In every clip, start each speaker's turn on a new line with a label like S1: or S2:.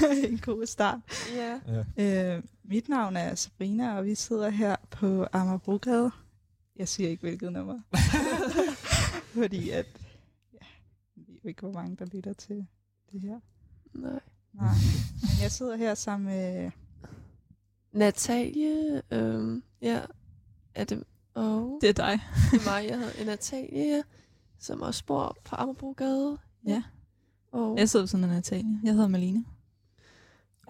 S1: en god start.
S2: Ja.
S3: Ja.
S1: Øh, mit navn er Sabrina, og vi sidder her på Amagerbrogade. Jeg siger ikke, hvilket nummer. Fordi at, ja, jeg ved ikke, hvor mange, der lytter til det her.
S2: Nej.
S1: Nej. Men jeg sidder her sammen med...
S2: Natalie, øhm, ja, er det, og
S4: Det er dig.
S2: det er mig, jeg hedder Natalie, som også bor på Amagerbrogade.
S4: Ja.
S2: Og
S4: Jeg sidder ved siden af Natalie. Jeg hedder Malene.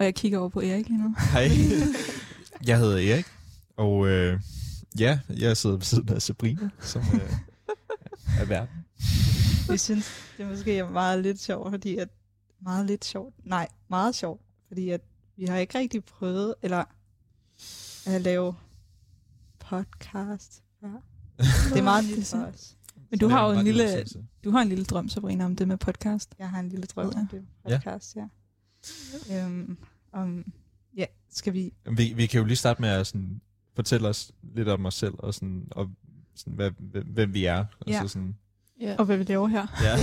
S4: Og jeg kigger over på Erik lige nu.
S3: Hej, jeg hedder Erik, og øh, ja, jeg sidder ved siden af Sabrina, som øh, er verden.
S1: Vi synes, det måske er meget lidt sjovt, fordi at... Meget lidt sjovt. Nej, meget sjovt. Fordi at vi har ikke rigtig prøvet, eller at lave podcast før. Det er meget nyt for os.
S4: Men du har jo en lille, du har en lille drøm, Sabrina, om det med podcast.
S1: Jeg har en lille drøm
S4: Ja.
S1: om det podcast, ja. ja. Øhm, om, ja, skal vi...
S3: Vi, vi kan jo lige starte med at sådan, fortælle os lidt om os selv, og, sådan, og sådan, hvad, hvem, vi er.
S1: Ja.
S3: Altså sådan,
S2: ja.
S4: Og hvad vi laver her.
S3: ja.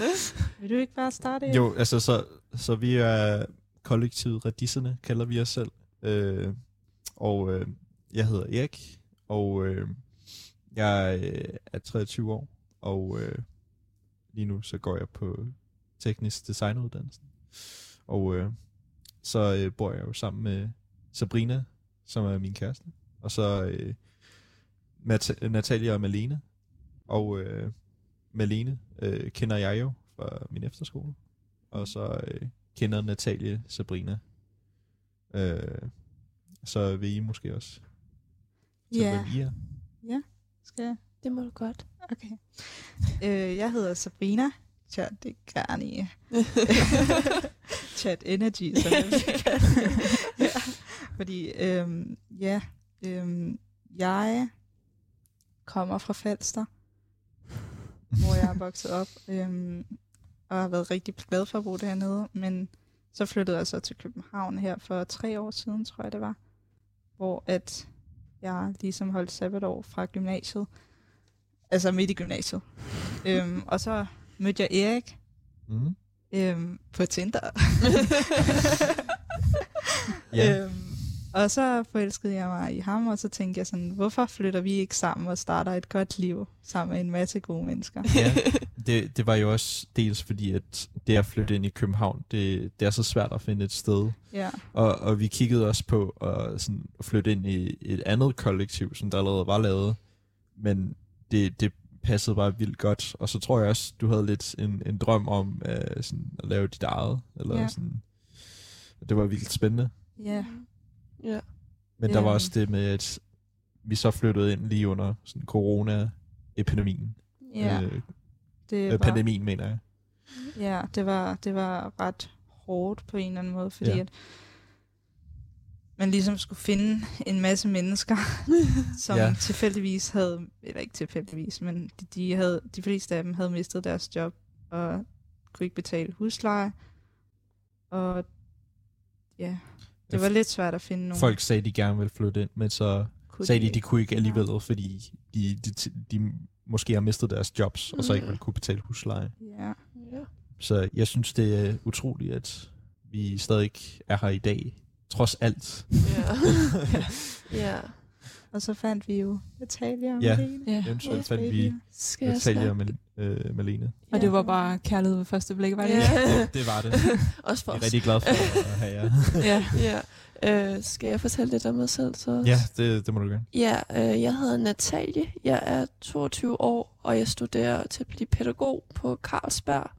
S1: Vil du ikke bare starte?
S3: Jo, altså så, så vi er kollektivet Radisserne, kalder vi os selv. Øh, og øh, jeg hedder Erik, og øh, jeg øh, er 23 år, og øh, lige nu så går jeg på teknisk designuddannelsen. Og øh, så øh, bor jeg jo sammen med Sabrina, som er min kæreste, og så øh, Mat- Natalia og Malene. Og øh, Malene øh, kender jeg jo fra min efterskole, og så øh, kender Natalie Sabrina. Øh, så vil I måske også til,
S1: Ja.
S3: hvem I er.
S1: Skal jeg?
S2: Det må du godt.
S1: Okay. Øh, jeg hedder Sabrina. Chat, Chat Energy, som ja. Fordi, øhm, ja, øhm, jeg kommer fra Falster, hvor jeg er vokset op, øhm, og har været rigtig glad for at bo dernede, men så flyttede jeg så til København her for tre år siden, tror jeg det var, hvor at jeg ligesom holdt sabbatår fra gymnasiet, altså midt i gymnasiet. øhm, og så mødte jeg Erik
S3: Mm.
S1: Øhm, på Tinder.
S3: Ja.
S1: øhm, og så forelskede jeg mig i ham, og så tænkte jeg sådan, hvorfor flytter vi ikke sammen og starter et godt liv sammen med en masse gode mennesker?
S3: ja. Det, det var jo også dels fordi, at det at flytte ind i København, det, det er så svært at finde et sted.
S1: Ja,
S3: Og, og vi kiggede også på at, sådan, flytte ind i et andet kollektiv, som der allerede var lavet. Men det, det passede bare vildt godt. Og så tror jeg også, du havde lidt en, en drøm om uh, sådan, at lave dit eget. Eller
S1: Ja.
S3: sådan. Det var vildt spændende.
S1: ja,
S2: Ja.
S3: Men der var
S1: Øhm.
S3: også det med, at vi så flyttede ind lige under sådan corona-epidemien.
S1: ja.
S3: Øh,
S1: Det
S3: øh,
S1: var,
S3: pandemien, mener jeg.
S1: ja det, var, det var ret hårdt på en eller anden måde, fordi
S3: Ja.
S1: ja. at man ligesom skulle finde en masse mennesker, som
S3: Ja.
S1: ja. tilfældigvis havde, eller ikke tilfældigvis, men de, de, havde, de fleste af dem havde mistet deres job og kunne ikke betale husleje. Og ja, det var lidt svært at finde nogen.
S3: Folk sagde, de gerne ville flytte ind, men så
S1: kunne
S3: sagde de, de kunne ikke alligevel, fordi de, de, de, de måske har mistet deres jobs, og så ikke
S2: Mm.
S3: vil kunne betale husleje.
S1: Ja,
S2: ja.
S3: Så jeg synes, det er utroligt, at vi stadig er her i dag, trods alt.
S2: Ja. ja.
S1: og så fandt vi jo Natalia og
S3: Ja.
S1: Malene.
S4: Ja.
S3: Eventuelt fandt vi Natalia og øh, Malene.
S4: Og det var bare kærlighed ved første blik, var det ikke?
S2: Ja.
S3: Det var det.
S2: Også for
S3: Jeg er
S2: os.
S3: rigtig glad for at have jer.
S4: Ja.
S2: Ja. Øh, skal jeg fortælle lidt om mig selv så?
S3: Ja, det, det må du gerne.
S2: Ja, øh, jeg hedder Natalie. Jeg er 22 år, og jeg studerer til at blive pædagog på Carlsberg.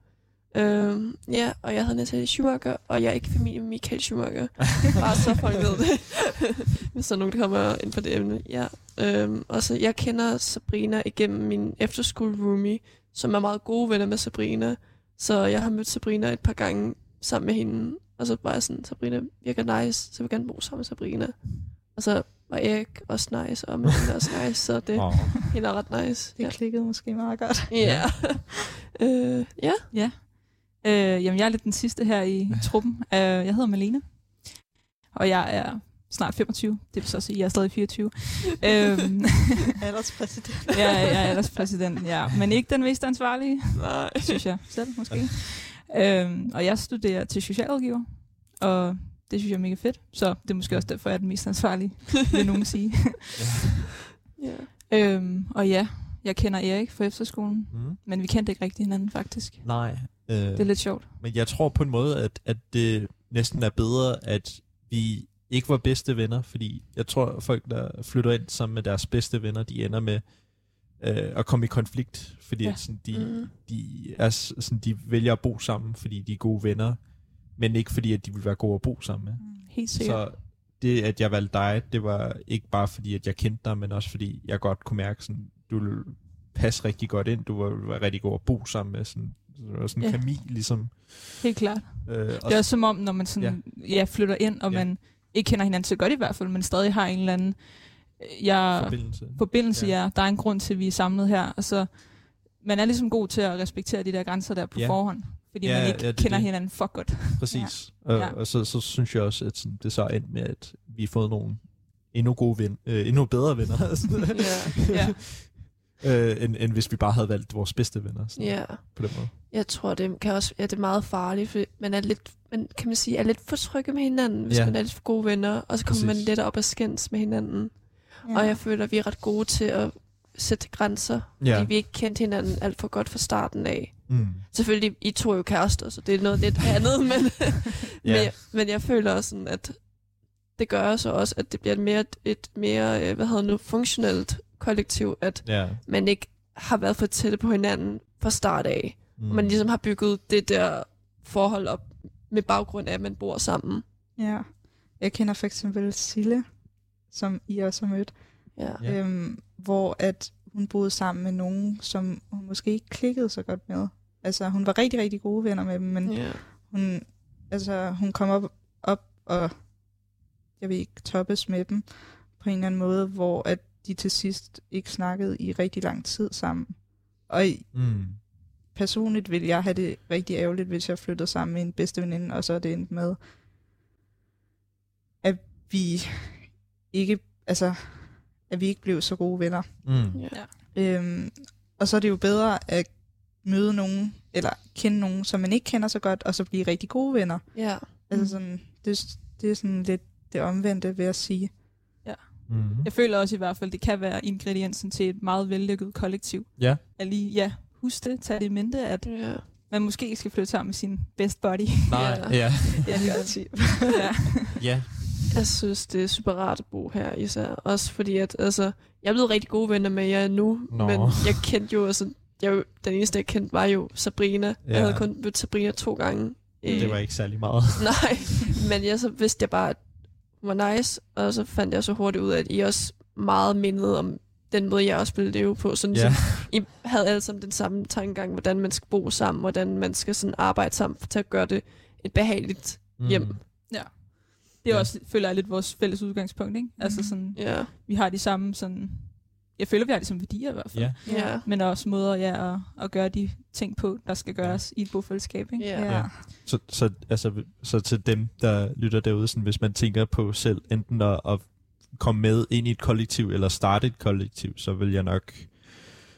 S2: Øh, ja, og jeg hedder Natalie Schumacher, og jeg er ikke familie med Michael Schumacher. Bare så folk ved det. Hvis der er nogen, der kommer ind på det emne. Ja. Øh, og så jeg kender Sabrina igennem min efterskole roomie, som er meget gode venner med Sabrina. Så jeg har mødt Sabrina et par gange sammen med hende. Og så var jeg sådan, Sabrina virker nice, så jeg vil gerne bo sammen med Sabrina. Og så var Erik også nice, og Malene også nice, så det
S3: Oh.
S2: hende er ret nice.
S1: Det klikkede måske meget godt.
S2: Ja. øh, ja.
S4: Ja. Øh, jamen, jeg er lidt den sidste her i truppen. Øh, jeg hedder Malene, og jeg er snart 25. Det vil så sige, at jeg er stadig 24. øhm,
S1: Alderspræsident.
S4: er- jeg er ellers præsident, ja. Men ikke den mest ansvarlige,
S2: Nej.
S4: synes jeg selv måske. Øhm, og jeg studerer til socialrådgiver. og det synes jeg er mega fedt. Så det er måske også derfor, jeg er den mest ansvarlige, vil nogen sige.
S2: Ja.
S4: øhm, og ja, jeg kender Erik fra efterskolen,
S3: Mm.
S4: men vi kendte ikke rigtig hinanden faktisk.
S3: Nej. Øh,
S4: Det er lidt sjovt.
S3: Men jeg tror på en måde, at, at det næsten er bedre, at vi ikke var bedste venner, fordi jeg tror, at folk, der flytter ind sammen med deres bedste venner, de ender med øh, at komme i konflikt, fordi
S4: Ja.
S3: sådan, de, mm. de, er, sådan, de vælger at bo sammen, fordi de er gode venner, men ikke fordi, at de vil være gode at bo sammen med.
S4: Helt sikkert.
S3: Så det, at jeg valgte dig, det var ikke bare fordi, at jeg kendte dig, men også fordi, jeg godt kunne mærke, sådan, du ville passe rigtig godt ind, du var, var rigtig god at bo sammen med, sådan, det var sådan en
S4: Ja.
S3: kemi, ligesom.
S4: Helt klart.
S3: Øh,
S4: Det er også som om, når man sådan, ja. Ja, flytter ind, og
S3: Ja.
S4: man ikke kender hinanden så godt i hvert fald, men stadig har en eller anden øh, jeg,
S3: forbindelse.
S4: forbindelse,
S3: Ja.
S4: ja. Der er en grund til, at vi er samlet her. Og så, man er ligesom god til at respektere de der grænser der på
S3: Ja.
S4: forhånd. Fordi
S3: Ja,
S4: man ikke
S3: ja, det er
S4: kender
S3: det.
S4: hinanden for godt.
S3: Præcis. Ja. Og, og så, så synes jeg også, at sådan, det så er endt med, at vi har fået nogle endnu gode ven, øh, endnu bedre venner,
S2: Ja.
S4: Ja.
S3: Øh, end, end hvis vi bare havde valgt vores bedste venner. Sådan,
S2: ja.
S3: På den måde.
S2: Jeg tror, det kan også ja, det er meget farligt, for man er lidt, man, kan man sige, er lidt for trygge med hinanden, hvis
S3: Ja.
S2: man er lidt for gode venner, og så kommer man
S3: Præcis.
S2: lidt op og skændes med hinanden.
S1: Ja.
S2: Og jeg føler, at vi er ret gode til at sætte grænser,
S3: Ja.
S2: fordi vi ikke kendte hinanden alt for godt fra starten af.
S3: Mm.
S2: Selvfølgelig, I to er jo kærester, så det er noget lidt andet, men,
S3: Ja.
S2: men, jeg, men jeg føler også sådan, at det gør så også, at det bliver et mere, et mere øh, hvad hedder nu, funktionelt kollektiv, at
S3: Ja.
S2: man ikke har været for tætte på hinanden fra start af.
S3: Mm.
S2: Og man ligesom har bygget det der forhold op med baggrund af, at man bor sammen.
S1: Ja. Jeg kender for eksempel Sille, som I også har mødt,
S2: Ja.
S1: Øhm, hvor at hun boede sammen med nogen, som hun måske ikke klikkede så godt med. Altså, hun var rigtig, rigtig gode venner med dem, men
S2: ja.
S1: hun, altså, hun kom op, op og, jeg vil ikke, toppes med dem på en eller anden måde, hvor at de til sidst ikke snakkede i rigtig lang tid sammen. Og
S3: Mm.
S1: personligt ville jeg have det rigtig ærgerligt, hvis jeg flyttede sammen med en bedste veninde, og så er det endt med, at vi ikke, altså, at vi ikke blev så gode venner.
S3: Mm.
S2: ja.
S1: Øhm, og så er det jo bedre at møde nogen, eller kende nogen, som man ikke kender så godt, og så blive rigtig gode venner.
S2: ja.
S1: Altså sådan, det, det er sådan lidt det omvendte, vil jeg sige.
S3: Mm.
S4: Jeg føler også i hvert fald, det kan være ingrediensen til et meget vellykket kollektiv.
S3: Ja.
S4: At lige, ja, husk det, tag det i mente, at
S2: ja.
S4: man måske ikke skal flytte sammen med sin best buddy.
S3: Nej,
S2: Ja.
S3: ja.
S1: Er sige.
S4: ja.
S3: ja.
S2: Jeg synes, det er super rart at bo her især. Også fordi, at altså, jeg er blevet rigtig gode venner med jer nu,
S3: Nå.
S2: men jeg kendte jo, altså, jeg, jo- den eneste, jeg kendte, var jo Sabrina. Ja.
S3: Ja.
S2: Jeg havde kun mødt Sabrina to gange. Øh,
S3: Det var ikke særlig meget.
S2: Nej, men jeg så vidste jeg bare, at var nice, og så fandt jeg så hurtigt ud af, at I også meget mindede om den måde, jeg også ville leve på. Sådan,
S3: Ja.
S2: ja. I havde alle sammen den samme tankegang, hvordan man skal bo sammen, hvordan man skal sådan arbejde sammen til at gøre det et behageligt hjem.
S3: Mm.
S4: Det er
S3: Ja.
S4: også, føler jeg, lidt vores fælles udgangspunkt, ikke? Altså sådan,
S2: Ja,
S4: vi har de samme sådan... Jeg føler, vi har de samme værdier i hvert fald.
S3: Ja.
S2: ja,
S4: Men også måder, ja, at, at gøre de ting på, der skal gøres i et bofællesskab, ikke?
S2: ja.
S3: Ja. Så, så, altså, så til dem, der lytter derude, sådan, hvis man tænker på selv enten at, at komme med ind i et kollektiv, eller starte et kollektiv, så vil jeg nok,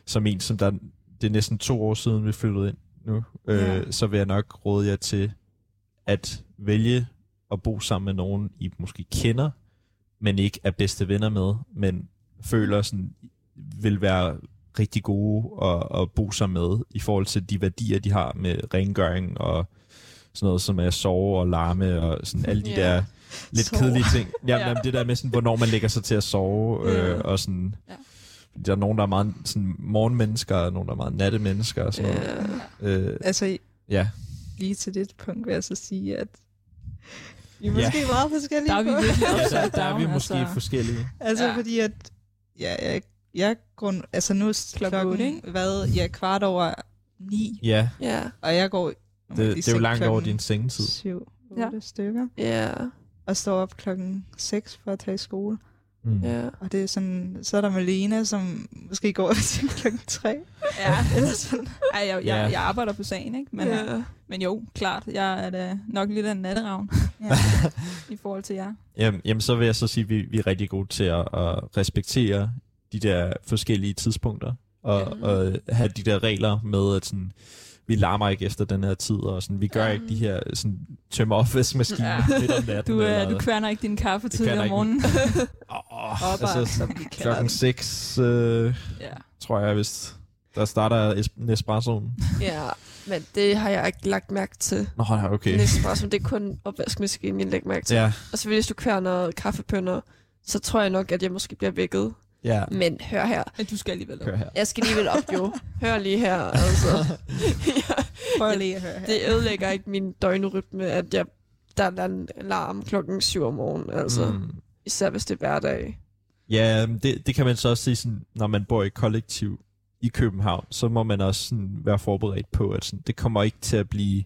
S3: som en, som der, det er næsten to år siden, vi flyttede ind nu, øh,
S1: Ja.
S3: så vil jeg nok råde jer til at vælge at bo sammen med nogen, I måske kender, men ikke er bedste venner med, men føler sådan, vil være rigtig gode at, at bo sammen med, i forhold til de værdier, de har med rengøring og sådan noget som er sove og larme og sådan alle de
S2: Ja.
S3: der lidt
S1: Sove.
S3: kedelige ting. Ja,
S4: Ja.
S3: ja. det der med sådan, hvornår man lægger sig til at sove, øh,
S2: Ja.
S3: og sådan,
S4: Ja.
S3: ja. der er nogen, der er meget sådan, morgenmennesker, og nogen, der er meget nattemennesker og sådan noget.
S2: ja.
S3: Øh,
S1: Altså,
S3: ja.
S1: lige til det punkt vil jeg så sige, at vi er
S3: Ja.
S1: måske meget forskellige
S4: Der er vi
S1: på.
S4: virkelig
S3: ja der, der er vi måske
S4: altså.
S3: forskellige.
S1: Altså,
S4: Ja.
S1: ja. fordi at, ja, jeg, jeg grund, altså nu er
S4: Klokken
S1: klokken, hvad, ja, kvart over ni,
S3: Ja,
S2: ja,
S1: og jeg går
S3: det, det er jo langt over din sengetid.
S1: Syv, otte ja. stykker,
S2: ja,
S1: og står op klokken 6 for at tage i skole.
S3: Mm.
S2: ja.
S1: Og det er sådan, så er der Malene, som måske går til klokken 3.
S4: Ja.
S1: Eller sådan.
S4: Ej, jeg, jeg,
S3: Ja.
S4: jeg arbejder på sagen, ikke? Men, ja.
S2: ja.
S4: men jo, klart, jeg er da nok lidt af en natteravn
S1: Ja.
S4: i forhold til jer.
S3: Jamen, jamen, så vil jeg så sige, at vi, vi er rigtig gode til at, at respektere de der forskellige tidspunkter, og,
S2: Ja.
S3: og have de der regler med, at sådan, vi larmer ikke efter den her tid, og sådan, vi gør
S2: Ja.
S3: ikke de her sådan, tømmer opvaskemaskiner
S4: Ja.
S3: ja. midt om natten.
S4: Du,
S3: eller,
S4: øh, du kværner ikke din kaffe tidligere om morgenen.
S3: Oh, altså, klokken
S1: det.
S3: 6, øh,
S4: ja.
S3: tror jeg, hvis der starter es- Nespressoen.
S2: Ja, men det har jeg ikke lagt mærke til.
S3: Nå, ja, okay.
S2: Nespresso, det er kun opvaskemaskinen, jeg lægger mærke til.
S3: Ja,
S2: Og så hvis du kværner kaffepønner, så tror jeg nok, at jeg måske bliver vækket.
S3: ja.
S2: Men hør her.
S4: Men du skal alligevel op.
S3: Hør her.
S2: Jeg skal alligevel op, jo. Hør lige her, altså. ja,
S1: Prøv lige at høre her.
S2: det ødelægger ikke min døgnrytme, at jeg, der er en alarm klokken 7 om morgenen, altså. Mm. Især hvis det er hverdag.
S3: Ja, det, det kan man så også sige, sådan, når man bor i kollektiv i København, så må man også sådan, være forberedt på, at sådan, det kommer ikke til at blive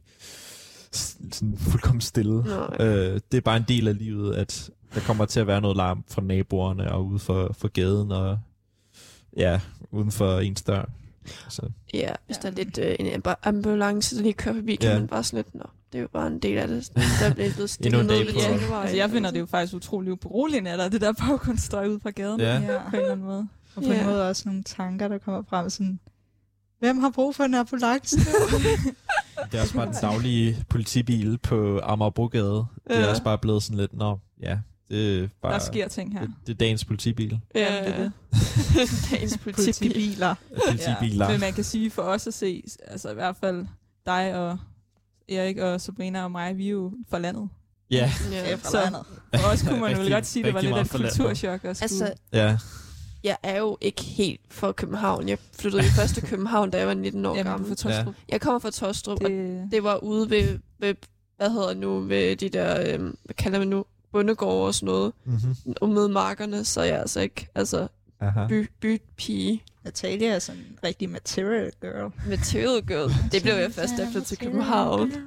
S3: sådan, fuldkommen stille.
S2: Nej.
S3: Øh, det er bare en del af livet, at der kommer til at være noget larm fra naboerne og ude for, for gaden og ja, uden for ens dør. Så,
S2: Ja, hvis der er lidt øh, en amb- ambulance, der lige kører forbi, kan
S3: Ja.
S2: man bare sådan lidt, nå, det er jo bare en del af det. Der er blevet
S3: Endnu
S2: stillet
S3: en
S2: ned
S3: dag
S2: ved
S3: på-
S2: Tjennevejen.
S4: Altså, jeg finder det jo faktisk utrolig beroligende, at der er det der baggrundsstøj ude fra gaden.
S3: Ja.
S1: Ja.
S4: På en eller anden måde.
S1: Og på en
S2: Ja.
S1: måde også nogle tanker, der kommer frem sådan, hvem har brug for en ambulance nu?
S3: det er også bare den daglige politibil på Amagerbrogade. Det er
S2: Ja.
S3: også bare blevet sådan lidt, nå, ja, det er bare...
S4: Der sker ting her.
S3: det, det er dagens politibil.
S2: Ja,
S4: Jamen, det er det.
S2: Dagens politibil.
S1: Politibiler.
S3: Politibiler.
S4: Men man kan sige for os at se, altså i hvert fald dig og Erik og Sabrina og mig, vi er jo fra landet.
S3: Ja,
S1: Ja,
S2: Ja.
S1: fra
S4: Så-
S1: landet.
S4: For os kunne man jo
S3: Rigtig-
S4: godt sige, at det var lidt et kulturchok at.
S2: Altså,
S3: ja.
S2: jeg er jo ikke helt fra København. Jeg flyttede jo først til København, da jeg var 19 år
S4: jamen,
S2: gammel.
S4: fra Tostrup.
S2: Jeg kommer fra Tostrup, og
S4: Det,
S2: det var ude ved, ved hvad hedder det nu, ved de der, øhm, hvad kalder man nu, bundegårde og sådan noget,
S3: Mm-hmm.
S2: og med markerne, så er jeg altså ikke, altså,
S3: Aha.
S2: by, bypige.
S1: Natalia er sådan en rigtig material girl.
S2: Material girl. Det blev jeg først efter til København.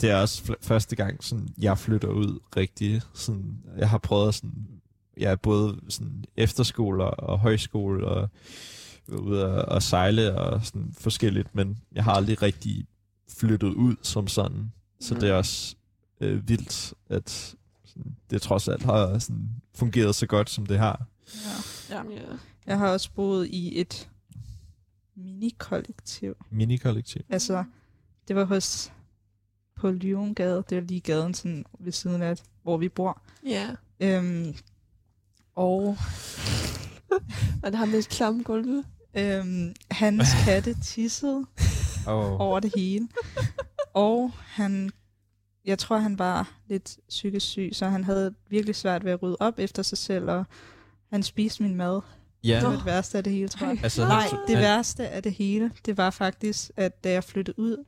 S3: Det er også fl- første gang, sådan, jeg flytter ud rigtig. Sådan, jeg har prøvet sådan, ja, både sådan efterskole og, højskole og ude og, og sejle og sådan forskelligt, men jeg har aldrig rigtig flyttet ud som sådan. Så
S2: Mm.
S3: det er også øh, vildt, at sådan, det trods alt har sådan, fungeret så godt, som det har.
S1: Ja.
S4: ja.
S2: Ja.
S1: Jeg har også boet i et mini-kollektiv.
S3: Mini-kollektiv.
S1: Altså, det var hos på Lyongade. Det er lige gaden sådan ved siden af, hvor vi bor.
S2: ja.
S1: Øhm, og
S2: Og det har med klamme gulve.
S1: øhm, hans katte tissede
S3: Oh.
S1: over det hele. Og han, jeg tror, han var lidt psykisk syg, så han havde virkelig svært ved at rydde op efter sig selv, og han spiste min mad.
S3: Ja,
S1: Det var det værste af det hele, tror jeg.
S3: altså,
S1: Nej, det
S3: han-
S1: værste af det hele, det var faktisk, at da jeg flyttede ud,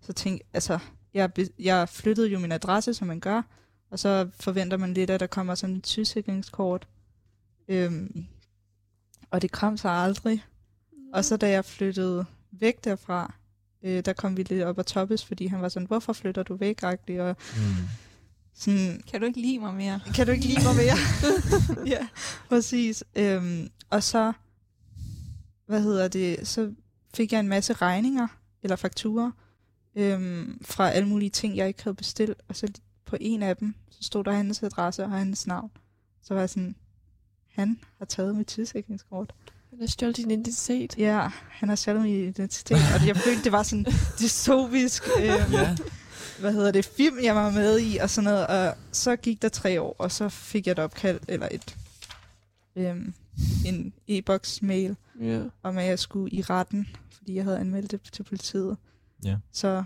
S1: så tænkte altså, jeg, jeg flyttede jo min adresse, som man gør, og så forventer man lidt, at der kommer sådan et sygesikringskort. Øhm, og det kom så aldrig. Og så da jeg flyttede væk derfra, øh, der kom vi lidt op og toppes, fordi han var sådan, hvorfor flytter du væk, agtig? Og
S3: Mm.
S1: sådan,
S4: Kan du ikke lide mig mere?
S1: kan du ikke lide mig mere? ja, præcis. Øhm, og så, hvad hedder det, så fik jeg en masse regninger, eller fakturer, øhm, fra alle mulige ting, jeg ikke havde bestilt. Og så på en af dem, så stod der hans adresse og hans navn. Så var jeg sådan, han har taget mit tidssikringskort.
S2: Han har stjålet din identitet.
S1: Ja, han har stjålet min identitet, og jeg følte, det var sådan dystopisk, øhm,
S3: Ja.
S1: hvad hedder det, film, jeg var med i, og sådan noget. Og så gik der tre år, og så fik jeg et opkald, eller et, øhm, en e-boks mail,
S2: Ja.
S1: om at jeg skulle i retten, fordi jeg havde anmeldt det til politiet.
S3: Ja.
S1: Så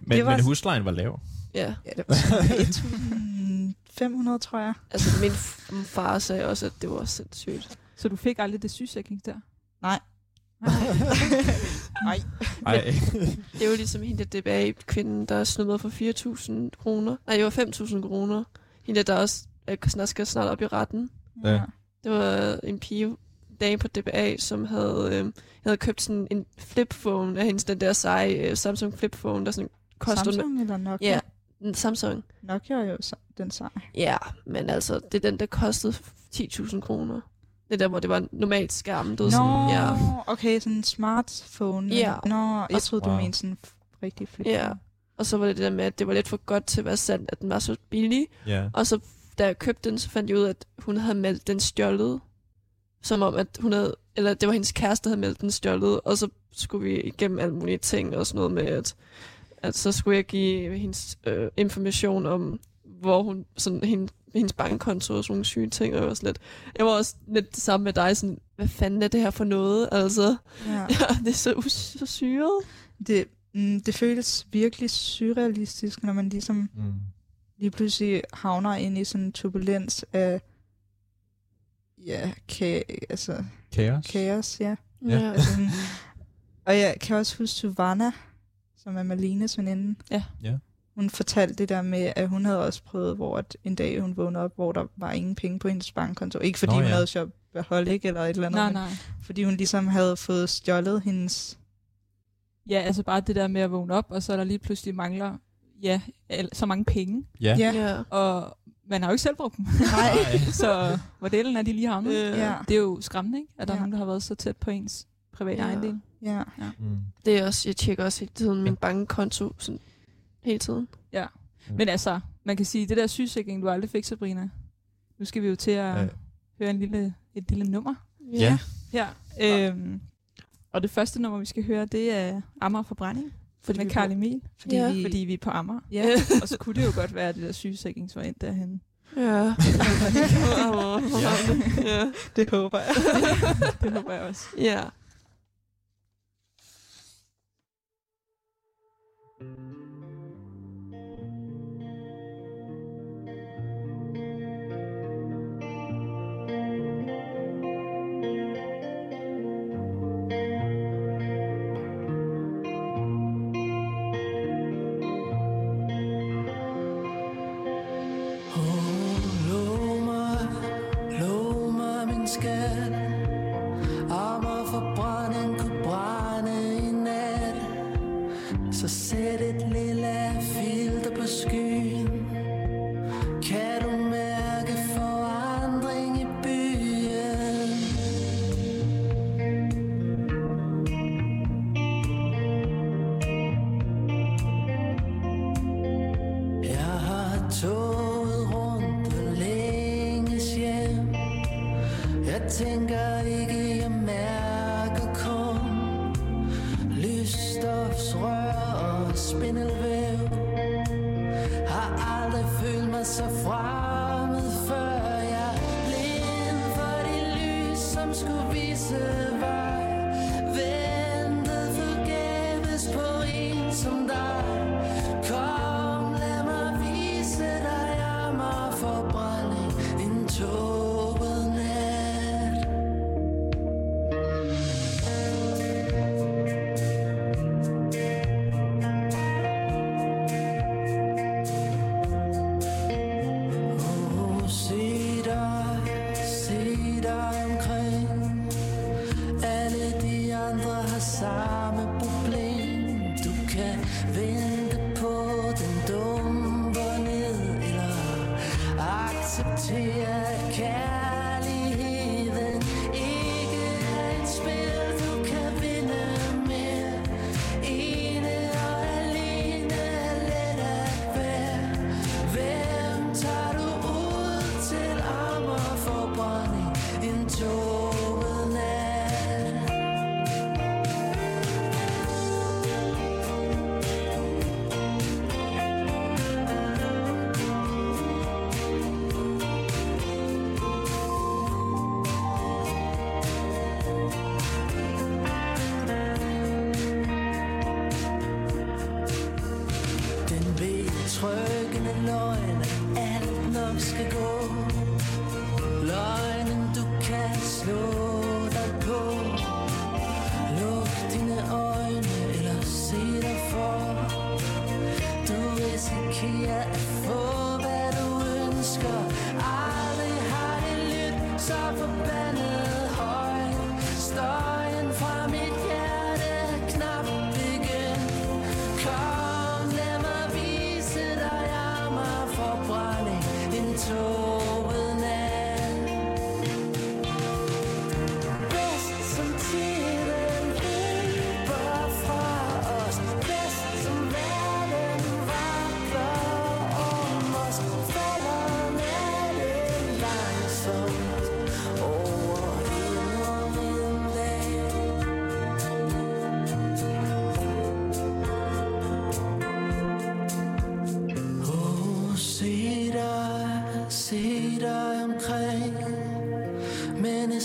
S3: Men,
S1: Det var-
S3: men huslejen var lav.
S2: ja.
S1: ja, det var sådan 1.500, tror jeg.
S2: Altså, min far sagde også, at det var sindssygt.
S4: Så du fik aldrig det sygesikring der?
S1: Nej. Nej.
S3: Ej.
S2: Det er jo ligesom hende der DBA-kvinden, der snummede for 4.000 kroner. Nej, det var 5.000 kroner. Hende, der også øh, snart skal snart op i retten.
S3: Ja.
S2: Det var en pige, dame på DBA, som havde, øh, havde købt sådan en flipphone af hendes, den der seje øh, Samsung flipphone, der sådan koster...
S1: Samsung eller Nokia?
S2: Ja, en Samsung.
S1: Nokia er jo den sej.
S2: Ja, men altså, det er den, der kostede 10.000 kroner. Det er der, hvor det var en normalt skærm. Det var sådan, ja.
S1: okay, sådan en smartphone.
S2: Ja.
S1: Nå, jeg
S2: Og-
S1: troede, du
S3: Wow.
S1: mente sådan rigtig flip.
S2: Ja. Og så var det det der med, at det var lidt for godt til at være sandt, at den var så billig.
S3: ja.
S2: Og så, da jeg købte den, så fandt jeg ud af, at hun havde meldt den stjålet. Som om, at hun havde eller det var hendes kæreste, der havde meldt den stjålet, og så skulle vi igennem alle mulige ting, og sådan noget med, at, at så skulle jeg give hendes øh, information om, hvor hun, sådan, hende, hendes bankkonto og sådan nogle syge ting, og jeg var lidt, jeg var også lidt det samme med dig, sådan, hvad fanden er det her for noget, altså,
S1: Ja.
S2: ja, det er så, us- så syret.
S1: Det, mm, det føles virkelig surrealistisk, når man ligesom
S3: Mm.
S1: lige pludselig havner ind i sådan en turbulens af ja, ka- altså,
S3: Kaos.
S1: kaos, ja.
S3: Ja.
S1: Altså, og jeg kan også huske Savannah, som er Malines veninde.
S4: Ja.
S3: Ja.
S1: Hun fortalte det der med, at hun havde også prøvet, hvor at en dag hun vågnede op, hvor der var ingen penge på hendes bankkonto. Ikke fordi
S3: Nå,
S1: hun
S3: ja.
S1: havde shopaholic eller et eller andet,
S4: Nej, nej.
S1: fordi hun ligesom havde fået stjålet hendes...
S4: Ja, altså bare det der med at vågne op, og så er der lige pludselig mangler ja, så mange penge,
S3: Ja.
S1: Ja.
S2: ja.
S4: og man har jo ikke selv brugt dem.
S1: Nej.
S4: så hvor delen er de lige havnet?
S2: Øh,
S1: Ja.
S4: Det er jo skræmmende, ikke? At der
S1: Ja.
S4: er nogen, der har været så tæt på ens private
S2: Ja.
S4: ejendel.
S1: Ja.
S3: Mm.
S2: Det er også, jeg tjekker også hele tiden min
S3: Ja.
S2: bankkonto, sådan, hele tiden.
S4: Men altså, man kan sige, det der sygesikring, du aldrig fik, Sabrina. Nu skal vi jo til at
S3: Ja.
S4: ja. høre en lille, et lille nummer.
S3: Ja.
S4: Ja. Øhm, og det første nummer, vi skal høre, det er Amager Forbrænding
S1: Fordi
S4: med Karl Emil.
S1: Fordi
S2: Ja.
S1: vi...
S4: Fordi vi er på Amager.
S1: Ja.
S4: og så kunne det jo godt være, at det der sygesikringsvar ind derhen.
S2: Ja.
S3: Ja.
S2: ja.
S1: det håber jeg.
S4: Det håber jeg også.
S2: Ja.
S5: Lov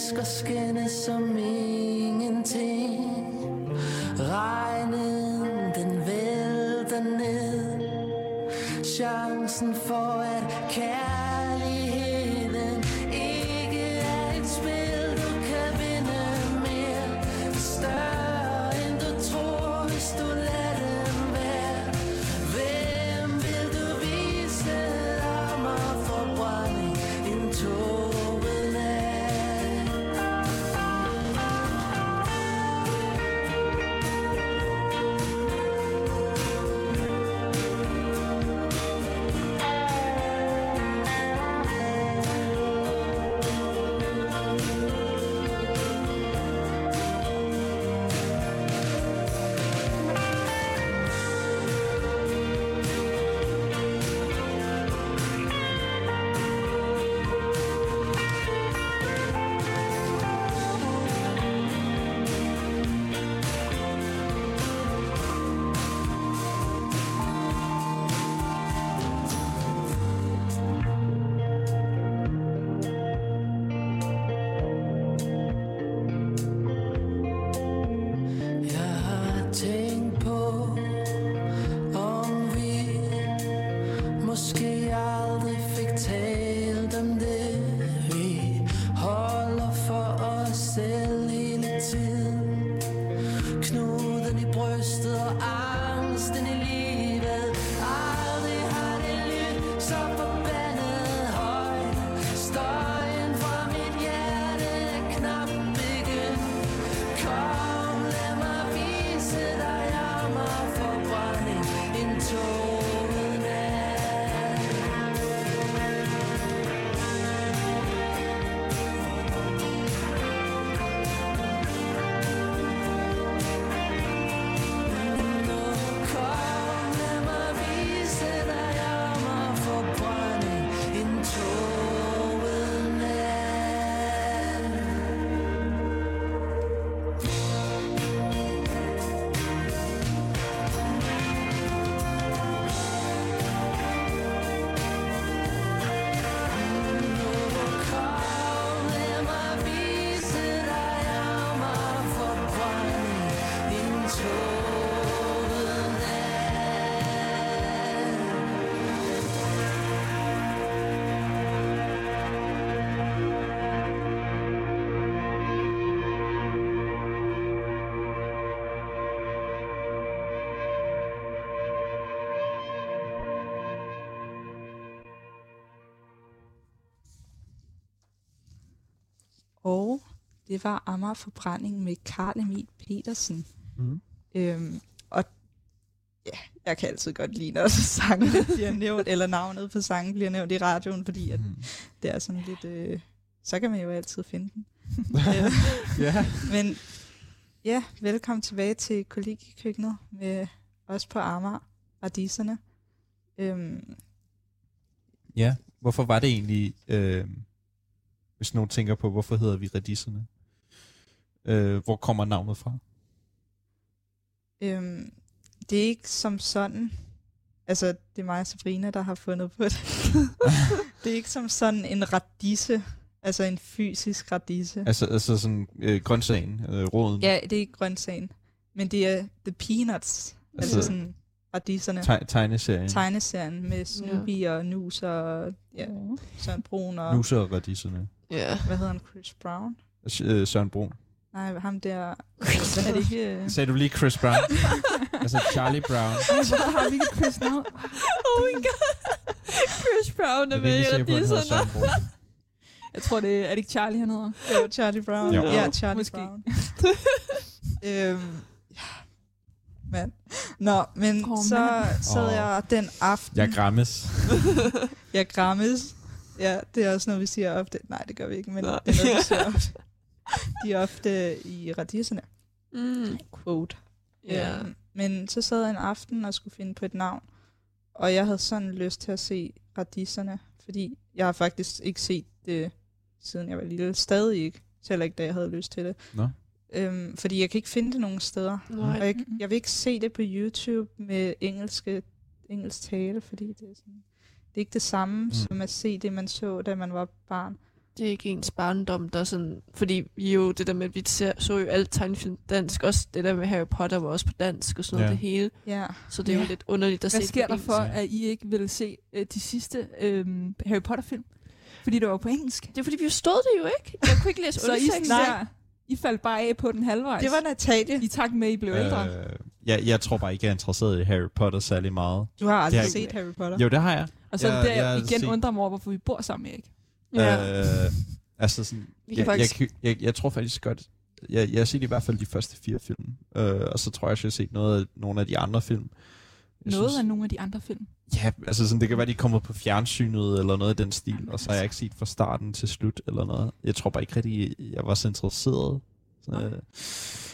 S5: elsker skinne som ingenting. Regnen den vælter ned. Chancen for det
S1: var Amager Forbrænding med Karl Emil Petersen.
S3: Mm.
S1: Øhm, og ja, jeg kan altid godt lide, når sangen bliver nævnt, eller navnet på sangen bliver nævnt i radioen, fordi at
S3: Mm.
S1: det er sådan lidt... Øh, så kan man jo altid finde den.
S3: Ja.
S1: Men ja, velkommen tilbage til kollegiekøkkenet med os på Amager, Radiserne. Øhm,
S3: Ja, hvorfor var det egentlig, øh, hvis nogen tænker på, hvorfor hedder vi Radisserne? Øh, hvor kommer navnet fra?
S1: øhm, det er ikke som sådan, altså det er mig og Sabrina, der har fundet på det. det er ikke som sådan en radisse, altså en fysisk radisse.
S3: altså, altså sådan øh, grøntsagen, øh, roden,
S1: Ja, det er ikke grøntsagen, men det er the peanuts, altså,
S3: Altså-
S1: sådan radisserne.
S3: te- tegneserien.
S1: Tegneserien med Snoopy og Nus og ja, Søren Brun og,
S3: Nusse og Radisserne.
S2: Ja.
S1: hvad hedder han, Chris Brown?
S3: Øh, Søren Brun.
S1: Nej, ham der, hvad er det ikke? øh,
S3: Sagde du lige Chris Brown? altså Charlie Brown.
S4: Hvorfor har vi ikke Chris navn?
S2: Oh my god. Chris Brown er
S3: Jeg er
S2: med radisserne.
S3: Søren Brun.
S4: Jeg tror, det er, er det ikke Charlie, han hedder?
S1: Jo, Charlie Brown.
S3: Jo.
S1: Ja, Charlie
S4: Måske.
S1: Brown. øhm, ja. Men, nå, men oh, så
S4: mand.
S1: sad jeg den aften.
S3: Jeg grammes.
S1: Jeg grammes. Ja, det er også noget, vi siger ofte. Nej, det gør vi ikke, men
S2: Nej.
S1: det er noget, vi siger ofte. De er ofte i radisserne.
S2: Mm.
S1: Quote.
S2: Ja.
S1: Øhm, men så sad jeg en aften og skulle finde på et navn. Og jeg havde sådan lyst til at se radisserne, fordi jeg har faktisk ikke set det, siden jeg var lille. Stadig ikke, selv ikke da jeg havde lyst til det.
S3: Nå.
S1: Øhm, fordi jeg kan ikke finde det nogen steder.
S2: Nej.
S1: Og jeg, jeg vil ikke se det på YouTube med engelske, engelsk tale, fordi det er, sådan, det er ikke det samme, mm. som at se det, man så, da man var barn.
S2: Det er ikke ens barndom, der er sådan... Fordi vi jo det der med, at vi ser, så jo alt tegnefilm dansk. Også det der med Harry Potter var også på dansk og sådan noget,
S3: Ja.
S2: det hele.
S1: Ja.
S2: Så det er jo
S4: Ja.
S2: lidt underligt at se
S4: Hvad sker der for, at I ikke ville se øh, de sidste øh, Harry Potter-film? Fordi det var på engelsk.
S2: Det er fordi, vi stod det jo ikke. Jeg kunne ikke læse
S4: Så I,
S2: underteksten.
S4: der, I faldt bare af på den halvvejs.
S1: Det var Natalie.
S4: I takt med, at I blev ældre.
S3: Øh, jeg, tror bare ikke, jeg er interesseret i Harry Potter særlig meget.
S1: Du har aldrig
S3: har
S1: set Harry Potter.
S3: Jo, det har jeg.
S4: Og så er
S3: jeg-
S4: det der,
S3: jeg
S4: igen
S3: set-
S4: undrer mig over, hvorfor vi bor sammen, Erik.
S2: Ja.
S3: Øh, altså sådan, jeg,
S2: faktisk-
S3: jeg, jeg, jeg tror faktisk godt, jeg, jeg har set i hvert fald de første fire film, øh, og så tror jeg, at jeg har set noget af, nogle af de andre film. Jeg
S4: Noget
S3: synes,
S4: af nogle af de andre film.
S3: Ja, altså sådan, det kan være, de kommer på fjernsynet eller noget i den stil, og så har jeg ikke set fra starten til slut eller noget. Jeg tror bare ikke rigtig, jeg var så interesseret. Så, øh,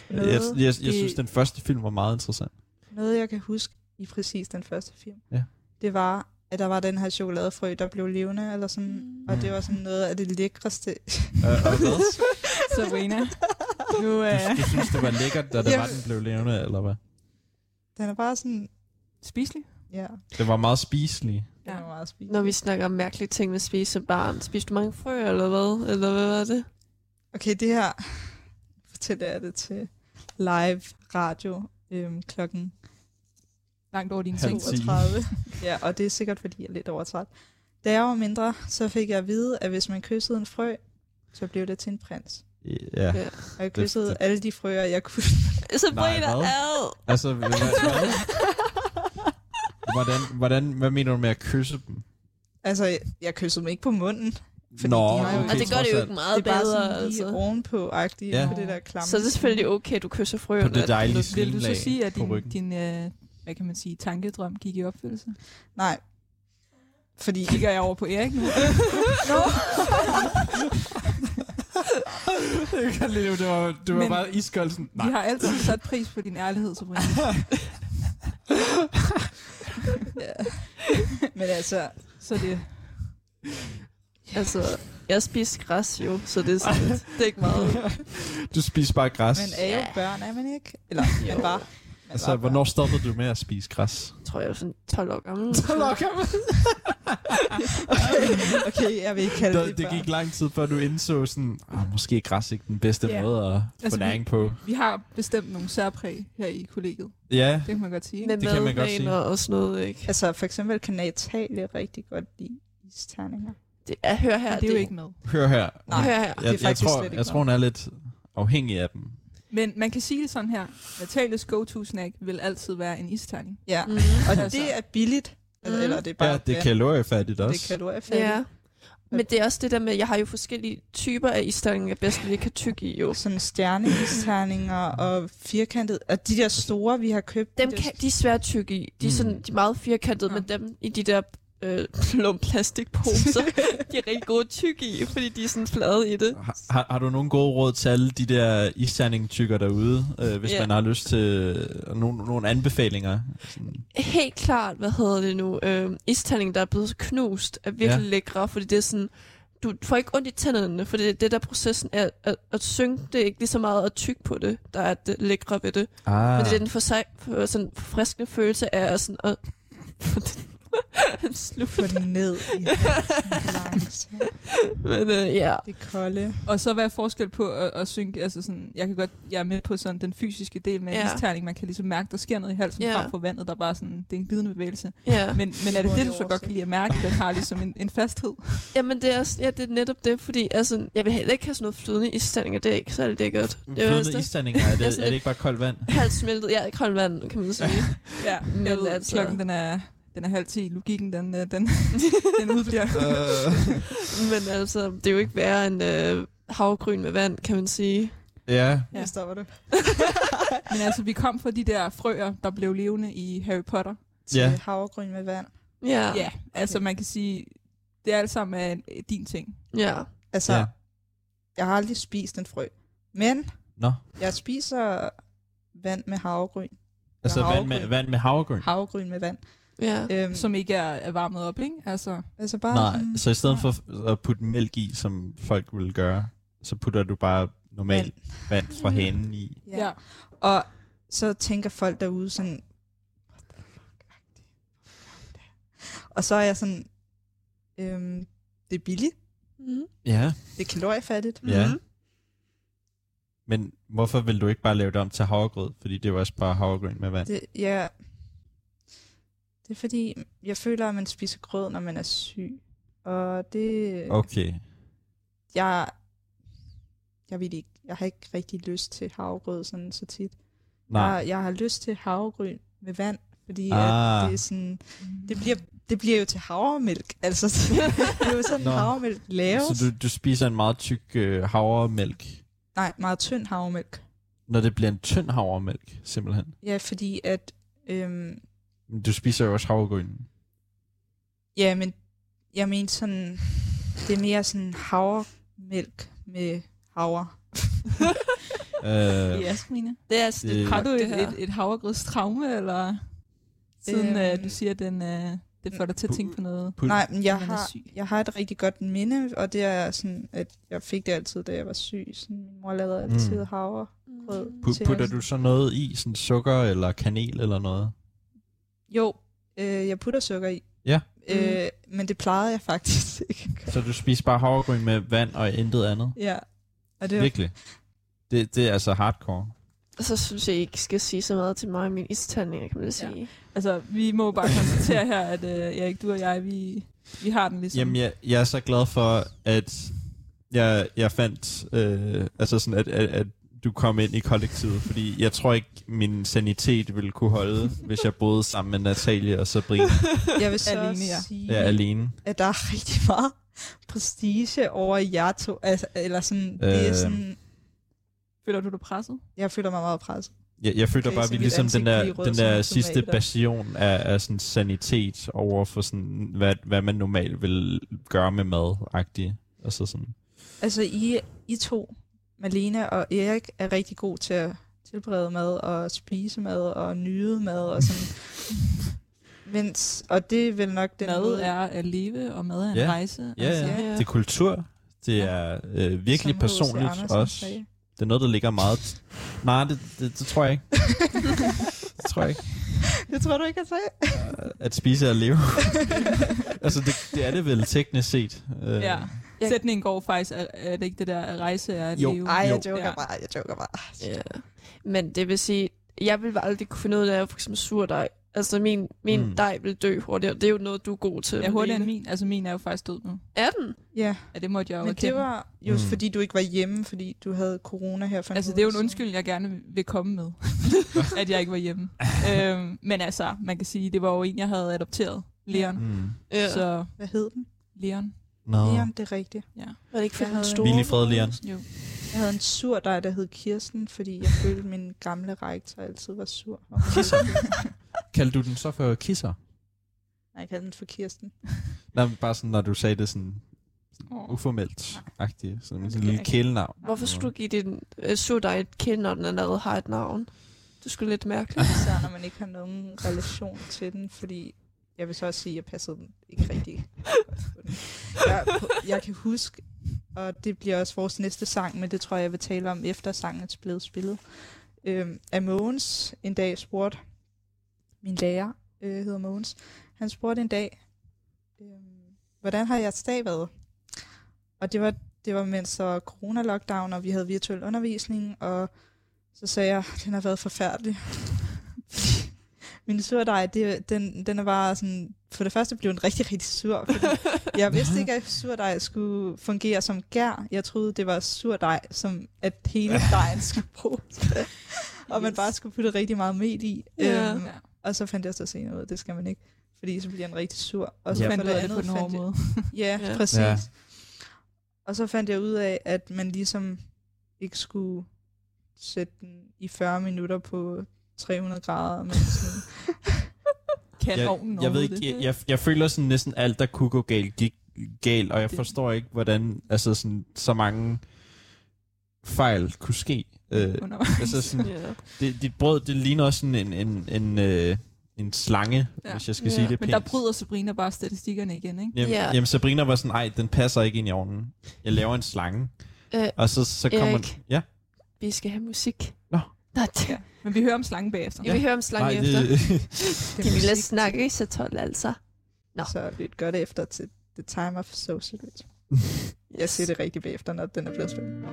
S3: jeg, jeg, jeg, jeg, synes, den første film var meget interessant.
S1: Noget, jeg kan huske i præcis den første film,
S3: Ja.
S1: det var, at der var den her chokoladefrø, der blev levende, eller sådan,
S2: Mm.
S1: og det var sådan noget af det lækreste.
S3: Øh, og hvad?
S4: Wena, nu
S3: Du,
S4: øh,
S3: du synes, det var lækkert, da det var, den blev levende, eller hvad?
S1: Den er bare sådan,
S4: spiselig.
S1: ja,
S3: Det var meget spiselig.
S4: Ja.
S1: er meget spist.
S2: Når vi snakker om mærkelige ting med spise som barn. Spiste du mange frø, eller hvad? Eller hvad var det?
S1: Okay, det her fortæller jeg det til live radio øhm, klokken
S4: Langt over din
S3: Halv
S4: ting.
S3: ti.
S1: 32. ja, og det er sikkert, fordi jeg er lidt overtræt. Da jeg var mindre, så fik jeg at vide, at hvis man kyssede en frø, så blev det til en prins.
S3: Ja.
S2: Ja.
S1: Og jeg kyssede
S3: det-
S1: alle de frøer, jeg kunne.
S2: Sabrina,
S3: Nej, hvad?
S2: ad!
S3: Altså, hvad, hvad, hvordan, hvordan, hvad mener du med at kysse dem?
S1: altså, jeg, jeg kyssede dem ikke på munden. Fordi
S3: Nå,
S1: de har jo,
S2: Og det gør det jo ikke meget
S1: det er bare
S2: bedre,
S1: sådan lige
S2: altså.
S1: ovenpå-agtigt
S3: Ja.
S1: på det der klamme.
S2: Så er det selvfølgelig okay, at du kysser frø.
S3: På det dejlige
S4: Vil du så
S3: slimlag
S4: sige, at
S3: på
S4: din,
S3: ryggen.
S4: din øh, hvad kan man sige, tankedrøm gik i opfyldelse?
S1: Nej. Fordi...
S4: Kigger jeg over på Erik nu?
S3: Jeg kan lide, det var, det var
S4: Men-
S3: bare iskold sådan,
S4: Vi har altid sat pris på din ærlighed, Sabrina.
S1: ja. Men altså,
S4: Så det,
S2: Altså, jeg spiser græs jo, så det er, sådan, det er ikke meget.
S3: Du spiser bare græs.
S1: man er jo børn, er man ikke? Eller, man var.
S3: Altså,
S1: var
S3: hvornår stoppede du med at spise græs?
S2: Jeg tror, jeg er sådan 12 år gammel.
S1: børn. Okay, jeg vil ikke kalde det,
S3: Det, det gik lang tid, før du indså sådan, ah, måske er græs ikke den bedste
S4: Ja.
S3: måde at få
S4: Altså, vi-
S3: næring på.
S4: vi har bestemt nogle særpræg her i kollegiet.
S3: Ja,
S4: Det kan man godt sige.
S2: Med
S3: Det kan man godt sige.
S2: og sådan noget, ikke?
S1: Altså, for eksempel kan Natalie rigtig godt lide isterninger.
S2: Det, jeg hører her,
S4: Men det er jo ikke med.
S3: hør her.
S1: Nej,
S2: Hør her.
S1: det er
S3: Jeg, jeg, tror,
S1: slet ikke
S3: jeg tror, hun er lidt afhængig af dem.
S4: Men man kan sige det sådan her. Natalies go-to-snack vil altid være en isterning.
S1: Ja,
S2: Mm.
S1: og
S4: Altså.
S1: det er billigt. Eller,
S2: Mm.
S1: eller det er bare
S3: Ja, det er kaloriefattigt
S1: det
S3: også.
S1: er kaloriefattigt.
S2: Ja. Men det er også det der med, at jeg har jo forskellige typer af isterninger, jeg bedst lige kan tykke i jo.
S1: Sådan stjerneisterninger og firkantet. Og de der store, vi har købt.
S2: Dem
S1: de
S2: kan, de er svære at tykke i. De er, sådan,
S3: Mm.
S2: de er meget firkantede,
S1: Ja.
S2: men dem i de der øh, plum plastikposer, de er rigtig gode tykke i, fordi de er sådan flade i det.
S3: Har, har, har du nogle gode råd til alle de der isterning-tykker derude, øh, hvis
S2: Ja.
S3: man har lyst til øh, nogle, nogle anbefalinger? Sådan.
S2: Helt klart, hvad hedder det nu, øh, isterning, der er blevet knust, er virkelig Ja. lækre, fordi det er sådan, du får ikke ondt i tænderne, for det, det der processen er at, at synge, det er ikke lige så meget at tykke på det, der er det lækre ved det.
S3: Ah.
S2: Men det er den for for, sådan forfriskende følelse af at sådan at slutte.
S1: Få den ned i.
S2: Men øh, ja,
S1: Det kolde.
S4: Og så hvad er forskel på at, at synke, altså sådan, jeg kan godt, jeg er med på sådan den fysiske del med
S2: Ja.
S4: isterning, man kan ligesom mærke, der sker noget i halsen
S2: Ja.
S4: frem for vandet, der er bare sådan, det er en glidende bevægelse.
S2: ja.
S4: Men, men er det det, du så godt kan lide at mærke, den har ligesom en, en fasthed?
S2: Jamen det er, også- ja, det er netop det, fordi altså, jeg vil heller ikke have sådan noget flydende isterninger, det er ikke særlig lækkert. Det er
S3: Flydende
S2: det.
S3: isterninger, er
S2: Det er
S3: det, er ikke bare koldt vand?
S2: Halvt smeltet, ja, koldt vand, kan man sige.
S4: Ja,
S2: Men altså...
S4: klokken den er, den er halv ti, logikken den, øh, den, den udbliver.
S2: Men altså, det er jo ikke værre end øh, havgryn med vand, kan man sige.
S3: ja.
S4: Ja.
S1: Ja. stopper du.
S4: Men altså, vi kom fra de der frøer, der blev levende i Harry Potter.
S1: Til
S3: Ja.
S1: havregryn med vand.
S2: Ja,
S4: Ja, altså man kan sige, det er alt sammen er en- din ting.
S2: ja.
S1: Altså,
S3: Ja.
S1: jeg har aldrig spist en frø. Men
S3: Nå,
S1: jeg spiser vand med havregryn.
S3: altså
S1: Eller
S3: vand med,
S1: havregryn.
S3: vand med havregryn?
S1: Havregryn med vand.
S2: Ja.
S1: Øhm,
S4: Som ikke er, er varmet op, ikke? Altså,
S1: altså bare
S3: Nej,
S1: sådan,
S3: så i stedet for at putte mælk i, som folk ville gøre, så putter du bare normalt vand fra hanen i.
S1: ja.
S4: ja.
S1: Og så tænker folk derude sådan, "What the fuck?" og så er jeg sådan, øhm, det er billigt.
S2: Mm.
S3: Ja,
S1: Det er kaloriefattigt.
S3: ja.
S2: Mhm.
S3: Men hvorfor vil du ikke bare lave det om til havregrød? Fordi det er jo også bare havregryn med vand.
S1: Det, ja, det er fordi, jeg føler, at man spiser grød, når man er syg. Og det...
S3: Okay.
S1: Jeg, jeg ved ikke, jeg har ikke rigtig lyst til havregrød sådan så tit.
S3: Nej.
S1: Jeg, jeg har lyst til havregryn med vand, fordi
S3: Ah.
S1: at det er sådan, det bliver, det bliver jo til havremælk. Altså, det er jo sådan,
S3: Nå.
S1: havremælk laves.
S3: Så du, du spiser en meget tyk øh, havremælk,
S1: Nej, meget tynd havremælk.
S3: når det bliver en tynd havremælk, simpelthen.
S1: Ja, fordi at, øhm,
S3: Du spiser jo også havregryn.
S1: ja, men jeg mener sådan, det er mere sådan havremælk med havre.
S3: Øh,
S4: Ja, Smine.
S2: Det er altså
S3: Det-
S4: Har du
S2: kogt, det
S4: et, et, et havregrydstraume, eller siden
S1: Øhm.
S4: øh, du siger, at den, øh, det får dig til at tænke på noget?
S3: pul-
S1: Nej, men jeg har, jeg har et rigtig godt minde, og det er sådan, at jeg fik det altid, da jeg var syg. Sådan, min mor lavede altid
S3: Mm.
S1: mm. havre. Rød.
S2: Mm.
S3: Pu- putter du så noget i, sådan sukker eller kanel eller noget?
S1: Jo, øh, jeg putter sukker i.
S3: Ja.
S1: Øh, men det plejede jeg faktisk ikke.
S3: Så du spiser bare havregryn med vand og intet andet?
S1: Ja. Og det var,
S3: Virkelig? Det, det er altså hardcore.
S2: Så synes jeg ikke skal sige så meget til mig og min istandninger, kan man
S4: Ja.
S2: sige.
S4: Altså, vi må bare konstatere her, at øh, Erik, du og jeg, vi, vi har den ligesom.
S3: Jamen, jeg, jeg er så glad for, at jeg, jeg fandt, øh, altså sådan, at, at, at du kom ind i kollektivet, fordi jeg tror ikke, min sanitet ville kunne holde, hvis jeg boede sammen med Natalie og Sabrina.
S1: jeg vil så
S4: Alene,
S1: alene,
S4: ja.
S1: sige,
S3: er alene.
S1: at der er rigtig meget prestige over i jer to. Altså, eller sådan, det er
S3: Øh.
S1: sådan,
S4: Føler du dig presset?
S1: jeg føler mig meget presset.
S3: Jeg, jeg føler
S1: Okay,
S3: bare, at vi ligesom den der, den der sidste
S1: tomat, der.
S3: passion af, af sådan sanitet over for sådan, hvad, hvad man normalt vil gøre med mad -agtigt. Altså sådan.
S1: Altså, I, I to, Malene og Erik, er rigtig gode til at tilberede mad og spise mad og nyde mad og sådan. Mens, og det er vel nok den
S4: mad
S1: måde,
S4: er at leve, og mad er en
S3: Ja.
S4: rejse.
S3: Ja, ja.
S2: Ja.
S3: Det er kultur. Det
S4: Ja.
S3: er øh, virkelig
S1: som
S3: personligt
S1: Andersen
S3: også.
S1: sagde.
S3: Det er noget, der ligger meget... Nej, det, det, det tror jeg ikke. det tror jeg ikke.
S1: Det tror du ikke, jeg sagde?
S3: At spise er at leve. altså, det, det er det vel teknisk set. Øh,
S4: Ja.
S2: Jeg-
S4: Sætningen går faktisk, er, er det ikke det der, at rejse er at
S3: Jo.
S4: leve?
S1: Ej, jeg
S3: Jo.
S1: joker
S4: Ja.
S1: bare, jeg joker bare.
S2: Ja. Men det vil sige, jeg vil aldrig kunne finde ud af for eksempel surdej. Altså min, min
S3: Mm.
S2: dej vil dø hurtigere. Det er jo noget, du er god til.
S4: Ja, hurtigere end min. Altså, min er jo faktisk død nu.
S2: Er den?
S1: Ja,
S4: Ja, det måtte jeg jo
S1: men det var jo
S3: Mm.
S1: fordi, du ikke var hjemme, fordi du havde corona her for
S4: Altså, det er jo en
S1: siden.
S4: undskyld, jeg gerne vil komme med, at jeg ikke var hjemme. øhm, men altså, man kan sige, det var jo en, jeg havde adopteret, Leon.
S3: Mm.
S2: Så
S1: Hvad hed den?
S4: Leon,
S3: Nå.
S1: Leon, det er rigtigt.
S4: ja.
S2: Var det ikke for den store?
S3: I fred, Leon.
S4: Jo.
S1: Jeg havde en sur dej, der hed Kirsten, fordi jeg følte, at min gamle rektor altid var sur.
S3: Kisser. Kaldte du den så for kisser?
S1: Nej, jeg kaldte den for Kirsten.
S3: Nej, men bare sådan, når du sagde det sådan
S4: Oh.
S3: uformelt-agtigt. Sådan en
S4: Okay.
S3: lille kælenavn.
S2: Hvorfor skulle du give din uh, surdej et kend, når den allerede har et navn? Det skulle lidt mærkeligt.
S1: Især når man ikke har nogen relation til den, fordi jeg vil så også sige, at jeg passede den ikke rigtig. Jeg, jeg kan huske, og det bliver også vores næste sang, men det tror jeg, jeg vil tale om efter sangen er blevet spillet. Øhm, at Mogens en dag spurgte, min lærer øh, hedder Mogens, han spurgte en dag, øh, hvordan har jeres dag været? Og det var, det var mens der var corona-lockdown, og vi havde virtuel undervisning, og så sagde jeg, den har været forfærdelig. Min surdej, det, den, den er bare sådan... For det første blev den rigtig, rigtig sur. Jeg vidste ikke, at surdej skulle fungere som gær. Jeg troede, det var surdej, som at hele dejen skulle bruges. og man
S4: Yes.
S1: bare skulle putte rigtig meget mel i.
S2: Ja.
S1: Øhm, og så fandt jeg så senere ud, af, det skal man ikke. Fordi så bliver den rigtig sur. Og så
S3: Ja.
S4: fandt
S1: for
S4: du
S1: det
S4: af det på
S1: andet
S4: den
S1: fandt jeg,
S4: måde.
S1: Ja,
S2: Ja.
S1: præcis.
S3: Ja.
S1: Og så fandt jeg ud af, at man ligesom ikke skulle sætte den i 40 minutter på 300 grader. Men sådan,
S4: Kan
S3: jeg,
S4: ovnen
S3: jeg ved ikke,
S4: det?
S3: jeg, jeg, jeg føler sådan næsten alt, der kunne gå galt, gik galt, og jeg
S4: Det-
S3: forstår ikke, hvordan altså sådan, så mange fejl kunne ske. Øh,
S4: Undervejs.
S3: altså sådan,
S2: Ja.
S3: det, dit brød, det ligner også sådan en, en, en, øh, en slange, ja. Hvis jeg skal
S2: Ja.
S3: sige det
S4: Men
S3: pænt.
S4: der bryder Sabrina bare statistikkerne igen, ikke?
S3: Jamen,
S2: Ja.
S3: jamen Sabrina var sådan, ej, den passer ikke ind i ovnen. Jeg laver en slange.
S2: Øh,
S3: Og så, så kommer...
S2: Erik.
S3: Ja.
S2: Vi skal have musik. Det.
S4: Ja. Men vi hører om slangen bagefter.
S2: Jeg vil høre om slange
S3: Nej,
S2: efter.
S3: det,
S1: det
S2: vi lade snakke i så 12 altså? Nå.
S1: Så lyt godt efter til The Time of Socialism.
S6: Jeg ser det rigtig bagefter, når den er blevet spillet.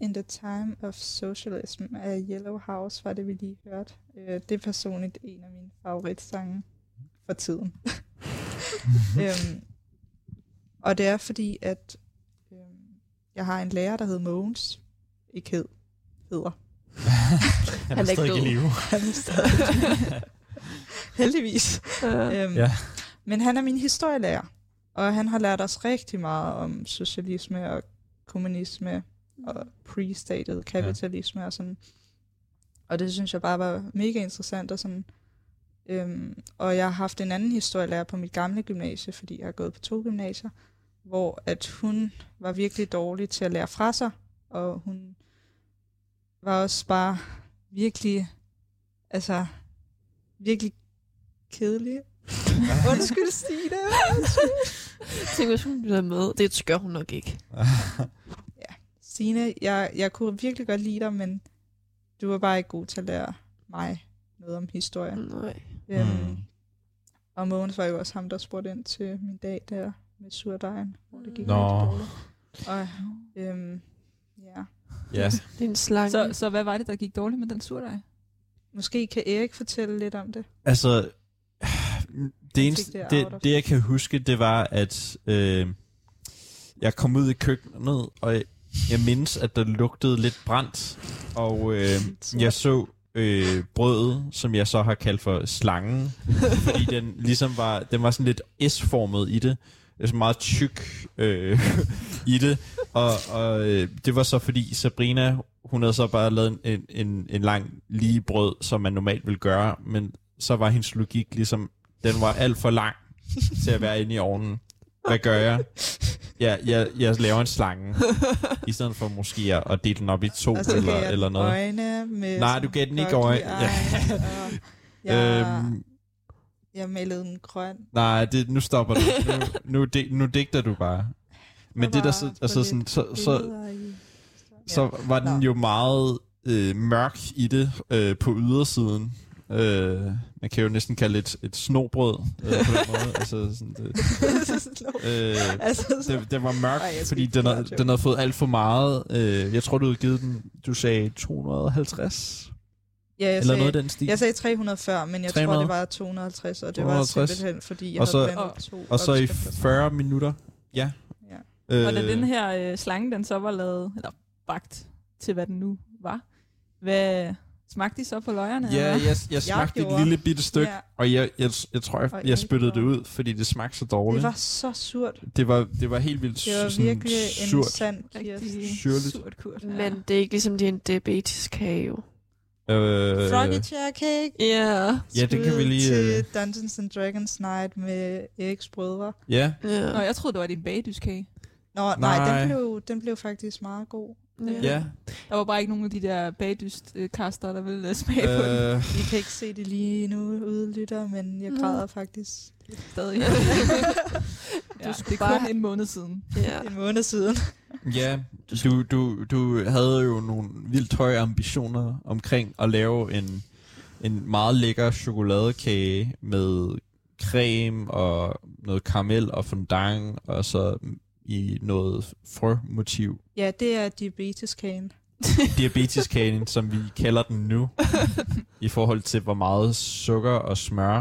S1: Love in the
S6: Time of Socialism af Yellow House var det, vi lige hørte. Øh, det er personligt en af mine favoritsange for tiden. øhm, og det er fordi, at øhm, jeg har en lærer, der hedder Mogens. Ikke hed. Hedder.
S3: Han,
S2: Han er
S3: er
S2: ikke
S3: stadig i live.
S6: Han er stadig. Heldigvis.
S2: Øh,
S6: Øhm,
S3: Ja.
S6: Men han er min historielærer, og han har lært os rigtig meget om socialisme og kommunisme og pre-stated kapitalisme ja. og sådan. Og det synes jeg bare var mega interessant og sådan. Øhm, og jeg har haft en anden historielærer på mit gamle gymnasie, fordi jeg har gået på to gymnasier, hvor at hun var virkelig dårlig til at lære fra sig, og hun var også bare virkelig, altså virkelig kedelig. Undskyld, Stine.
S2: Tænk, hvis hun lytter med. Det gør hun nok ikke.
S6: Stine, jeg, jeg kunne virkelig godt lide dig, men du var bare ikke god til at lære mig
S1: noget om historie.
S2: Nej.
S1: Øhm,
S3: Mm.
S1: Og Mogens var jo også ham, der spurgte ind til min dag der med surdejen, hvor det gik
S3: Nå.
S1: rigtig dårligt. Og øhm, ja,
S3: Ja.
S2: Det er en slange.
S4: Så, så hvad var det, der gik dårligt med den surdej?
S1: måske kan Erik fortælle lidt om det.
S3: Altså, det eneste,
S1: det
S3: det, det jeg kan huske, det var, at øh, jeg kom ud i køkkenet, og jeg, mindes, at der lugtede lidt brændt, og øh, jeg så øh, brødet, som jeg så har kaldt for slangen, fordi den ligesom var, den var sådan lidt S-formet i det, altså meget tyk øh, i det, og, og øh, det var så fordi Sabrina, hun havde så bare lavet en, en, en, en lang lige brød, som man normalt ville gøre, men så var hendes logik ligesom, den var alt for lang til at være inde i ovnen. Hvad gør jeg? Ja, jeg, jeg laver en slange, i stedet for måske at at dele den op i to
S1: Og så gav
S3: eller, eller noget.
S1: øjne med
S3: Nej, du gav den ikke øjne.
S1: og jeg,
S3: Øhm,
S1: jeg malede den grøn.
S3: nej, det, nu stopper du. Nu, nu, di- nu digter du bare. Men det der, så, altså sådan, så, så, så var den jo meget øh, mørk i det øh, på ydersiden. Øh, man kan jo næsten kalde det et, et snobrød øh, på den måde. altså, sådan, det, øh,
S1: altså,
S3: det, det var mørk,
S1: Ej,
S3: fordi den, havde,
S1: joke.
S3: den havde fået alt for meget. Øh, jeg tror, du havde givet den, du sagde 250?
S1: ja, jeg
S3: eller
S1: sagde,
S3: noget af den stil.
S1: jeg sagde 300 før, men jeg
S3: 300?
S1: tror, det var 250, og det
S3: 250.
S1: var simpelthen, fordi jeg
S3: Og
S1: havde
S3: så-
S1: blandet
S4: og-
S1: to
S3: og så i
S1: opskrifter sammen.
S3: 40 minutter. Ja.
S1: Ja.
S3: Øh,
S4: Og da den her øh, slange, den så var lavet, eller bagt til, hvad den nu var, hvad smagte de så på løgerne?
S3: Ja,
S4: eller?
S3: jeg, jeg smagte et
S1: gjorde.
S3: lille bitte stykke,
S1: Ja,
S3: og jeg, jeg, jeg tror, jeg,
S1: Og
S3: jeg
S1: jeg
S3: spyttede det ud, fordi det smagte så dårligt.
S1: det var så surt.
S3: det var, det var helt vildt
S1: Det var
S3: sådan
S1: virkelig en
S3: surt.
S1: sand.
S4: Rigtig surt kurt.
S2: Men det er ikke ligesom din diabetes kage jo.
S3: Øh,
S1: Froggy chair cake.
S2: Ja.
S3: Ja, det kan vi lige,
S1: til
S3: øh,
S1: Dungeons and Dragons Night med Eriks brødre.
S3: ja,
S4: Nå,
S2: Ja.
S4: jeg troede, det var din bagdyskage.
S1: Nå, Nej.
S3: nej
S1: den, blev, den blev faktisk meget god.
S3: Ja.
S4: Der var bare ikke nogen af de der bagdyst-kaster, der ville øh, smage på den
S3: Øh,
S1: I kan ikke se det lige nu ude, lytter, men jeg
S2: Mm.
S1: græder faktisk
S4: stadig. ja, det
S2: skulle
S4: kun
S2: bare-
S4: en måned siden.
S2: ja.
S1: en måned siden.
S3: ja, du, du, du havde jo nogle vildt høje ambitioner omkring at lave en, en meget lækker chokoladekage med creme og noget karamel og fondant, og så i noget frømotiv.
S1: Ja, det er diabeteskagen.
S3: Diabeteskagen, som vi kalder den nu, i forhold til hvor meget sukker og smør,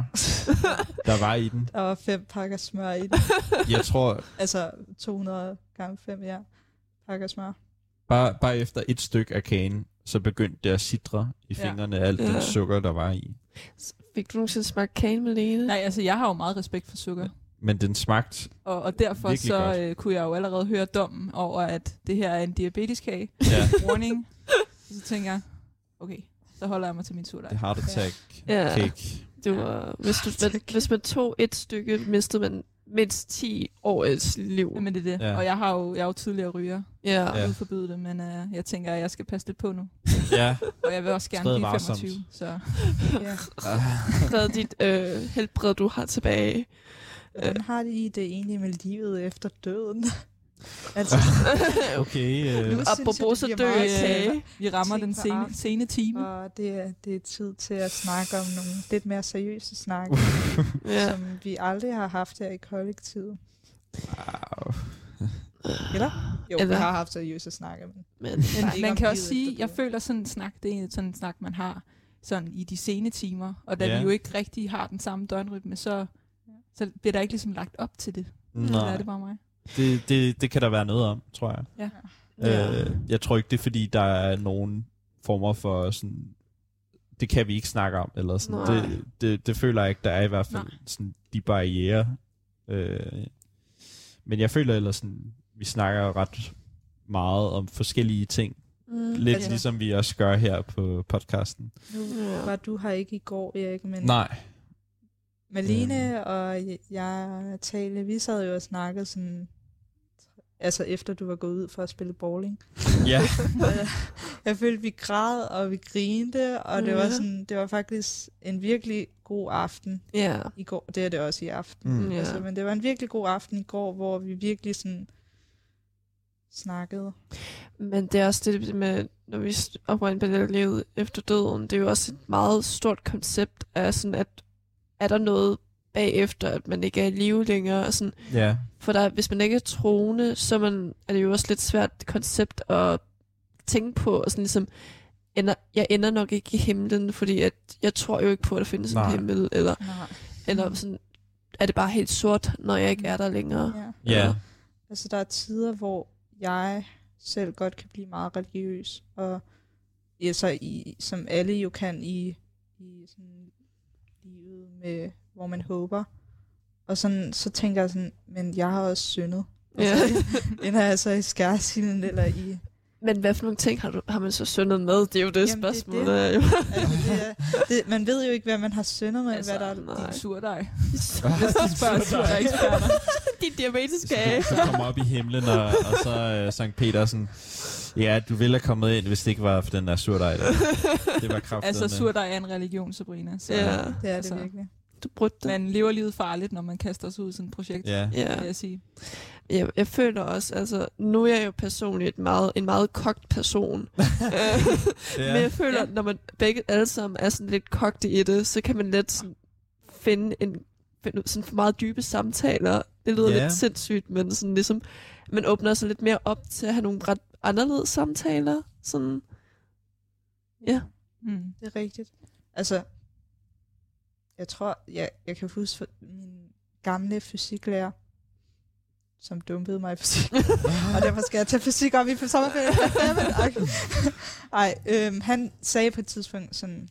S3: der var i den.
S1: Der var fem pakker smør i den.
S3: Jeg tror,
S1: altså 200 gange 5, ja. Pakker smør.
S3: bare, bare efter et stykke af kagen, så begyndte det at sidre i fingrene af alt
S2: Ja.
S3: den sukker, der var i.
S2: Fik du nogensinde smagt kage med Lene?
S4: Nej, altså jeg har jo meget respekt for sukker.
S3: Men den smagte,
S4: Og, og derfor
S3: Virkelig
S4: så
S3: godt.
S4: øh, kunne jeg jo allerede høre dommen over, at det her er en diabeteskage.
S3: ja,
S4: Warning. så tænker jeg, okay, så holder jeg mig til min surdej.
S3: det heart attack
S2: Ja.
S3: cake.
S2: Det var, hvis, du, man, hvis man tog et stykke, mistede man mindst 10 års liv.
S4: Men det er det.
S3: Ja.
S4: Ja. Og jeg har jo, jeg er jo tidligere ryger.
S2: Ja.
S3: Ja.
S4: Jeg vil forbyde det, men øh, jeg tænker, at jeg skal passe lidt på nu.
S3: Ja,
S4: Og jeg vil også gerne blive
S3: varsomt.
S4: 25. Så
S1: Ja.
S2: Red dit øh, helbred, du har tilbage.
S1: Hvordan har de det egentlig med livet efter døden? altså,
S3: okay.
S1: Nu
S3: Øh,
S2: Apropos så
S1: meget,
S2: kage.
S4: vi rammer den sene, sene time.
S1: og det er, det er tid til at snakke om nogle lidt mere seriøse snakke,
S2: Ja.
S1: som vi aldrig har haft her i kollektivet.
S3: wow.
S1: Eller? Jo,
S2: Eller-
S1: vi har haft seriøse snakke, men
S2: Men,
S4: Men man kan også sige, jeg føler sådan en snak, det er sådan en snak, man har sådan i de sene timer. Og da
S3: Ja.
S4: vi jo ikke rigtig har den samme døgnrytme, så, så bliver der ikke ligesom lagt op til det. Eller
S3: Nej,
S4: er det bare mig?
S3: det, det, det kan der være noget om, tror jeg.
S4: Ja.
S2: ja.
S3: Øh, jeg tror ikke, det er fordi, der er nogen former for sådan... Det kan vi ikke snakke om, eller sådan.
S2: Nej.
S3: Det, det, det føler jeg ikke, der er i hvert fald
S4: Nej.
S3: sådan de barriere. Øh, men jeg føler ellers sådan, vi snakker ret meget om forskellige ting.
S2: Mm.
S3: Lidt
S1: Altså-
S3: ligesom vi også gør her på podcasten.
S1: nu
S2: Ja.
S1: var du her ikke i går, Erik, men
S3: Nej.
S1: Malene og jeg, Tale, vi sad jo og snakkede sådan, altså efter du var gået ud for at spille bowling.
S3: Ja.
S1: Jeg, jeg følte, vi græd, og vi grinte, og det var sådan, det var faktisk en virkelig god aften
S2: Ja.
S1: i går. Det er det også i aften.
S3: Mm.
S2: Ja.
S1: Altså, men det var en virkelig god aften i går, hvor vi virkelig sådan snakkede.
S2: Men det er også det med, når vi opregner livet efter døden, det er jo også et meget stort koncept af sådan, at er der noget bagefter, at man ikke er i live længere, og sådan,
S3: Ja.
S2: for der, hvis man ikke er troende, så man, er det jo også lidt svært koncept at tænke på, og sådan ligesom, ender, jeg ender nok ikke i himlen, fordi at jeg tror jo ikke på, at der findes
S3: Nej.
S2: en himmel, eller,
S1: Nej.
S2: eller sådan, er det bare helt sort, når jeg ikke er der længere.
S1: Ja.
S3: Ja.
S1: Altså, der er tider, hvor jeg selv godt kan blive meget religiøs, og altså, i, som alle jo kan i, i sådan, livet, med, hvor man håber. Og sådan, så tænker jeg sådan, men jeg har også syndet.
S2: Ja.
S1: Ender jeg så i skærsilden, eller i...
S2: Men hvad for nogle ting har, du, har man så syndet med? Det er jo det
S1: Jamen, det
S2: spørgsmål.
S1: det.
S2: er jo.
S1: Altså, det er, det, man ved jo ikke, hvad man har syndet med,
S2: Altså,
S1: altså, hvad der er...
S4: Din surdej.
S3: Hvis
S4: du spørger surdej-eksperter.
S2: Din diabeteskage.
S3: Så kommer op i himlen, og, og så øh, Sankt Petersen. Ja, du ville have kommet ind, hvis det ikke var for den der surdej der. Det var kraftigt.
S4: Altså, surdej er en religion, Sabrina. Så
S2: Ja.
S1: Det er det
S4: Altså,
S1: virkelig.
S2: Du brugte det.
S4: man lever livet farligt, når man kaster sig ud i sådan et projekt,
S3: Ja.
S2: Ja.
S4: vil jeg sige.
S2: Jeg, jeg føler også, altså, nu er jeg jo personligt et meget, en meget kogt person.
S3: Ja.
S2: Men jeg føler,
S4: Ja.
S2: når man begge alle sammen er sådan lidt kogte i det, så kan man let sådan finde en finde sådan for meget dybe samtaler. Det lyder
S3: Ja.
S2: lidt sindssygt, men sådan ligesom, man åbner sig lidt mere op til at have nogle ret anderledes samtaler. Sådan, ja.
S4: Mm.
S1: Det er rigtigt. Altså, jeg tror, jeg, jeg kan huske for min gamle fysiklærer, som dumpede mig i fysik. og derfor skal jeg tage fysik op i sommerferien. Goddammit. Ej, øhm, han sagde på et tidspunkt sådan,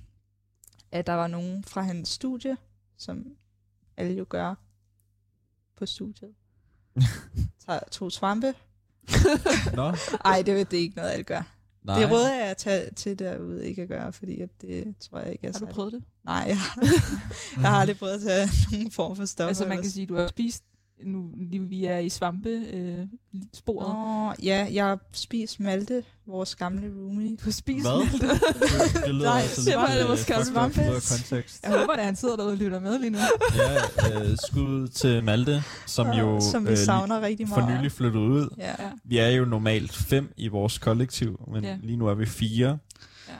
S1: at der var nogen fra hans studie, som alle jo gør på studiet. Tager to svampe.
S3: Nå,
S1: Ej, det, er- det er ikke noget, alle gør.
S3: nej.
S1: Det råder jeg at tage til derude ikke at gøre, fordi at det tror jeg ikke er
S4: Har du prøvet det?
S1: Nej, jeg, jeg har aldrig prøvet at tage nogen form for stoffer.
S4: Altså, man kan sige, at du har spist, nu lige vi er i svampe øh, sporet.
S1: Åh, ja, jeg har spist Malte, vores gamle roomie.
S4: Du har spist
S3: Hvad?
S4: Malte.
S3: Det, det lyder
S1: Nej,
S3: altså
S2: det var
S3: lidt, øh,
S2: også
S3: up
S1: svampe.
S3: kontekst.
S4: Jeg håber, at han sidder derude og lytter med lige nu.
S3: Ja, øh, skud til Malte, som jo
S1: som vi
S3: øh,
S1: savner rigtig
S3: for
S1: meget.
S3: nylig flyttede ud.
S1: Ja.
S4: Ja.
S3: Vi er jo normalt fem i vores kollektiv, men
S4: Ja.
S3: lige nu er vi fire.
S4: Ja.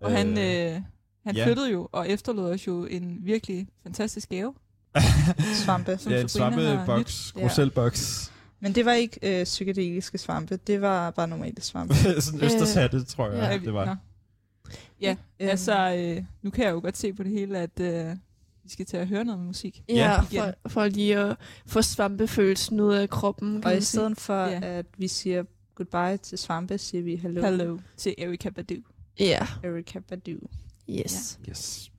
S4: Og han, øh, han
S3: ja.
S4: flyttede jo og efterlod os jo en virkelig fantastisk gave.
S1: Svampe.
S4: som
S3: ja, en svampeboks,
S1: Ja.
S3: groselboks.
S1: Men det var ikke øh, psykedeliske svampe, det var bare normale svampe.
S3: Sådan Østershatte, tror jeg,
S2: Ja,
S3: ja, det var.
S4: Nå. Ja,
S1: Øhm,
S4: altså, øh, nu kan jeg jo godt se på det hele, at øh, vi skal til at høre noget musik.
S2: Ja,
S3: Ja.
S2: for, for lige at få svampefølelsen ud af kroppen. Kan
S1: Og i stedet for,
S4: Ja.
S1: at vi siger goodbye til svampe, siger vi hello,
S4: Hello til Erika Badu.
S2: Ja,
S1: Erika Badu.
S2: yes.
S3: Yes.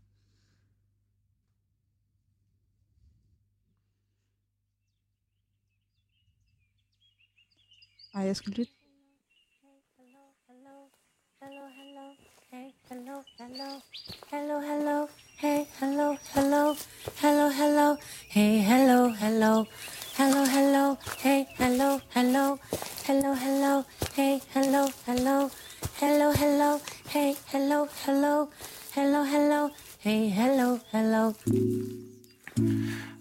S1: Skal lytte.
S7: Hello, hello, hey, hello, hello, hello, hello, hey, hello, hello, hello, hello, hey, hello, hello, hello, hello, hey, hello, hello, hello, hello, hey, hello, hello, hello, hello, hey, hello, hello, hello, hello, hey, hello, hello.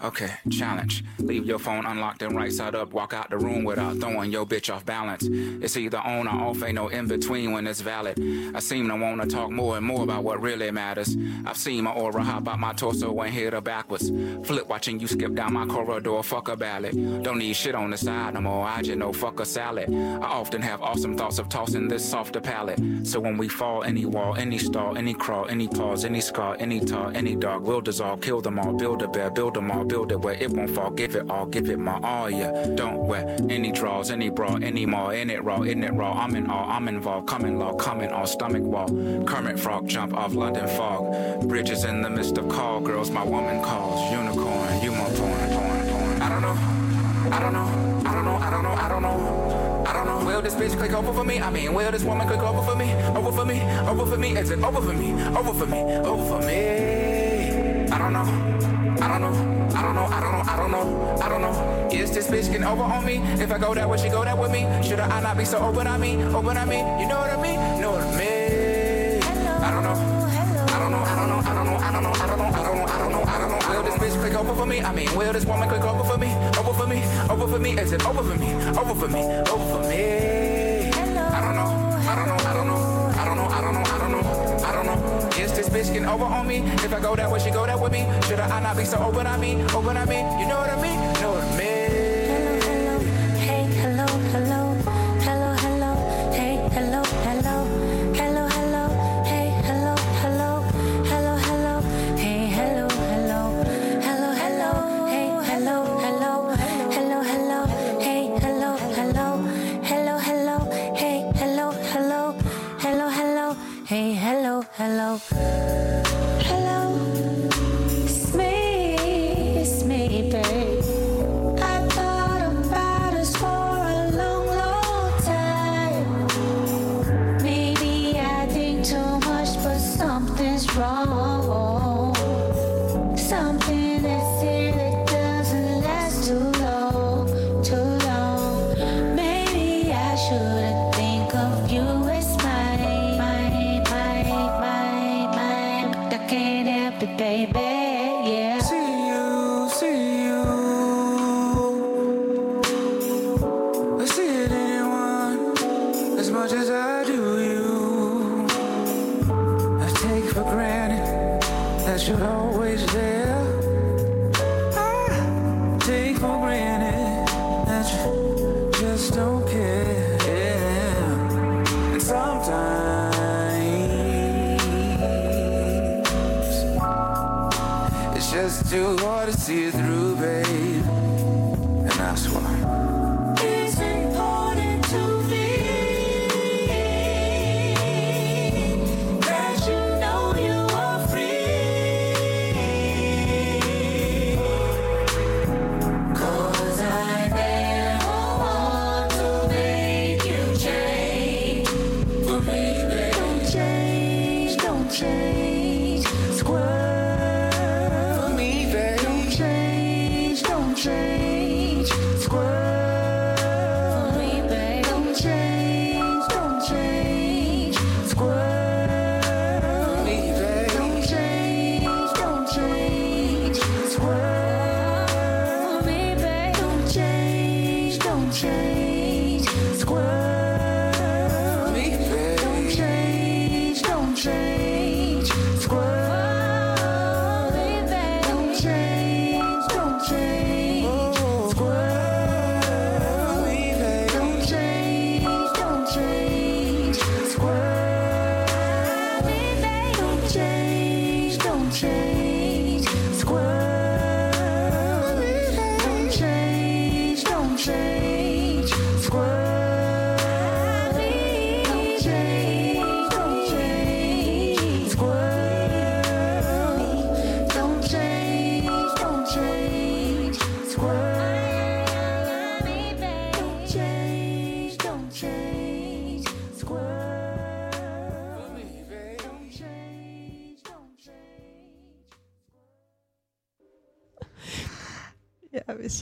S8: Okay, challenge. Leave your phone unlocked and right side up. Walk out the room without throwing your bitch off balance. It's either on or off, ain't no in between when it's valid. I seem to wanna talk more and more about what really matters. I've seen my aura hop out my torso and hit her backwards. Flip watching you skip down my corridor, fuck a ballad. Don't need shit on the side no more, I just know fuck a salad. I often have awesome thoughts of tossing this softer palate. So when we fall, any wall, any stall, any crawl, any pause, any scar, any tar, any dog we'll dissolve, kill them all, build a bear, build them all, build it where it won't fall, give it all, give it my all, yeah. Don't wear any draws, any bra, any more, in it raw, in it raw, I'm in all, I'm involved, coming law, coming all, stomach wall. Kermit Frog jump off London fog, bridges in the midst of call, girls my woman calls, unicorn, you my porn, porn, porn. I don't know, I don't know, I don't know, I don't know, I don't know. I don't know. Will this bitch click over for me? I mean, will this woman click over for me? Over for me? Over for me? Is it over for me? Over for me? Over for me? I don't know. I don't know. I don't know, I don't know, I don't know, I don't know. Is this bitch getting over on me? If I go that way, she go that with me. Should I not be so open on me? Open on me, you know what I mean? Know what I mean? I don't know. I I don't know, I don't know, I don't know, I don't know, I don't know, I don't know, I don't know. Will this bitch click over for me? I mean, will this woman click over for me? Over for me, over for me, is it over for me? Over for me, over for me.
S9: Over on me. If I go that way, she go that with me. Should I not be so open on me? Open on me, you know what I mean? You know what I mean?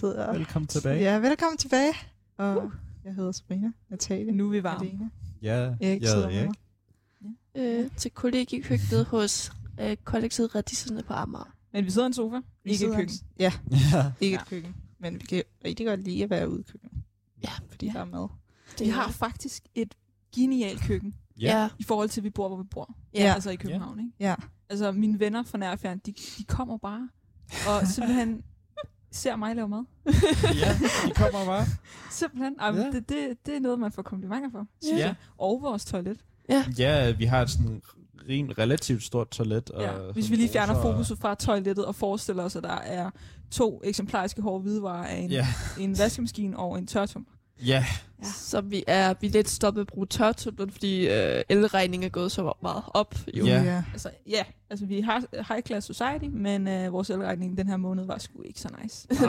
S1: Sidder...
S3: Velkommen tilbage.
S1: Ja, velkommen tilbage. Og jeg hedder Sabrina Natalie.
S4: Nu er vi varme.
S3: Ja,
S1: Erik
S3: jeg
S1: sidder
S3: hedder
S1: med
S3: Erik.
S1: mig.
S2: Øh, til kollegiekøkkenet hos øh, kollektivet Radisserne på Amager.
S4: Men vi sidder i en sofa,
S1: Vi
S4: ikke i et køkken.
S1: Ja,
S3: Ja.
S1: ikke
S4: Ja.
S1: et køkken. Men vi kan rigtig godt lide at være ude i køkkenet.
S2: Ja.
S1: Fordi
S4: Ja.
S1: der er mad.
S4: Vi har faktisk et genialt køkken,
S2: Ja.
S4: i forhold til, at vi bor, hvor vi bor.
S1: Ja.
S4: Altså i København, ikke?
S1: Ja.
S4: Altså, mine venner fra nær og fjern, de, de kommer bare og simpelthen ser mig lave mad.
S3: ja, de kommer bare.
S4: Simpelthen. Ej, ja.
S3: Ja.
S4: det, det, det er noget, man får komplimenter for, synes
S3: Ja.
S4: jeg. Og vores toilet.
S3: Ja, vi har et sådan rin, relativt stort toilet. Og
S4: Ja. Hvis vi lige fjerner
S3: og-
S4: fokuset fra toilettet og forestiller os, at der er to eksemplariske hårde hvidevarer af en,
S3: Ja,
S4: en vaskemaskine og en tørtum.
S3: Ja.
S2: Ja. Så vi er, vi er lidt stoppet at bruge tørtumlen, fordi øh, elregningen er gået så meget op. Jo.
S3: Ja.
S1: ja.
S4: Altså, ja, altså vi har high class society, men øh, vores elregning den her måned var sgu ikke så nice.
S3: Nej.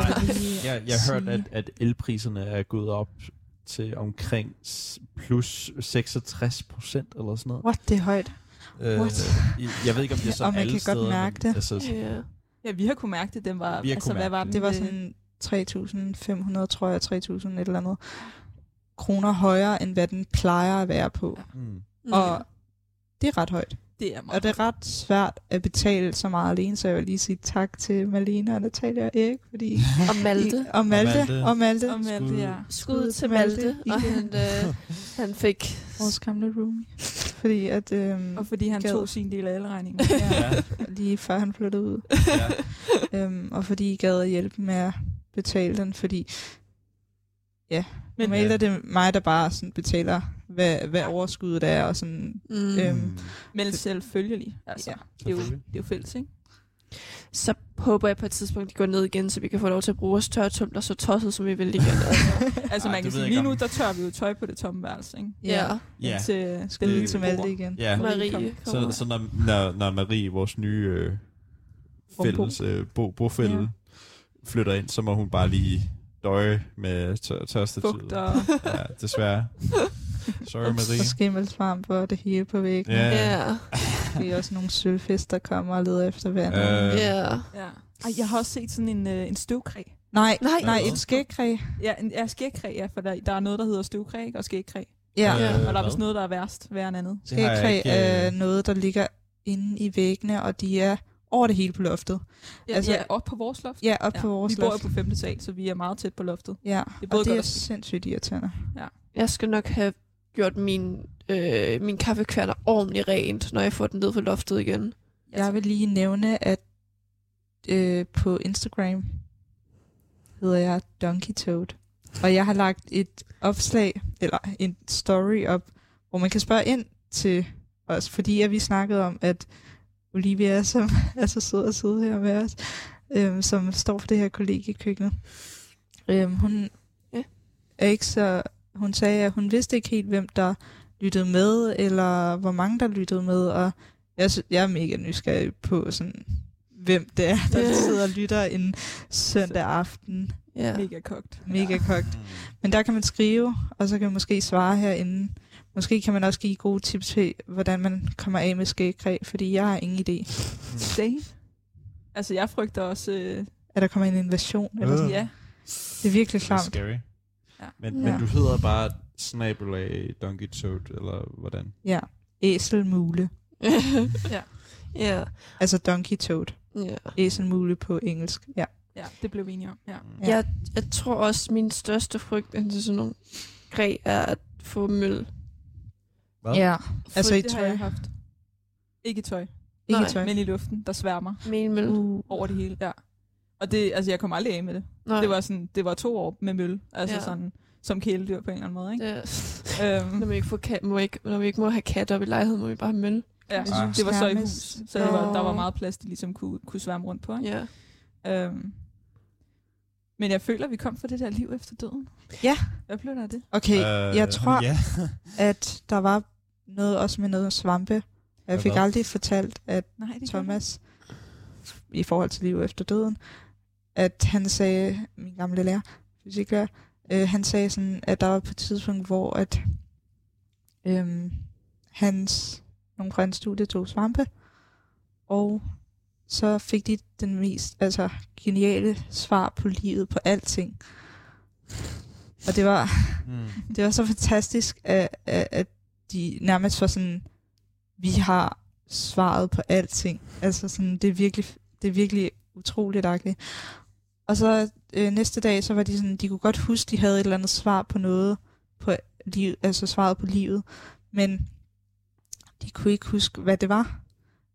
S3: Jeg, jeg har hørt, at, at elpriserne er gået op til omkring plus 66 procent eller sådan noget.
S1: What, det er højt.
S3: Øh,
S1: What?
S3: jeg- ved ikke, om det er sådan
S1: Og man
S3: alle
S1: kan godt
S3: steder,
S1: mærke
S3: men,
S1: det.
S3: Altså,
S2: Ja.
S4: Ja, vi har kunne mærke det. Den var,
S3: Vi har
S4: altså,
S3: kunne
S4: hvad
S3: mærke
S4: var
S3: det.
S4: den?
S1: Det var
S4: Øh,
S1: sådan 3.500, tror jeg, 3.000 et eller andet kroner højere, end hvad den plejer at være på.
S3: mm.
S2: Mm.
S1: Og det er ret højt.
S4: Det er meget.
S1: Og det er ret svært at betale så meget alene, så jeg vil lige sige tak til Malene og Natalia og Erik, fordi...
S2: Og Malte.
S1: Og Malte.
S3: Malte.
S1: Og Malte.
S4: Og Malte, ja.
S2: Skud til Malte. Og han, øh, han fik
S1: Vores gamle roomie. fordi at... Øhm,
S4: Og fordi han
S1: Gad.
S4: tog sin del af alle regninger.
S1: ja,
S3: Ja.
S1: lige før han flyttede ud.
S3: ja.
S1: Øhm, og fordi I gad at hjælpe med at betale den, fordi ja,
S4: Men-
S1: normalt
S3: Ja.
S1: er det mig, der bare sådan betaler, hvad, hvad overskuddet er, og sådan,
S2: Mm.
S1: Øhm,
S4: Men selvfølgelig. Altså,
S1: Ja,
S4: det, er jo, det er jo fælles, ikke?
S2: Så håber jeg på et tidspunkt, de går ned igen, så vi kan få lov til at bruge vores tørretumler så tosset, som vi vil igen.
S4: Altså
S3: Ej,
S4: man kan sige, lige nu, der tør vi jo tøj på det tomme værelse, ikke?
S2: ja.
S3: Ja.
S4: Til
S1: skal lige til. Malte igen.
S3: Ja.
S2: Marie
S4: kom.
S2: kommer.
S3: Så, så når, når, når Marie, vores nye øh, fælles øh, bo, bofælde,
S4: Ja.
S3: Flytter ind, så må hun bare lige døje med tør, tørste
S4: Fugt og...
S3: Ja, desværre. Sorry,
S1: Og
S3: Marie.
S1: skimmelsvamp og det hele på væggen.
S3: Ja.
S2: Ja.
S1: Det er også nogle sølvfisk, der kommer og leder efter vand.
S3: Øh,
S2: Ja.
S4: Ja. Ej, jeg har også set sådan en, øh, en støvkræ.
S1: Nej,
S2: Nej.
S1: nej, et skægkræ.
S4: Ja, en, ja skægkræ, ja, for der, der er noget, der hedder støvkræ ikke? og skægkræ.
S1: Ja,
S3: Øh,
S2: Ja.
S4: Og der er vist noget, der er værst værre end andet.
S1: Skægkræ
S3: ikke,
S1: er
S3: øh,
S1: noget, der ligger inde i væggene, og de er over det hele på loftet.
S4: Ja,
S1: Altså-
S4: ja op på vores loft.
S1: Ja, op på vores
S4: Vi bor jo
S1: loft.
S4: på femte sal, så vi er meget tæt på loftet.
S1: Ja,
S4: Det er både
S1: og det
S4: godt
S1: er sindssygt irriterende.
S2: Jeg skal nok have gjort min, øh, min kaffekværner ordentligt rent, når jeg får den ned på loftet igen.
S1: Jeg vil lige nævne, at øh, på Instagram hedder jeg Donkey Toad. Og jeg har lagt et opslag, eller en story op, hvor man kan spørge ind til os, fordi at vi snakkede om, at Olivia, som er så sød at sidde her med os, øhm, som står for det her kollegiekøkken, øhm, hun
S2: Ja.
S1: er ikke så... Hun sagde, at hun vidste ikke helt, hvem der lyttede med, eller hvor mange der lyttede med, og jeg, sy- jeg er mega nysgerrig på, sådan, hvem det er, der
S2: Ja.
S1: sidder og lytter en søndag aften.
S2: Ja.
S4: Mega kogt.
S1: Mega kogt. Men der kan man skrive, og så kan man måske svare herinde. Måske kan man også give gode tips til, hvordan man kommer af med skægkræ, fordi jeg har ingen idé.
S4: Dane. Altså, jeg frygter også... Øh,
S1: At der kommer en invasion. Eller sådan.
S4: Ja,
S1: Det er virkelig
S3: Det er
S1: klamt.
S3: scary.
S4: Ja.
S3: Men,
S1: Ja.
S3: men du hedder bare snabelag Donkey Toad, eller hvordan?
S1: Ja. Æselmule.
S4: Ja.
S2: ja.
S1: Altså donkey toad.
S2: ja.
S1: Æselmule på engelsk. Ja.
S4: ja, det blev vi enige om. Ja.
S1: Ja.
S2: Jeg, jeg tror også, min største frygt til sådan nogle græ er at få møl.
S3: Hvad?
S1: Ja. Altså i
S4: det har
S1: tøj.
S4: jeg haft. Ikke i tøj,
S1: Ikke
S2: Nej,
S1: i tøj.
S4: men i luften, der sværmer
S2: Melmøl.
S1: Uh.
S4: over det hele. Ja. Og det, altså, jeg kom aldrig af med det.
S2: Nej.
S4: Det var, sådan, det var to år med møl, altså
S2: Ja.
S4: ja. sådan, som kæledyr på en eller anden måde. Ikke?
S2: Ja.
S4: Øhm,
S2: Når vi ikke, får kat, må ikke, når vi ikke må have kat op i lejligheden, må vi bare have møl.
S4: ja,
S3: Ah.
S4: det var så i hus, så det var, der var meget plads, de ligesom kunne, kunne sværme rundt på. Ikke?
S2: Ja.
S4: Øhm, men jeg føler, vi kom fra det der liv efter døden.
S1: Ja.
S4: Hvad blev der af det?
S1: Okay,
S3: Øh,
S1: jeg tror,
S3: Ja.
S1: at der var noget også med noget svampe. Jeg fik aldrig fortalt, at
S4: Nej,
S1: Thomas, i forhold til liv efter døden, at han sagde, min gamle lærer, fysiklærer, øh, han sagde sådan, at der var på et tidspunkt, hvor at øhm, hans, nogle fra hans studie tog svampe, og så fik de den mest altså, geniale svar på livet på alting. Og det var,
S3: Mm.
S1: det var så fantastisk, at, at, at de nærmest var sådan, vi har svaret på alting. Altså sådan, det er virkelig, det er virkelig utroligt agtigt. Og så øh, næste dag, så var de sådan, de kunne godt huske, de havde et eller andet svar på noget, på liv, altså svaret på livet, men de kunne ikke huske, hvad det var.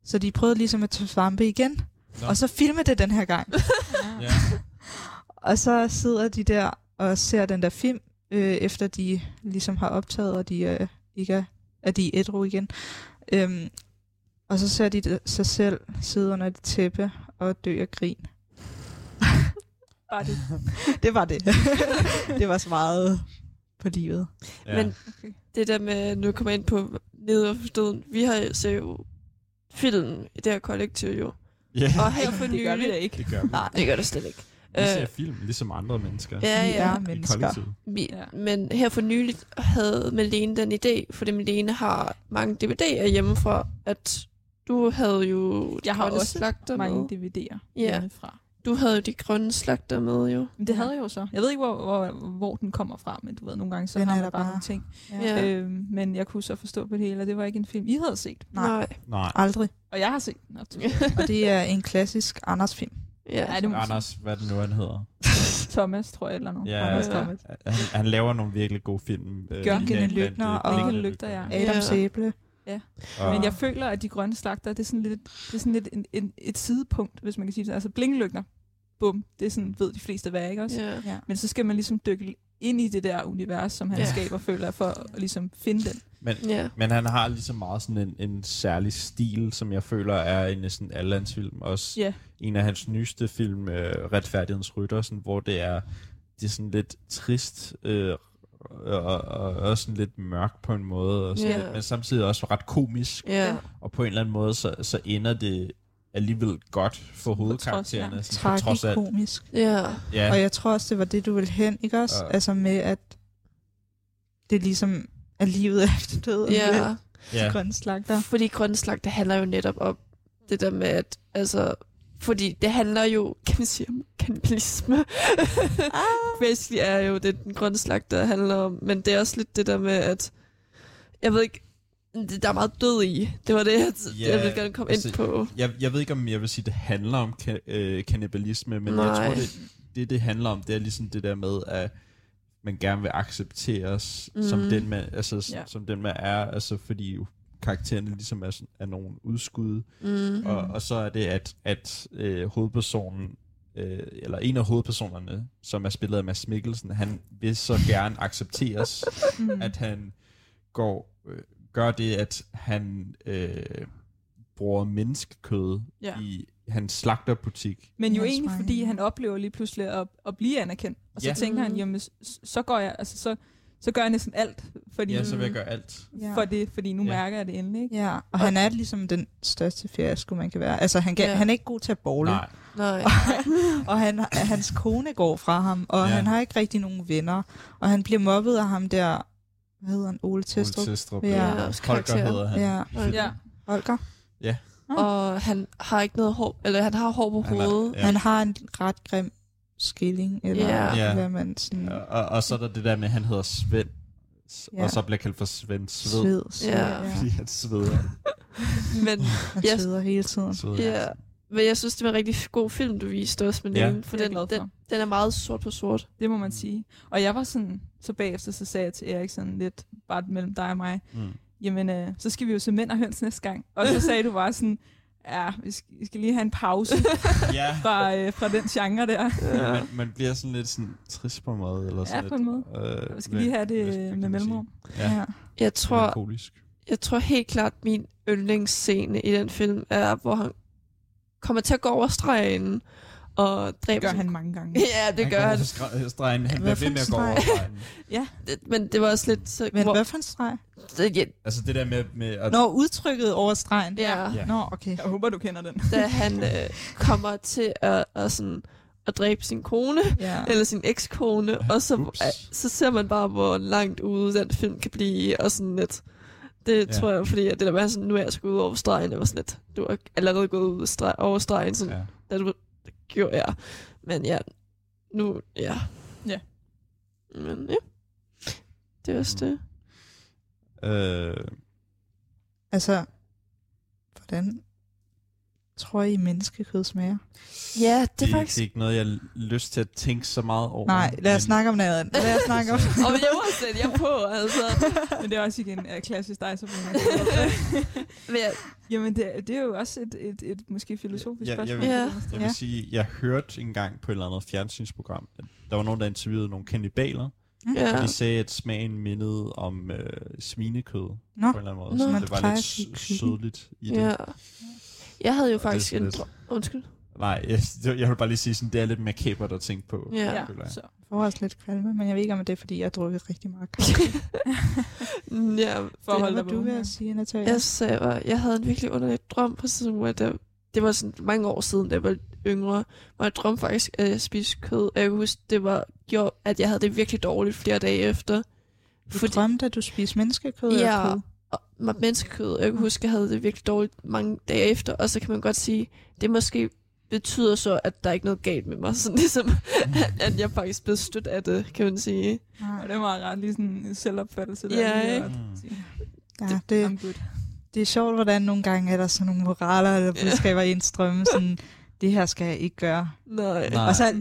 S1: Så de prøvede ligesom at tage svampe igen,
S3: Nå.
S1: og så filme det den her gang.
S4: Ja.
S1: Og så sidder de der og ser den der film, øh, efter de ligesom har optaget, og de øh, ikke er, at de er ædru igen. Øhm, og så ser de sig selv sidde under et tæppe og dø af grin.
S4: Bare det.
S1: Det var det. det var så meget på livet.
S3: ja.
S2: Men det der med, nu kommer ind på nede vi har ser jo film i det her kollektiv jo.
S3: ja.
S2: Og her for
S4: Det gør vi da
S2: nylig...
S4: ikke.
S3: det gør vi.
S1: Nej,
S2: Det gør det slet ikke.
S3: Vi ser
S2: Øh,
S3: film, ligesom andre mennesker.
S2: ja,
S1: vi
S2: ja.
S1: er
S3: I
S1: mennesker.
S2: Vi,
S4: Ja.
S2: Men her for nylig havde Malene den idé, fordi Malene har mange DVD'er hjemmefra, at du havde jo de
S4: Jeg har også
S2: slagter
S4: Mange
S2: med.
S4: DVD'er
S2: Ja.
S4: hjemmefra.
S2: Du havde jo de grønne slagter med jo.
S4: Men det havde jeg jo så. Jeg ved ikke, hvor, hvor, hvor den kommer fra, men du ved, nogle gange så
S1: Den
S4: har
S1: er
S4: man
S1: der
S4: bare
S1: bare.
S4: nogle ting.
S1: Ja.
S4: Øhm, men jeg kunne så forstå på det hele, at det var ikke en film, I havde set.
S1: Nej.
S3: Nej.
S1: Aldrig.
S4: Og jeg har set den.
S1: Og det er en klassisk Anders-film.
S2: Ja.
S4: Ja, det må man
S3: Anders, hvad det nu, han hedder?
S4: Thomas, tror jeg, eller noget.
S3: Ja,
S4: Anders
S2: ja.
S4: Thomas.
S3: Han, han laver nogle virkelig gode film. Øh,
S4: Gør
S3: blandt-
S1: Blinkende
S3: blandt,
S1: lygter
S3: øh,
S1: og-
S3: Blinkende
S4: lygter, ja.
S1: Adam
S2: Ja.
S1: Sæble.
S4: Ja.
S3: Og,
S4: Men jeg føler, at de grønne slagter, det er sådan lidt, det er sådan lidt en, en, et sidepunkt, hvis man kan sige det. Altså blinklygter, bum, det er sådan, ved de fleste hvad, ikke også?
S2: Ja.
S1: Ja.
S4: Men så skal man ligesom dykke ind i det der univers, som han
S2: Ja.
S4: skaber, føler jeg, for at ligesom finde den.
S3: men,
S2: Ja.
S3: men han har ligesom meget sådan en, en særlig stil, som jeg føler er i næsten alle hans film. Også
S4: Ja.
S3: en af hans nyeste film, øh, Retfærdighedens Rytter, sådan, hvor det er, det er sådan lidt trist, øh, og, og, og også sådan lidt mørk på en måde, og sådan
S2: Ja.
S3: lidt, men samtidig også ret komisk.
S2: Ja.
S3: Og på en eller anden måde, så, så ender det alligevel godt for hovedkaraktererne.
S4: trods,
S3: sådan, på trods af,
S1: Tragikomisk.
S2: Ja.
S3: ja,
S1: Og jeg tror også, det var det, du ville hen, ikke også?
S3: Ja.
S1: Altså med, at det ligesom er livet efter døden.
S2: Ja.
S3: ja,
S1: grønne slagter.
S2: Fordi grønne slagt, det handler jo netop om det der med, at altså, fordi det handler jo, kan man sige, om kannibalisme. ah. Basically er jo det, den grønne slagt, der handler om. Men det er også lidt det der med, at jeg ved ikke, der er meget død i. Det var det, jeg,
S3: Ja,
S2: jeg vil gerne komme
S3: altså,
S2: ind på.
S3: jeg, jeg ved ikke, om jeg vil sige, det handler om ka- øh, kannibalisme, men
S2: Nej.
S3: jeg tror, det, det, det handler om, det er ligesom det der med, at man gerne vil accepteres mm. som
S2: Mhm.
S3: den man, altså,
S4: ja.
S3: som den man er, altså fordi karaktererne ligesom er, sådan- er nogle udskud,
S2: Mm.
S3: og, og så er det, at, at øh, hovedpersonen, øh, eller en af hovedpersonerne, som er spillet af Mads Mikkelsen, han vil så gerne accepteres,
S4: Mm.
S3: at han går, øh, gør det, at han øh, bruger menneskekød
S4: Ja.
S3: i hans slagterbutik.
S4: Men jo egentlig, fordi han oplever lige pludselig at, at blive anerkendt. Og så
S3: Ja.
S4: tænker han, jamen, så går jeg, altså så, så gør jeg næsten alt, fordi,
S3: Ja, så vil jeg gøre alt.
S4: For det, fordi nu
S3: Ja.
S4: mærker jeg det endelig. Ikke?
S1: Ja, og han er ligesom den største fiasko, man kan være. Altså, han, kan,
S2: Ja.
S1: han er ikke god til at bowle,
S3: Nej.
S2: Nej.
S1: og han, hans kone går fra ham, og
S3: ja.
S1: han har ikke rigtig nogen venner, og han bliver mobbet af ham der, hvad hedder han, Ole
S3: Ole
S1: Testrup?
S3: Testrup.
S1: Ja.
S3: Ja.
S2: Ja,
S3: Holger
S2: karakter.
S3: hedder han.
S1: Ja,
S4: Ja.
S1: Holger.
S2: Og han har ikke noget hår, eller han har hår på
S3: Han er-
S2: hovedet.
S3: Ja.
S1: Ja. Han har en ret grim skilling, eller
S2: Ja.
S3: Ja.
S1: hvad man sådan...
S3: Og, og, og så er der det der med, at han hedder Svend, s-
S1: Ja.
S3: og så bliver kaldt for Svend Sved,
S1: Sved, sved,
S2: Ja.
S1: ja.
S3: fordi han sveder.
S2: Men,
S1: Han
S2: Yes.
S1: sveder hele tiden.
S3: sveder.
S2: ja. Men jeg synes, det var en rigtig god film, du viste os med
S3: Ja.
S2: den. For den,
S4: for.
S2: den, den er meget sort på sort.
S4: Det må man sige. Og jeg var sådan, så bagefter så sagde jeg til Erik sådan lidt, bare mellem dig og mig,
S3: Mm.
S4: jamen øh, så skal vi jo se mænd og høns næste gang. Og så sagde du bare sådan, ja, vi skal, vi skal lige have en pause
S3: Ja,
S4: fra, øh, fra den genre der.
S3: ja. Man, man bliver sådan lidt sådan trist på en måde. Eller sådan
S4: Ja, på en måde.
S3: Lidt, øh,
S4: Vi skal lige have det øh,
S3: man
S4: med mellemrum.
S3: Ja,
S1: Ja.
S2: Jeg tror, jeg tror helt klart, min yndlingsscene i den film er, hvor han kommer til at gå over stregen og
S4: Det
S2: dræber
S4: gør
S2: sin-
S4: han mange gange.
S2: Ja, det gør
S3: går
S2: han.
S3: over stre- Stregen. Han bliver ved med at gå over stregen.
S2: Det, men det var også lidt... Så,
S1: Men
S2: hvor,
S1: hvad for en streg?
S2: det, ja,
S3: Altså det der med... med at,
S1: Nå, udtrykket over stregen.
S2: ja,
S3: Ja.
S1: Nå, okay.
S4: Jeg håber, du kender den.
S2: da han øh, kommer til at, at, sådan, at dræbe sin kone,
S1: Ja.
S2: eller sin ekskone, og så,
S3: Ups.
S2: øh, så ser man bare, hvor langt ude den film kan blive, og sådan lidt... Det
S3: Ja.
S2: tror jeg, fordi at det der med, sådan, nu er jeg sgu ude over stregen, det var sådan lidt, du har allerede gået ud streg, over stregen, sådan,
S3: ja.
S2: da du det gjorde jeg. Men ja, nu, ja.
S4: Ja.
S2: Men ja, det er også det.
S3: Øh,
S1: Altså, hvordan tror I menneskekød smager?
S2: Ja, det
S3: det,
S2: er faktisk...
S3: det er ikke noget, jeg har lyst til at tænke så meget over.
S1: Nej, lad os
S3: men-
S1: snakke om noget andet. Lad os snakke om...
S2: Og jeg var slet jeg på, altså.
S4: Men det er også igen uh, klassisk dig, så
S2: Men jeg,
S4: Jamen, det, det er jo også et, et, et måske filosofisk
S3: Ja,
S4: spørgsmål.
S3: jeg,
S2: Ja.
S3: vil, jeg vil
S1: Ja.
S3: sige, jeg hørte engang på et eller andet fjernsynsprogram, at der var nogen, der interviewede nogle kannibaler,
S2: ja.
S3: og de sagde, at smagen mindede om øh, svinekød
S1: Nå,
S3: på en eller anden måde.
S2: Nå.
S3: Så det var lidt sødligt i det.
S2: ja. Jeg havde jo faktisk en drøm. Undskyld.
S3: Nej, jeg, jeg vil bare lige sige, sådan, det er lidt makabert at tænke på.
S2: Ja.
S4: Ja,
S3: jeg.
S4: så.
S1: jeg får også lidt kvalme, men jeg ved ikke, om det er, fordi jeg har drukket rigtig meget kaffe.
S2: ja,
S4: For at
S1: det var du ved
S4: ja.
S1: at sige, Natalia.
S2: jeg, sagde, var, jeg havde en virkelig underlig drøm på sådan, hvor der, det var sådan mange år siden, da jeg var yngre, hvor jeg drømte faktisk, at jeg spiste kød. Og jeg kan huske, det var gjort, at jeg havde det virkelig dårligt flere dage efter.
S1: Du drømte, at du spiste menneskekød
S2: Ja.
S1: kød?
S2: Menneskekød. og Jeg kan huske, at jeg havde det virkelig dårligt mange dage efter, og så kan man godt sige, det måske betyder så, at der er ikke noget galt med mig. Sådan ligesom, at, at jeg faktisk blev stødt af det, kan man sige.
S4: Og det var ret lige sådan en selvopfattelse. Der,
S2: Ja,
S4: lige
S2: ikke?
S3: Mm.
S1: Ja, det, det er sjovt, hvordan nogle gange er der sådan nogle moraler, der budskaber i en strømme, sådan, det her skal jeg ikke gøre.
S2: Nej.
S3: Nej.
S1: Og så,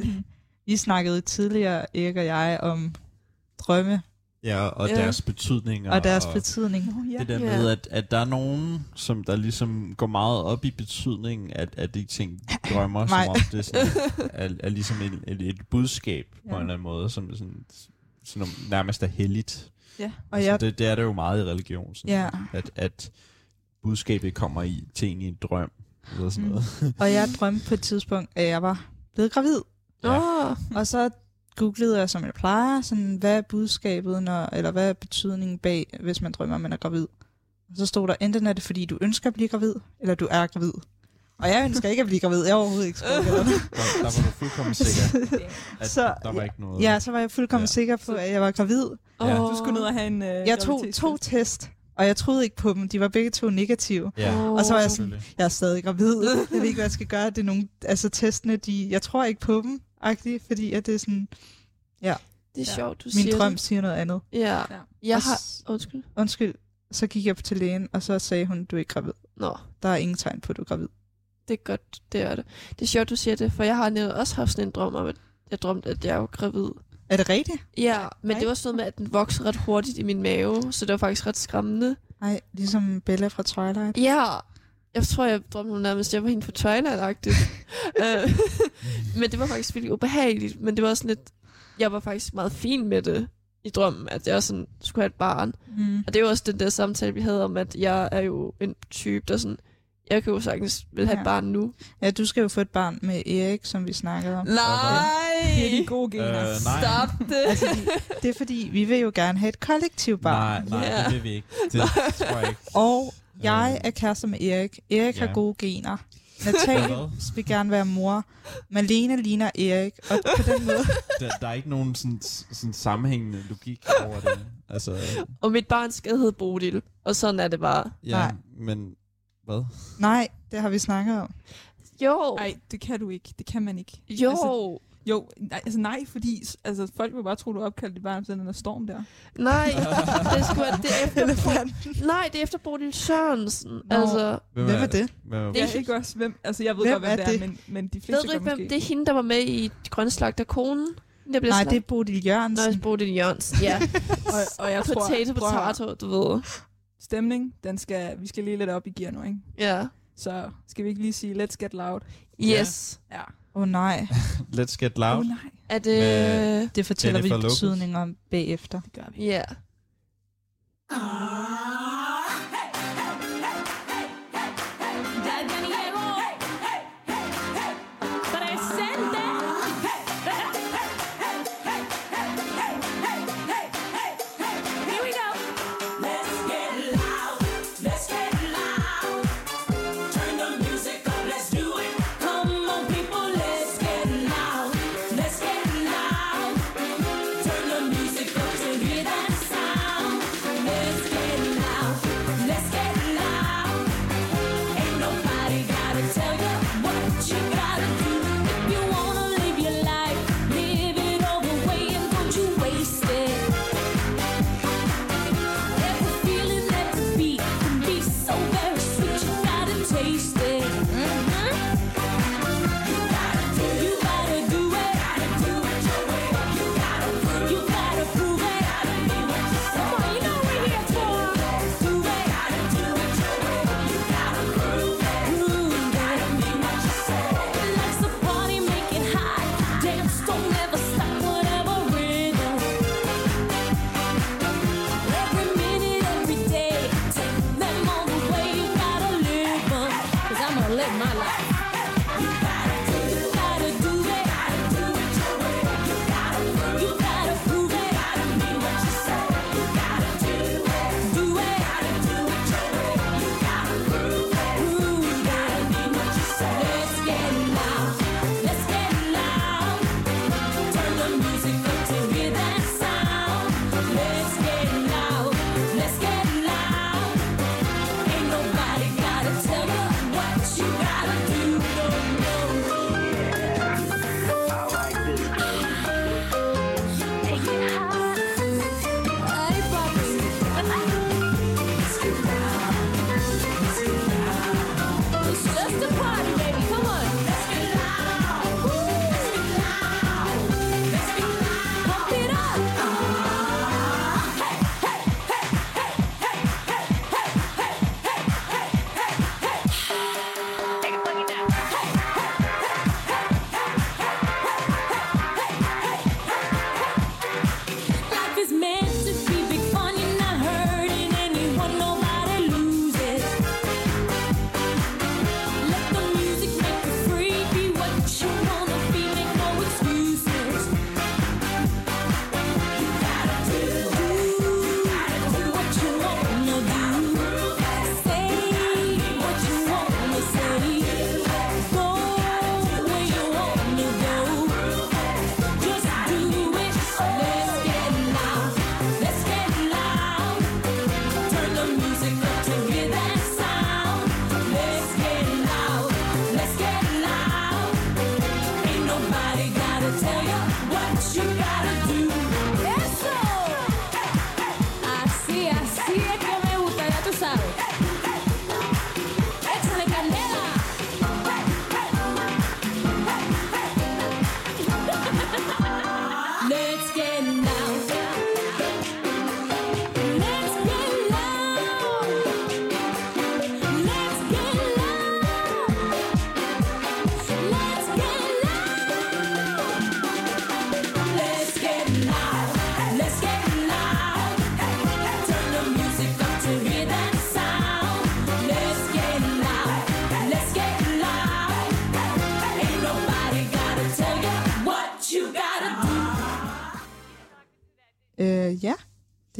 S1: vi snakkede tidligere, Erik og jeg, om drømme
S3: Ja, og
S2: Ja.
S3: deres betydninger.
S1: Og deres betydning.
S4: Nå, ja.
S3: Det der
S2: Ja.
S3: med, at, at der er nogen, som der ligesom går meget op i betydningen af, af de ting, de drømmer, som om det sådan, er, er ligesom et, et, et budskab ja. på
S4: Ja.
S3: en eller anden måde, som sådan, sådan nærmest er helligt.
S4: Ja.
S1: Og
S3: Altså,
S1: jeg,
S3: det, det er det jo meget i religion, sådan,
S1: ja,
S3: at, at budskabet kommer i til en i en drøm, eller sådan
S1: Mm.
S3: noget.
S1: og jeg drømte på et tidspunkt, at jeg var blevet gravid.
S2: Åh,
S1: Og så googlede jeg, som jeg plejer, sådan, hvad er budskabet, når, eller hvad er betydningen bag, hvis man drømmer, at man er gravid. Og så stod der, enten er det, fordi du ønsker at blive gravid, eller du er gravid. Og jeg ønsker ikke at blive gravid. Jeg er overhovedet ikke.
S3: Der, der var du fuldkommen sikker, at
S1: Så,
S3: der var ikke noget...
S1: ja, så var jeg fuldkommen
S3: Ja.
S1: sikker på, at jeg var gravid.
S3: Ja.
S2: åh.
S4: Du skulle ned og have en... Øh,
S1: Jeg tog to test, og jeg troede ikke på dem. De var begge to negative.
S3: ja.
S2: Åh.
S1: Og så var jeg sådan, jeg er stadig gravid. Jeg ved ikke, hvad jeg skal gøre. Det er nogle, altså testene, de, jeg tror ikke på dem, agtigt, fordi at det er sådan,
S2: Det er
S4: Ja.
S2: sjovt, du
S1: min
S2: siger
S1: drøm
S2: det.
S1: siger noget andet.
S2: Ja.
S4: Ja.
S2: Jeg
S1: Og
S2: har... Undskyld.
S1: Undskyld, så gik jeg til lægen, og så sagde hun, du er ikke gravid.
S2: Nå,
S1: Der er ingen tegn på, at du er gravid.
S2: det er godt, det er det. Det er sjovt, du siger det, for jeg har netop også haft sådan en drøm om, at jeg drømte, at jeg var gravid.
S1: Er det rigtigt?
S2: Ja, men
S1: Nej.
S2: det var sådan noget med, at den voksede ret hurtigt i min mave, så det var faktisk ret skræmmende.
S1: Nej, ligesom Bella fra Twilight.
S2: Ja, jeg tror, jeg drømte om nærmest, at jeg var hende på Twilight-agtigt. Øh, men det var faktisk virkelig ubehageligt, men det var sådan lidt, jeg var faktisk meget fin med det i drømmen, at jeg sådan skulle have et barn.
S1: Mm.
S2: Og det var også den der samtale, vi havde om, at jeg er jo en type, der sådan, jeg kan jo sagtens vil have
S1: Ja.
S2: et barn nu.
S1: Ja, du skal jo få et barn med Erik, som vi snakkede om.
S4: Det er de
S2: Nej!
S4: gode gener.
S3: Øh, nej.
S2: Stop det!
S1: Altså, de, det er fordi, vi vil jo gerne have et kollektivt barn.
S3: Nej, nej,
S2: Ja.
S3: det vil vi ikke. Det tror jeg ikke.
S1: Og jeg
S3: Øh.
S1: er kærester med Erik. Erik
S3: Ja.
S1: har gode gener. Natalie vil gerne være mor. Malene ligner Erik. Og på den måde...
S3: Der, der er ikke nogen sådan, sådan sammenhængende logik over det. Altså,
S2: Og mit barn skal hedde Bodil, og sådan er det bare.
S3: ja,
S1: Nej.
S3: men hvad?
S1: Nej, det har vi snakket om.
S2: Jo,
S4: Nej, det kan du ikke. Det kan man ikke.
S2: jo.
S4: Altså- Jo, nej, altså nej, fordi altså, folk vil bare tro, du er opkaldt i barn, sådan den der storm der.
S2: Nej, det, skulle, være- det er efter, nej, det er efter Bodil Sørensen.
S1: Nå.
S2: Altså,
S1: Hvem er det?
S3: Hvem er,
S2: Det
S4: Det
S2: er
S4: ikke også, hvem, altså jeg ved
S1: Hvem
S4: godt, hvem
S1: er
S4: det er, men, men de
S2: ved
S4: fleste
S2: du ikke,
S4: gør
S2: hvem?
S4: måske.
S2: Det er hende, der var med i Grønne Slagter Konen. Der
S1: Nej,
S2: slagt-
S1: det er Bodil Jørgensen.
S2: Nå, Bodil Jørgensen, ja.
S4: og, og jeg tror,
S2: Potato,
S4: at høre,
S2: potato, du ved.
S4: stemning, den skal, vi skal lige lidt op i gear nu, ikke?
S2: Ja.
S4: Så skal vi ikke lige sige, let's get loud?
S2: Yes.
S4: Ja.
S1: Åh oh, nej,
S3: Let's get loud.
S4: oh, nej,
S2: Er det...
S3: Med-
S1: det fortæller
S3: Jennifer
S1: vi
S3: Lopez.
S1: betydningen om bagefter.
S4: det gør vi.
S2: Ja.
S5: Ya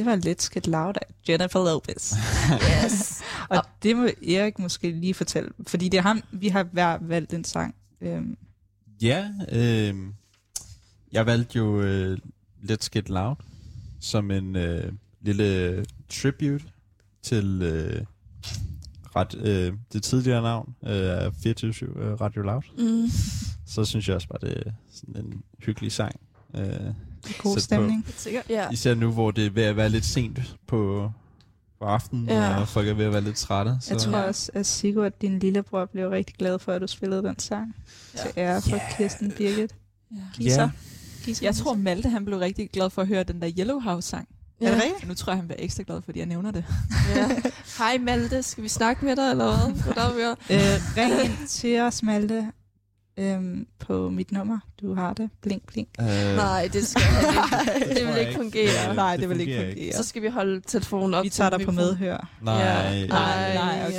S1: var Let's Get Loud af Jennifer Lopez.
S2: Yes.
S1: Og det må Erik måske lige fortælle, fordi det er ham, vi har hver valgt en sang. Øhm,
S3: Ja, øh, jeg valgte jo øh, Let's Get Loud som en øh, lille tribute til øh, ret, øh, det tidligere navn øh, af 24 øh, Radio Loud.
S2: Mm.
S3: Så synes jeg også bare, det er sådan en hyggelig sang. Øh,
S1: god stemning.
S4: Sikkert.
S2: Ja.
S3: især nu, hvor det er ved at være lidt sent på, på aftenen,
S2: Ja.
S3: ja. og folk er ved at være lidt trætte. Så.
S1: Jeg tror også, at Sigurd, din lillebror, blev rigtig glad for, at du spillede den sang.
S4: Ja.
S1: Til ære for
S3: Ja.
S1: Kirsten Birgit.
S4: Ja.
S1: Kisser. Kisser.
S4: Jeg tror, Malte han blev rigtig glad for at høre den der Yellow House-sang.
S1: Er det rigtigt?
S4: Nu tror jeg, han bliver ekstra glad, fordi jeg nævner det.
S2: ja. Hej Malte, skal vi snakke med dig, eller hvad? Vi
S1: Øh, ring ind til os, Malte, øhm, på mit nummer. Du har det. Blink, blink.
S3: Øh,
S2: Nej, det skal ikke. Det vil ikke fungere.
S3: Ja.
S1: Nej,
S3: det
S1: det vil ikke fungere.
S2: Så skal vi holde telefonen op.
S1: Vi tager dig på medhør.
S3: Nej,
S2: Ja.
S1: Nej, nej, okay.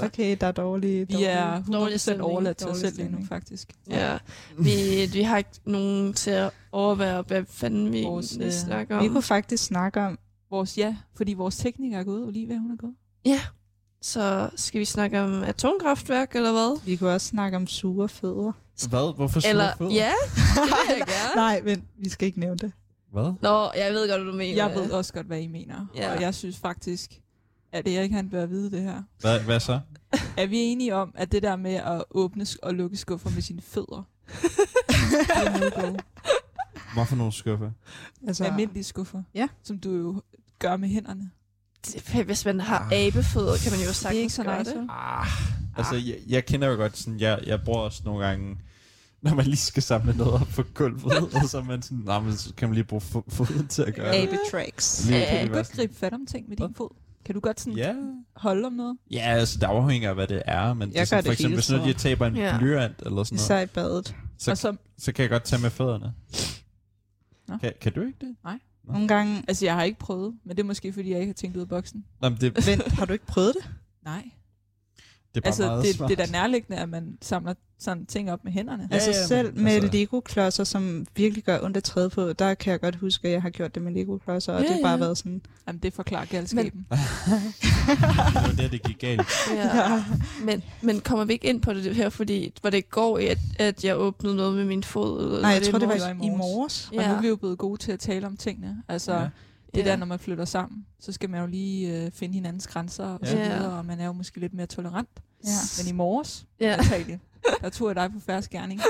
S2: ja.
S1: Okay, der er dårlige...
S4: Vi er
S2: Dårlig
S4: 100%
S2: stemning.
S4: overladt til os selv lige nu, faktisk.
S2: Ja, vi, vi har ikke nogen til at overvære, hvad fanden vi,
S4: Vores,
S2: vi
S4: øh,
S2: snakker
S1: Vi
S2: om.
S1: kunne faktisk snakke om...
S4: Vores, ja, fordi vores tekniker er gået. Olivia, hun er gået.
S2: Ja, så skal vi snakke om atomkraftværk, eller hvad?
S1: Vi kunne også snakke om sure fødder.
S3: Hvad? Hvorfor sure
S2: Eller,
S3: fødder?
S2: ja, det vil jeg gerne.
S1: Nej, men vi skal ikke nævne det.
S3: Hvad?
S2: Nå, jeg ved godt, hvad du mener.
S4: Jeg ved også godt, hvad I mener.
S2: Ja.
S4: Og jeg synes faktisk, at Erik han bør vide det her.
S3: Hvad, hvad så?
S4: Er vi enige om, at det der med at åbne og lukke skuffer med sine fødder, er?
S3: Hvorfor nogle skuffer?
S1: Altså,
S4: Almindelige skuffer,
S1: Ja.
S4: som du jo gør med hænderne.
S2: Det- Hvis man har
S3: Ah.
S2: abefødder, kan man jo sagtens
S4: Det er ikke så
S2: gøre
S4: nice,
S2: det.
S3: Ah, altså, jeg, jeg kender jo godt sådan, jeg, jeg bruger også nogle gange, når man lige skal samle noget op på gulvet, og så er man sådan, nej, men så kan man lige bruge fo- foden til at gøre det.
S1: Abetracks.
S3: Lige- kan det
S4: du godt
S3: sådan-
S4: gribe fat om ting med din fod? Kan du godt sådan
S3: Ja,
S4: holde om noget?
S3: ja, altså det afhænger af, hvad det er, men det er
S1: Jeg
S3: sådan,
S1: gør
S3: for
S1: det
S3: eksempel, hvis noget,
S1: tiden.
S3: jeg taber en
S2: Ja.
S3: blyant eller sådan noget,
S1: Især i badet.
S3: så,
S4: og så,
S3: så kan jeg godt tage med fødderne.
S4: Nå.
S3: Kan, kan du ikke det?
S1: Nogle gange...
S4: altså jeg har ikke prøvet, men det er måske, fordi jeg ikke har tænkt ud af boksen.
S3: Nå, men det,
S1: Vent, har du ikke prøvet det?
S4: Nej.
S3: Det er bare
S4: Altså,
S3: meget
S4: det,
S3: smart.
S4: det er da nærliggende, at man samler sådan ting op med hænderne.
S3: Ja,
S1: altså
S3: ja, men
S1: selv med
S3: altså-
S1: Lego-klodser, som virkelig gør ondt at træde på, der kan jeg godt huske, at jeg har gjort det med Lego-klodser, og
S2: Ja,
S1: det har bare
S2: ja.
S1: været sådan...
S4: Jamen, det forklarer galskaben.
S3: det var der, det gik galt.
S2: Ja. Men, men kommer vi ikke ind på det her, fordi var det i går, at, at jeg åbnede noget med min fod? Eller
S1: Nej, jeg
S2: var
S1: tror, det var
S4: morges?
S1: i, i morges.
S4: Og nu er vi jo blevet gode til at tale om tingene. Altså,
S3: Ja.
S4: Det
S2: Ja.
S4: der, når man flytter sammen, så skal man jo lige øh, finde hinandens grænser og så videre, og man er jo måske lidt mere tolerant.
S1: Ja.
S4: Men i morges,
S2: Ja.
S4: Natalie, der tog jeg dig på færre skærning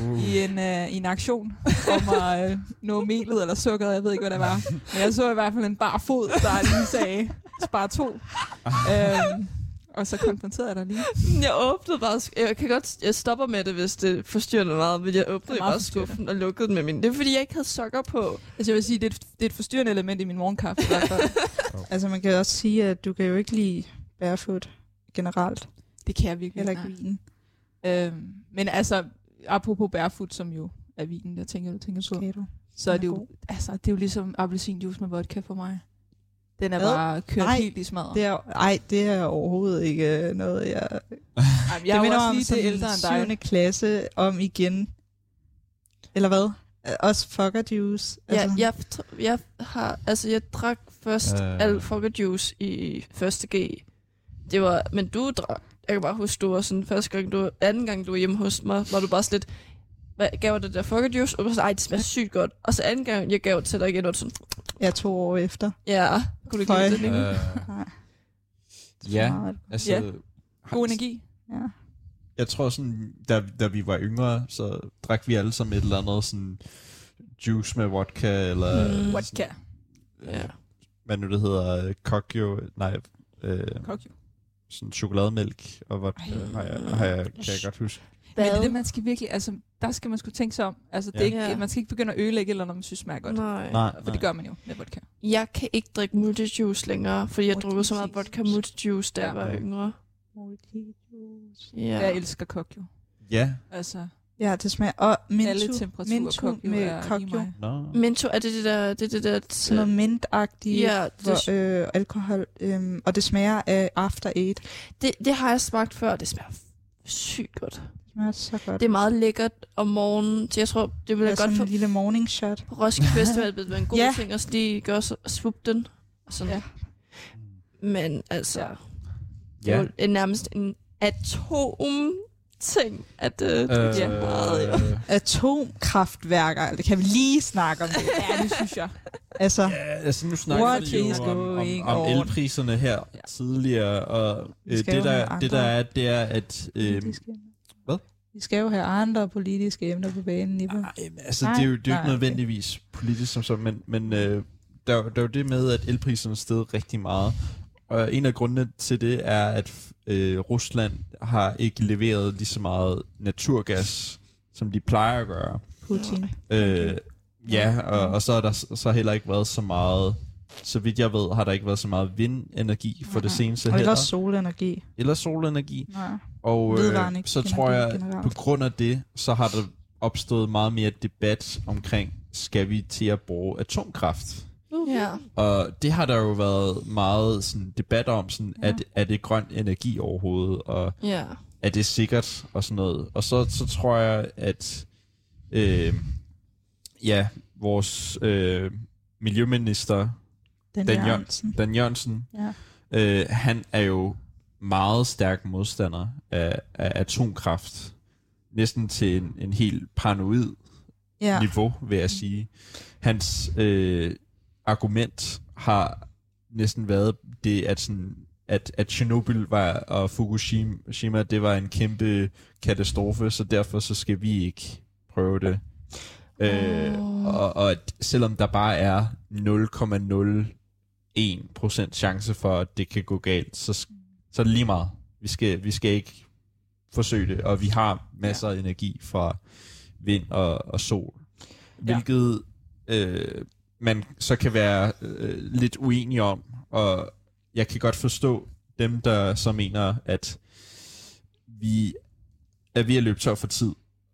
S3: Uh.
S4: i en, øh, i en aktion om at øh, nå melet eller sukkeret, jeg ved ikke, hvad det var. Men jeg så i hvert fald en bar fod, der lige sagde, spar to. øhm, og så konfronterede jeg dig lige.
S2: Jeg åbnede bare... Jeg kan godt... Jeg stopper med det, hvis det forstyrrer mig meget, men jeg åbnede bare skuffen og lukkede den med min... Det er fordi, jeg ikke havde sokker på.
S4: Altså jeg vil sige, det er, et, det er et forstyrrende element i min morgenkaffe.
S1: Altså man kan også sige, at du kan jo ikke lide barefoot generelt,
S4: Det kan jeg virkelig
S1: eller
S4: ikke.
S1: vinen.
S4: Øhm, men altså, apropos barefoot, som jo er vinen, jeg tænker, du tænker på,
S1: Skal du?
S4: så er det
S1: er
S4: jo,
S1: god.
S4: altså, det er jo ligesom appelsinjuice med vodka for mig. Den er
S1: Hvad?
S4: bare kørt
S1: Nej,
S4: helt i smadret.
S1: Det er, ej, det er overhovedet ikke øh, noget, jeg...
S4: Jamen,
S1: det
S4: jeg jo
S1: minder
S4: også
S1: om
S4: lige
S1: sådan
S4: det ældre end dig.
S1: 7. klasse om igen. Eller hvad? Også fucker juice.
S2: Altså. Jeg, jeg, jeg, har, altså, jeg drak først
S3: Øh.
S2: øh. alt juice i første G. Det var, men du drak, jeg kan bare huske, du var sådan, første gang, du, anden gang, du var hjemme hos mig, var du bare sådan lidt, hvad, gav det der fucker juice, og sådan, ej, det smager sygt godt. Og så anden gang, jeg gav til dig igen, var du sådan,
S1: jeg to år efter.
S2: ja, kunne du ikke lide det længe?
S3: Øh, ja, altså...
S4: Ja. God energi.
S1: Ja.
S3: Jeg tror sådan, da, da vi var yngre, så drak vi alle sammen et eller andet sådan juice med vodka, eller
S2: Mm.
S3: sådan,
S4: Vodka.
S3: øh, hvad nu det hedder, øh, kokjo, nej, øh,
S4: Kokjo.
S3: sådan chokolademælk og vodka,
S4: Ej.
S3: har jeg, har jeg, kan jeg godt huske.
S4: Men det er det, man skal virkelig, altså, der skal man skulle tænke sig om. Altså, det er ikke,
S2: Ja.
S4: man skal ikke begynde at ødelægge, eller når man synes smager godt.
S2: Nej.
S3: Nej,
S4: For det gør man jo med vodka.
S2: Jeg kan ikke drikke multijuice længere, fordi jeg drukker så meget vodka multijuice, da jeg
S4: Ja.
S2: var yngre. Ja.
S4: Jeg elsker kokjo.
S3: Ja,
S4: Altså,
S1: Ja, det smager... Og mintu,
S4: alle temperaturer
S1: mintu
S4: kokjo
S1: med
S4: er
S1: kokjo.
S3: nå.
S2: Mento, er det det der... Det, er det der
S1: Sådan noget mintagtigt
S2: ja, det,
S1: hvor, øh, alkohol. Øhm, og det smager af After Eight.
S2: det, det har jeg smagt før, det smager sygt godt.
S1: Smager så godt.
S2: Det er meget lækkert om morgenen, så jeg tror, det ville
S1: er sådan
S2: godt få
S1: en lille morning shot.
S2: på Roskilde Festival, det være en god
S1: Ja.
S2: ja. ting, og så lige gøre så svup den. Og sådan.
S4: Ja.
S2: Ja. Men altså,
S4: Ja.
S2: ja. det er jo en- nærmest en atom ting, at øh, det
S3: Øh,
S2: bliver meget, jo.
S1: Atomkraftværker, det kan vi lige snakke om det.
S4: Ja, det synes jeg.
S1: Altså,
S3: Ja, altså nu snakker vi jo om, om, om elpriserne her
S4: Ja.
S3: tidligere, og øh, det, der, det der er, det er, at... Øh?
S1: Vi skal jo have andre politiske emner på banen, Nippe.
S3: Ej, altså,
S1: Nej,
S3: det er jo, det er jo
S1: nej,
S3: ikke nødvendigvis politisk som sådan, men, men øh, der, der er jo det med, at elpriserne steg rigtig meget. Og en af grundene til det er, at øh, Rusland har ikke leveret lige så meget naturgas, som de plejer at gøre.
S1: Putin.
S3: Øh, ja, og, og så har der så heller ikke været så meget, så vidt jeg ved, har der ikke været så meget vindenergi for det
S1: Nej.
S3: seneste
S1: Og
S3: heller.
S1: ellers solenergi.
S3: Eller solenergi.
S1: Nej.
S3: Og øh, så tror jeg,
S1: generelt.
S3: på grund af det, så har der opstået meget mere debat omkring, skal vi til at bruge atomkraft?
S2: Ja.
S3: Og det har der jo været meget sådan, debat om, sådan, ja. er, det, er det grøn energi overhovedet, og
S2: Ja.
S3: er det sikkert, og sådan noget. Og så, så tror jeg, at øh, ja, vores øh, miljøminister, Dan,
S1: Dan
S3: Jørgensen, Dan Jørgensen,
S1: Ja.
S3: øh, han er jo meget stærk modstander af, af atomkraft. Næsten til en, en helt paranoid
S1: Ja.
S3: niveau, vil jeg sige. Hans øh, argument har næsten været det, at, sådan, at, at Chernobyl var, og Fukushima, det var en kæmpe katastrofe, så derfor så skal vi ikke prøve det. Øh,
S2: Åh.
S3: og, og at selvom der bare er 0,01% chance for, at det kan gå galt, så, så er det lige meget. Vi skal, vi skal ikke forsøge det, og vi har masser af energi fra vind og, og sol.
S4: Ja.
S3: Hvilket øh, man så kan være øh, lidt uenig om, og jeg kan godt forstå dem, der så mener, at vi er ved at løbe tør for tid,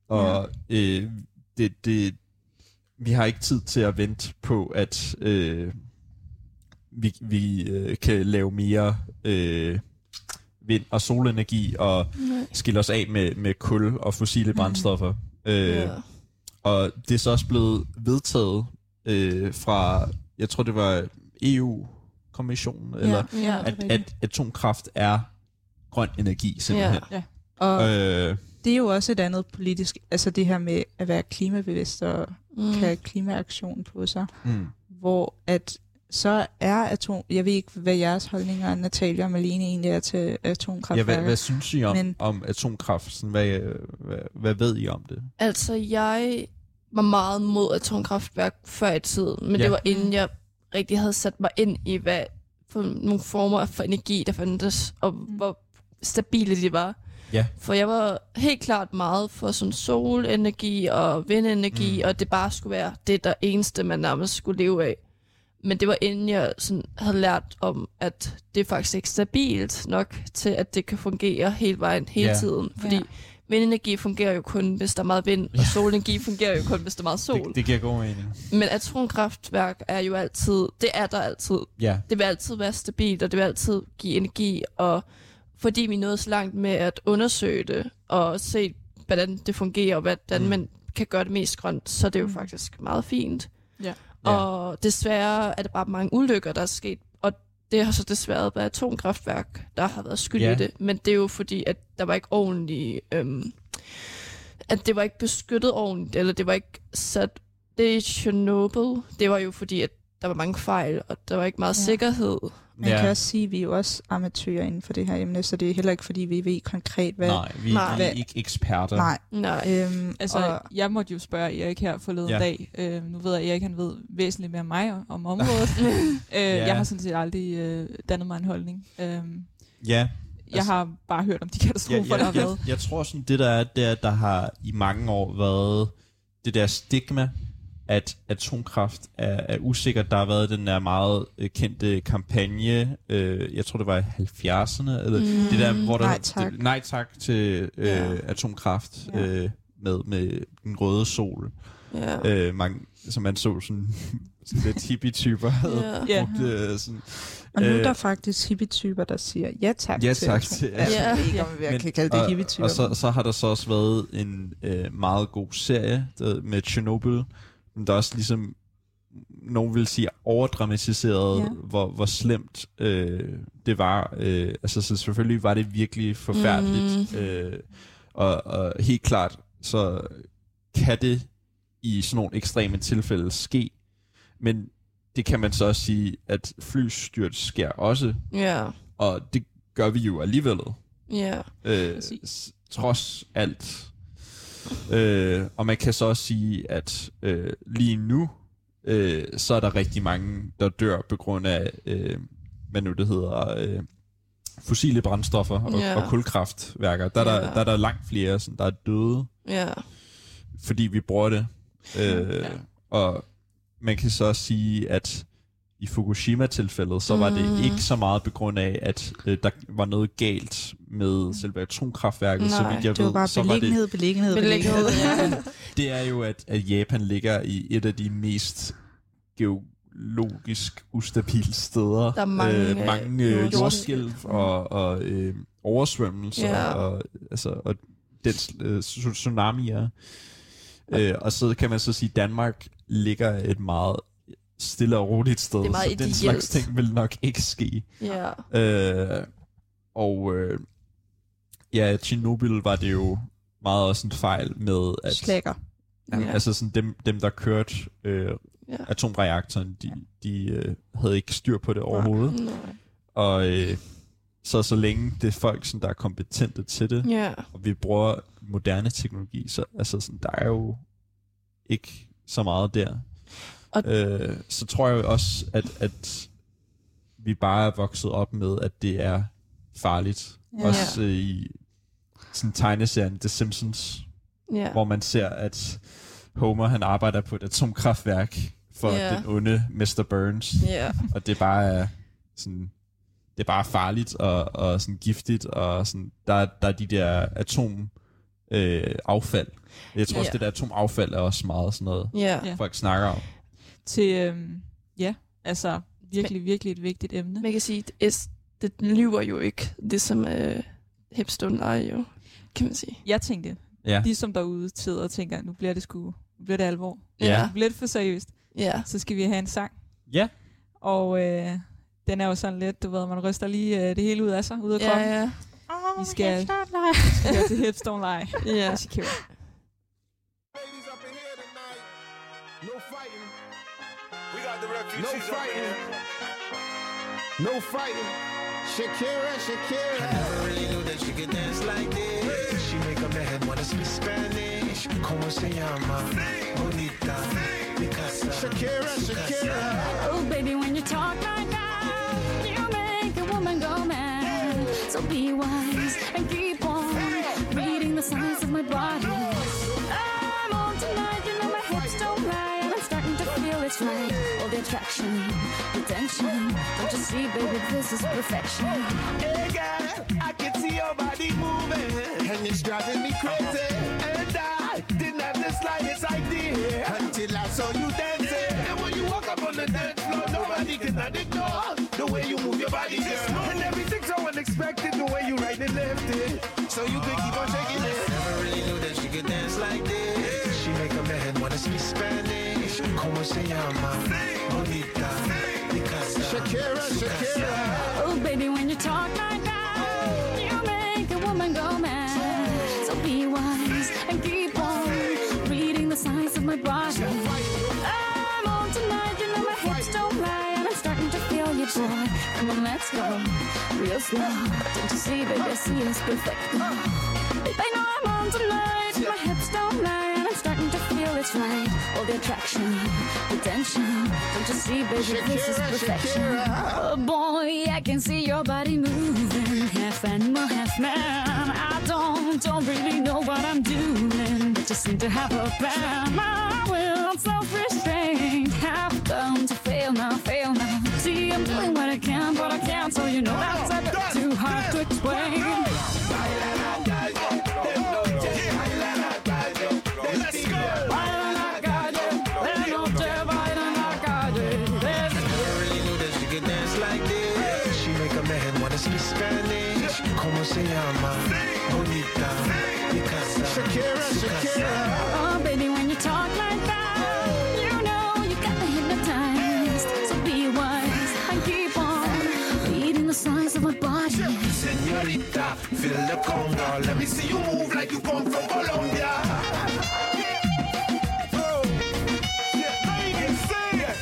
S3: og øh, det, det, vi har ikke tid til at vente på, at øh, vi, vi øh, kan lave mere øh, vind- og solenergi, og
S2: Nej.
S3: skille os af med, med kul og fossile brændstoffer. Øh,
S2: Ja.
S3: og det er så også blevet vedtaget øh, fra, jeg tror det var EU-kommissionen, eller
S2: Ja.
S3: at, at atomkraft er grøn energi simpelthen.
S2: Ja.
S1: Og
S3: Øh,
S1: det er jo også et andet politisk, altså det her med at være klimabevidst og
S2: Mm.
S1: mm. kan have klimaaktion på sig,
S3: mm.
S1: hvor at så er atom, jeg ved ikke, hvad jeres holdninger, Natalia og Malene, egentlig er til
S3: ja,
S1: atomkraftværker.
S3: hvad, hvad synes I om,
S1: Men-
S3: om atomkraft? Sådan, hvad, hvad, hvad ved I om det?
S2: Altså, jeg var meget mod atomkraftværk før i tiden, men
S3: Ja.
S2: ja. det var inden jeg rigtig havde sat mig ind i, hvad for nogle former for energi, der fandtes, og hvor stabile de var.
S3: Ja.
S2: For jeg var helt klart meget for sådan solenergi og vindenergi,
S3: Mm.
S2: mm. og det bare skulle være det, der eneste, man nærmest skulle leve af. Men det var inden jeg sådan havde lært om, at det er faktisk ikke stabilt nok til, at det kan fungere hele vejen, hele
S3: Ja.
S2: tiden. Fordi
S1: ja.
S2: vindenergi fungerer jo kun, hvis der er meget vind, og solenergi fungerer jo kun, hvis der er meget sol.
S3: Det, det giver god mening.
S2: Men atomkraftværk er jo altid, det er der altid.
S3: Ja.
S2: Det vil altid være stabilt, og det vil altid give energi, og fordi vi nåede så langt med at undersøge det, og se, hvordan det fungerer, og hvordan
S3: Mm.
S2: man kan gøre det mest grønt, så er det jo
S1: Mm.
S2: faktisk meget fint.
S4: Ja.
S3: Ja.
S2: Og desværre er det bare mange ulykker, der er sket, og det har så desværre været atomkraftværk, der har været skyld
S3: Ja.
S2: i det. Men det er jo fordi, at der var ikke ordentligt... Øhm, at det var ikke beskyttet ordentligt, eller det var ikke sat... Det er Chernobyl, det var jo fordi, at der var mange fejl, og der var ikke meget
S1: Ja.
S2: ja. sikkerhed.
S1: Man
S3: ja.
S1: kan også sige, at vi er jo også amatører inden for det her emne, så det er heller ikke, fordi vi ved konkret, hvad...
S3: Nej, vi,
S2: Nej.
S3: vi er ikke eksperter.
S1: Nej.
S2: Nej.
S1: Øhm,
S4: Altså,
S1: og,
S4: jeg måtte jo spørge Erik her forleden
S3: Ja.
S4: ja. dag. Øh, nu ved jeg, at Erik han ved væsentligt mere end mig om området. øh,
S3: Ja.
S4: Jeg har sådan set aldrig øh, dannet mig en holdning. Øh, jeg
S3: Ja, Altså-
S4: har bare hørt om de katastrofer,
S3: jeg,
S4: der har
S3: jeg,
S4: været.
S3: jeg, jeg tror sådan, det der er, det er, at der har i mange år været det der stigma, at atomkraft er, er usikkert. Der har været den der meget øh, kendte kampagne, øh, jeg tror det var i 70'erne, eller
S2: Mm.
S3: det der, hvor der
S1: Nej, tak.
S3: Det, nej tak til øh,
S2: Ja.
S3: atomkraft
S1: Ja.
S3: øh, med, med den røde sol.
S2: Ja.
S3: Øh, mange, som man så sådan sådan lidt hippie-typer havde
S2: Ja.
S4: Ja.
S3: brugt øh, sådan...
S1: Og nu er
S3: Øh,
S1: der faktisk hippie-typer, der siger ja tak
S3: Ja,
S1: til
S3: tak til
S1: Altså,
S2: Ja.
S1: jeg ikke, om kalde det
S3: og,
S1: hippie-typer.
S3: og så, så har der så også været en øh, meget god serie der, med Chernobyl, men der er også ligesom, nogen vil sige, overdramatiseret, Ja. hvor, hvor slemt øh, det var. Øh, altså, så selvfølgelig var det virkelig forfærdeligt.
S2: Mm.
S3: Øh, og, og helt klart, så kan det i sådan nogle ekstreme tilfælde ske, men det kan man så også sige, at flystyrt sker også,
S2: Ja.
S3: og det gør vi jo alligevel
S2: Ja.
S3: øh,
S4: Præcis.
S3: s- trods alt. Øh, og man kan så også sige, at øh, lige nu, øh, så er der rigtig mange, der dør på grund af, øh, hvad nu det hedder, øh, fossile brændstoffer og,
S2: Ja.
S3: og kulkraftværker. Der er, der, der er der langt flere, sådan, der er døde,
S2: Ja.
S3: fordi vi bruger det. Øh,
S4: Ja.
S3: Og man kan så også sige, at i Fukushima-tilfældet, så var
S2: Mm.
S3: det ikke så meget på grund af, at øh, der var noget galt med selve atomkraftværket, så
S2: Nej,
S3: vidt jeg
S1: det var
S3: ved.
S1: bare
S3: så var det,
S1: beliggenhed, beliggenhed,
S2: Beliggenhed,
S3: det er jo, at, at Japan ligger i et af de mest geologisk ustabile steder.
S2: Der er mange,
S3: øh, mange øh,
S2: jordskælv.
S3: og, og øh, oversvømmelser
S2: Ja.
S3: og, altså, og den, øh, tsu- tsunamier. Øh, og så kan man så sige, at Danmark ligger et meget stille og roligt sted,
S2: Det er meget
S3: så den slags ting vil nok ikke ske.
S2: Ja.
S3: Øh, og øh, ja, Chernobyl var det jo meget også en fejl med, at
S1: Slækker.
S3: Ja.
S2: Ja.
S3: Altså sådan dem, dem der kørte øh,
S2: Ja.
S3: atomreaktoren, de, de øh, havde ikke styr på det overhovedet.
S2: Nej.
S3: Og øh, så så længe det er folk, sådan, der er kompetente til det,
S2: Ja.
S3: og vi bruger moderne teknologi, så altså sådan, der er jo ikke så meget der.
S2: Og-
S3: Øh, så tror jeg også, at, at vi bare er vokset op med, at det er farligt.
S1: Ja.
S3: Også øh, i sådan tegneserien The Simpsons,
S2: Ja.
S3: hvor man ser, at Homer han arbejder på et atomkraftværk for
S2: Ja.
S3: den onde Mr. Burns.
S2: Ja.
S3: Og det er bare sådan, det er bare farligt og, og sådan giftigt, og sådan, der, der er de der atom øh, affald. Jeg tror også, det der atomaffald er også meget sådan noget.
S2: Ja.
S3: folk snakker om.
S4: Til, øhm, ja, altså virkelig, virkelig et vigtigt emne.
S2: Man kan sige, at det lyver jo ikke, det som uh, Hipstone er jo, kan man sige.
S4: Jeg tænkte,
S3: Ja.
S4: de som derude sidder og tænker, nu bliver det sgu, nu bliver det alvor.
S3: Ja.
S4: Nu bliver det for seriøst.
S2: Ja.
S4: Så skal vi have en sang.
S3: Ja.
S4: Og øh, den er jo sådan lidt, du ved, man ryster lige øh, det hele ud af sig, ud af kroppen.
S2: Ja, ja.
S4: Vi skal, vi skal til Hipstone Live.
S2: Ja.
S4: af
S10: no fighting. No fighting. Shakira, Shakira. I never really knew that she could dance like this. She make up the head wanna speak Spanish. Como se llama? Bonita. Picasa. Shakira, Shakira.
S7: Oh, baby, when you talk like that, you make a woman go mad. So be wise and keep on reading the signs of my body. To feel. All the attraction, the tension. Don't you see, baby, this is perfection.
S10: Hey girl, I can see your body moving, and it's driving me crazy. And I didn't have the slightest idea until I saw you dancing. And when you walk up on the dance floor, nobody can ignore the way you move your body, girl. And everything's so unexpected, the way you right and left it. So you could keep on shaking it. Never really knew that she could dance like this. She make up her head wanna speak Spanish. Como se llama? Bonita. Picasa. Shakira, Shakira.
S7: Oh, baby, when you talk like that, you make a woman go mad. So be wise and keep on reading the signs of my body. I'm on tonight, you know my hips don't lie, and I'm starting to feel you, boy. Come on, let's go, real slow. Don't you see, baby, I see it's perfect. Babe, I know I'm on tonight, my hips don't lie, and I'm starting it's right. All the attraction, the tension. Don't you see, baby, this is perfection. Oh boy, I can see your body moving, half animal, half man. I don't, don't really know what I'm doing, but just seem to have a plan. My will, self-restraint, have come to fail now, fail now. See, I'm doing what I can, but I can't, so you know that's a bit too hard to explain.
S10: Feel the conga. Let me see you move like you come from Colombia. Yeah, Vegas, say it.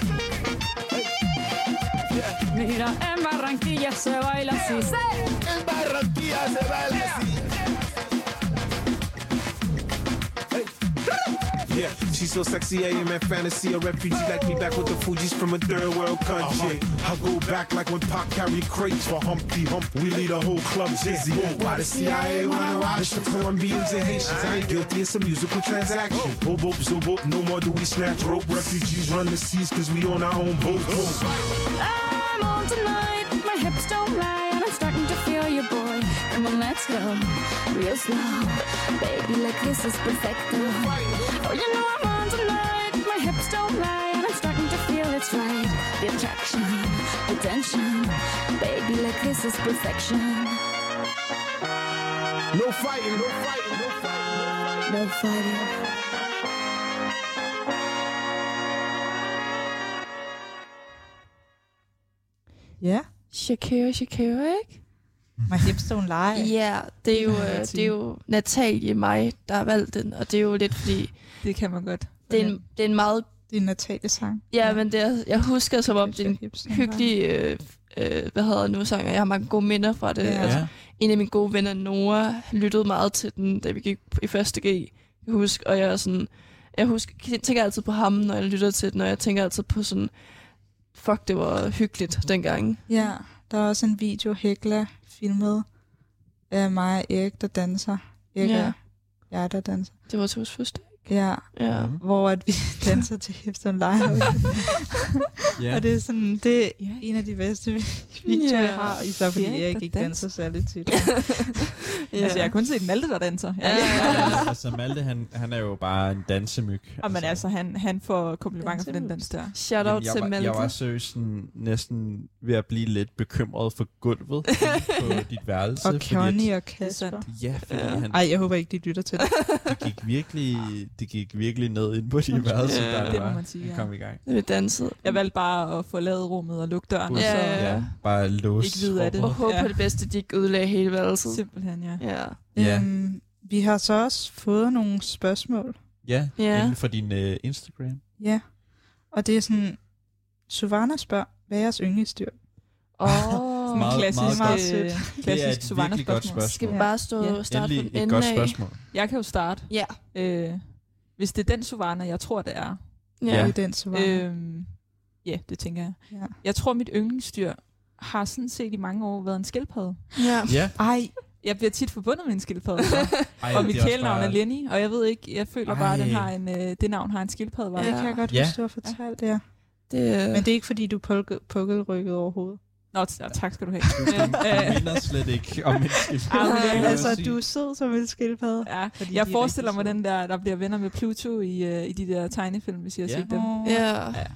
S7: Mira, en Barranquilla se baila así.
S10: En Barranquilla se baila así. She's so sexy, I am in fantasy. A refugee like me back with the Fuji's from a third world country. I go back like when Pac carried crates for Humpty Hump. We lead a whole club dizzy. Why the CIA wanna watch the Colombians and Haitians? I ain't guilty, it's a musical transaction. Boop, boop, so boop, no more do we snatch rope. Refugees run the seas cause we on our own boat.
S7: I'm on tonight, my hips don't lie, Come on, let's go, real slow. Baby, like this is perfecto. Oh, you know I'm on tonight, my hips don't lie, and I'm starting to feel it's right. The attraction, the tension. Baby, like this is perfection.
S10: No fighting, no fighting, no fighting.
S7: No fighting.
S1: Ja.
S2: Shakira, Shakira, ikke?
S1: My hips don't lie.
S2: Ja, det er jo,
S4: Ja,
S2: øh,
S4: det
S2: er jo Natalie mig, der har valgt den, og det er jo lidt fordi,
S4: Det kan man godt.
S2: det er en, det er en meget,
S1: Det er en Natalie-sang.
S2: ja, men det er, jeg husker som om, det er en hyggelig, øh, øh, hvad hedder nu, sang, og jeg har mange gode minder fra det.
S1: Ja.
S2: Ja. Altså,
S3: Ja.
S2: en af mine gode venner, Noah, lyttede meget til den, da vi gik i første G, jeg husker, og jeg er sådan, jeg husker, jeg tænker altid på ham, når jeg lytter til den, og jeg tænker altid på sådan, fuck, det var hyggeligt dengang.
S1: Ja, der er også en video, Hekla filmet af mig og Erik, der danser. Erik
S2: Ja.
S1: ja. jeg, der danser.
S2: Det var til vores første.
S1: Ja,
S2: Ja.
S1: Hvor at vi danser til Hips Don't Lie.
S3: Ja.
S1: Og det er sådan, det er en af de bedste videoer, jeg har. Især fordi
S4: Erik,
S1: Erik ikke
S4: danser.
S1: særlig tit.
S2: ja.
S4: Altså, jeg har kun set Malte, der danser.
S2: Ja,
S4: Ja,
S2: ja,
S3: altså Malte, han, han er jo bare en dansemyg.
S4: Og men altså, han, han får komplimenter for den dans der.
S2: Shout out
S3: jeg,
S2: til
S3: var,
S2: Malte.
S3: jeg var seriøst sådan, næsten ved at blive lidt bekymret for gulvet på dit værelse.
S1: Og Connie og Kasper.
S3: Ja, fordi
S2: Ja.
S3: han,
S1: Ej, jeg håber ikke, de lytter til det.
S3: det, gik virkelig, det gik virkelig ned ind på dit værelse,
S2: Ja.
S3: der
S4: Det må
S3: var,
S4: man sige, ja.
S3: kom i gang.
S2: Vi dansede.
S4: Jeg valgte bare at få lavet rummet og lukke døren, og
S2: Ja,
S4: så
S2: ja.
S3: Ja, bare lås
S4: Ikke vide af det.
S2: Og håbe
S4: Ja.
S2: på det bedste, de ikke ødelagde hele værelset.
S4: simpelthen, ja.
S2: Ja.
S3: Ja.
S1: Øhm, vi har så også fået nogle spørgsmål.
S3: Ja,
S2: Ja.
S3: inden for din uh, Instagram.
S1: Ja. Og det er sådan, Suvana spørger, hvad er jeres yndlingsdyr?
S2: Åh.
S4: Sådan
S3: Meget-
S4: klassisk,
S3: meget
S4: øh,
S3: Det er
S4: klassisk
S3: et
S4: Savannah
S3: virkelig godt
S4: spørgsmål.
S2: Skal vi bare stå
S4: Ja.
S2: og starte
S3: Endelig
S2: fra
S3: et godt
S2: af?
S3: spørgsmål.
S4: Jeg kan jo starte.
S2: Ja.
S4: Øh, hvis det er den Savannah, jeg tror, det er.
S2: Ja.
S1: Det er den Suvana.
S4: Øhm, ja, det tænker jeg.
S1: Ja.
S4: Jeg tror, mit yndlingsdyr har sådan set i mange år været en skildpadde.
S2: ja.
S3: Ja.
S1: Ej,
S4: Jeg bliver tit forbundet med en skildpadde.
S3: Ej,
S4: og
S3: det
S4: mit kælenavn
S3: bare-
S4: er Lenny, og jeg ved ikke, jeg føler bare, at den
S3: Ej.
S4: har en, øh, det navn har en skildpadde.
S1: det
S2: Ja.
S1: kan jeg godt
S3: Ja.
S1: huske, du har fortalt det. Ja.
S2: Det,
S1: Men det er ikke, fordi du er pukkelrykket overhovedet.
S4: Nå, t- ja, tak skal du have.
S3: Du,
S4: Men,
S3: du
S4: øh,
S3: minder slet ikke om en skildpadde.
S4: Ah, er-
S3: vil jeg
S1: Altså, du er sød som en skildpadde.
S4: ja,
S1: Fordi
S4: jeg
S1: de er
S4: forestiller mig den der, der bliver venner med Pluto i, øh, i de der tegnefilm, hvis I har
S3: Ja.
S4: set dem.
S2: Ja.
S4: Ja.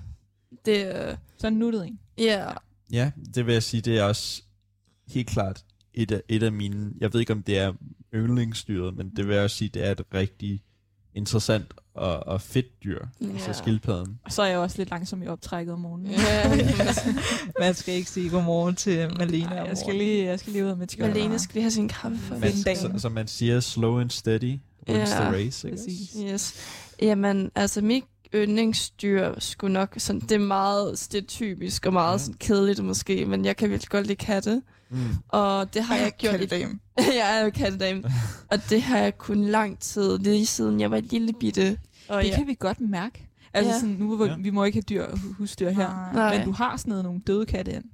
S2: Det, øh,
S4: Sådan en nuttet en.
S2: ja.
S3: Ja, det vil jeg sige, det er også helt klart et af, et af mine, jeg ved ikke om det er yndlingsdyret, men det vil jeg også sige, det er et rigtig interessant og, og fedt dyr, ja. Altså skildpadden.
S4: Og så er jeg også lidt langsom i optrækket om morgenen.
S2: Ja.
S1: Man skal ikke sige godmorgen til Malene. Om
S4: jeg skal lige, jeg skal lige ud med et skjold.
S2: Malene skal lige have sin kaffe for
S3: Man, så, så man siger, slow and steady wins
S2: Ja,
S3: the race, ikke?
S4: Præcis.
S2: Yes. Jamen, altså mit yndlingsdyr skulle nok sådan, det er meget stereotypisk og meget
S3: Ja.
S2: sådan kedeligt måske, men jeg kan virkelig godt lide katte.
S3: Mm.
S2: Og det har jeg gjort i jeg er jo kattedame. og det har jeg kun lang tid, lige siden jeg var lille bitte. Og
S4: Det
S2: ja.
S4: kan vi godt mærke. Altså
S2: Ja.
S4: sådan, nu hvor
S3: Ja.
S4: vi må ikke have dyr, husdyr her.
S1: Nej.
S4: Men du har snedet nogle døde katte ind.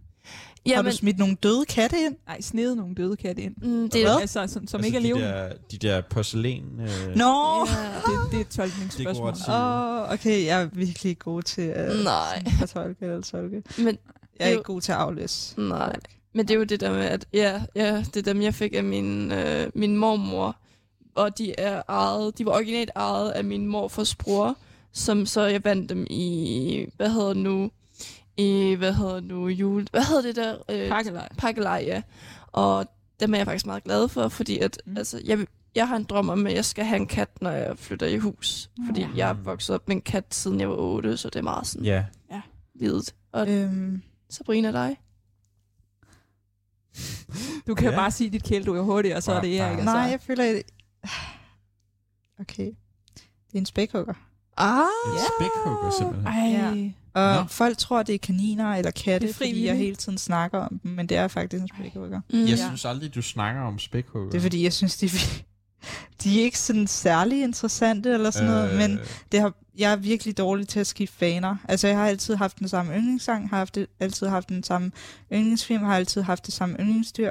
S1: Har
S2: Jamen,
S1: du smidt nogle døde katte ind?
S4: Nej, snedet nogle døde katte ind.
S2: mm, det er
S1: Hvad?
S4: Altså, som, som
S3: altså,
S4: ikke er
S3: de
S4: levende.
S3: der, de der porcelæn... Øh,
S1: Nå!
S2: Ja.
S4: Det, det er et
S3: Det
S4: tolkningsspørgsmål.
S1: Åh, oh, okay, jeg er virkelig god til at,
S2: Nej.
S1: at tolke eller tolke.
S2: Men,
S1: Jeg er
S2: Jo.
S1: ikke god til at aflæse.
S2: nej. Men det er jo det der med, at ja, ja det er dem, jeg fik af min, øh, min mormor. Og de er ejet, de var originalt ejet af min morfars bror, som så jeg vandt dem i, hvad hedder nu, i, hvad hedder nu, jul, hvad hedder det der? Øh,
S4: Pakkelej.
S2: pakkelej, ja. Og dem er jeg faktisk meget glad for, fordi at,
S4: Mm.
S2: mm. altså, jeg, jeg har en drøm om, at jeg skal have en kat, når jeg flytter i hus. Fordi
S4: Ja.
S2: jeg er vokset op med en kat, siden jeg var 8, så det er meget sådan
S3: Ja.
S2: videt. Og
S1: Øhm,
S2: Sabrina, dig?
S4: Du kan
S3: Ja.
S4: bare sige dit kæledyr hurtigt, og så er det Erik.
S1: nej,
S4: Altså.
S1: jeg føler... at- Okay. Det er en spækhugger.
S2: Ah,
S3: En spækhugger simpelthen.
S2: Ej.
S1: Ja. Og
S3: Nå.
S1: folk tror, det er kaniner eller katte,
S4: Det er
S1: fordi jeg hele tiden snakker om dem, men det er faktisk en spækhugger.
S2: Mm.
S3: Jeg
S4: Ja.
S3: synes aldrig, du snakker om spækhugger.
S1: Det er fordi, jeg synes, de, er- de er ikke sådan særlig interessante eller sådan noget,
S3: Øh.
S1: men det har, jeg er virkelig dårlig til at skifte faner. Altså, jeg har altid haft den samme yndlingssang, har haft det, altid haft den samme yndlingsfilm, har altid haft det samme yndlingsdyr.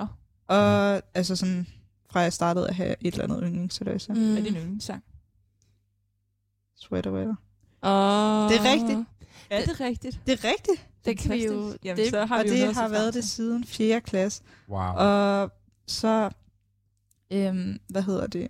S4: Åh.
S1: Og altså sådan, fra jeg startede at have et eller andet yndlingsløse. Mm.
S2: Mm.
S4: Hvad er din yndlingssang?
S1: Sweater weather.
S2: Oh.
S1: Det er rigtigt.
S4: Er det rigtigt?
S1: Det er rigtigt,
S2: Det kan vi jo...
S4: Jamen,
S2: det,
S4: så har
S1: og
S4: vi jo
S1: det
S4: se
S1: har været det siden 4. klasse.
S3: Wow.
S1: Og så, øhm, hvad hedder det?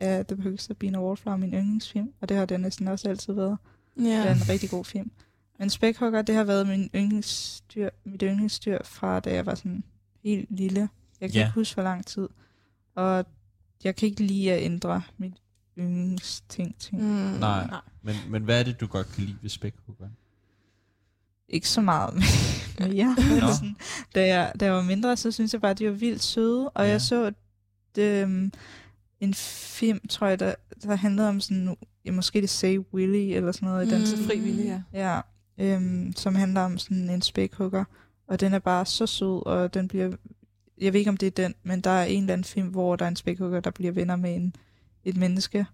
S1: Ja, det behøver Sabine Wallflower, min yndlingsfilm, og det har det næsten også altid været.
S2: ja.
S1: Det er en rigtig god film. Men Spækhugger, det har været min yndlingsdyr, mit yndlingsdyr fra da jeg var sådan helt lille. Jeg kan
S3: Ja.
S1: ikke huske, hvor lang tid. Og jeg kan ikke lide at ændre mit yndlingsting. Ting.
S2: Mm.
S3: Nej.
S4: Nej.
S3: Men, men hvad er det, du godt kan lide ved spækhugger?
S1: Ikke så meget mere. Men
S3: Nå.
S1: sådan, da, jeg, da jeg var mindre, så synes jeg bare, at de var vildt søde. Og
S3: Ja.
S1: ja. jeg så det, øhm, en film, tror jeg, der, der handlede om sådan, ja, måske det Say Willy, eller sådan noget i den
S2: Mm.
S1: stil.
S4: Frivillig, ja.
S1: Ja, øhm, som handler om sådan en spækhugger. Og den er bare så sød, og den bliver... Jeg ved ikke, om det er den, men der er en eller anden film, hvor der er en spækhugger, der bliver venner med en, et menneske.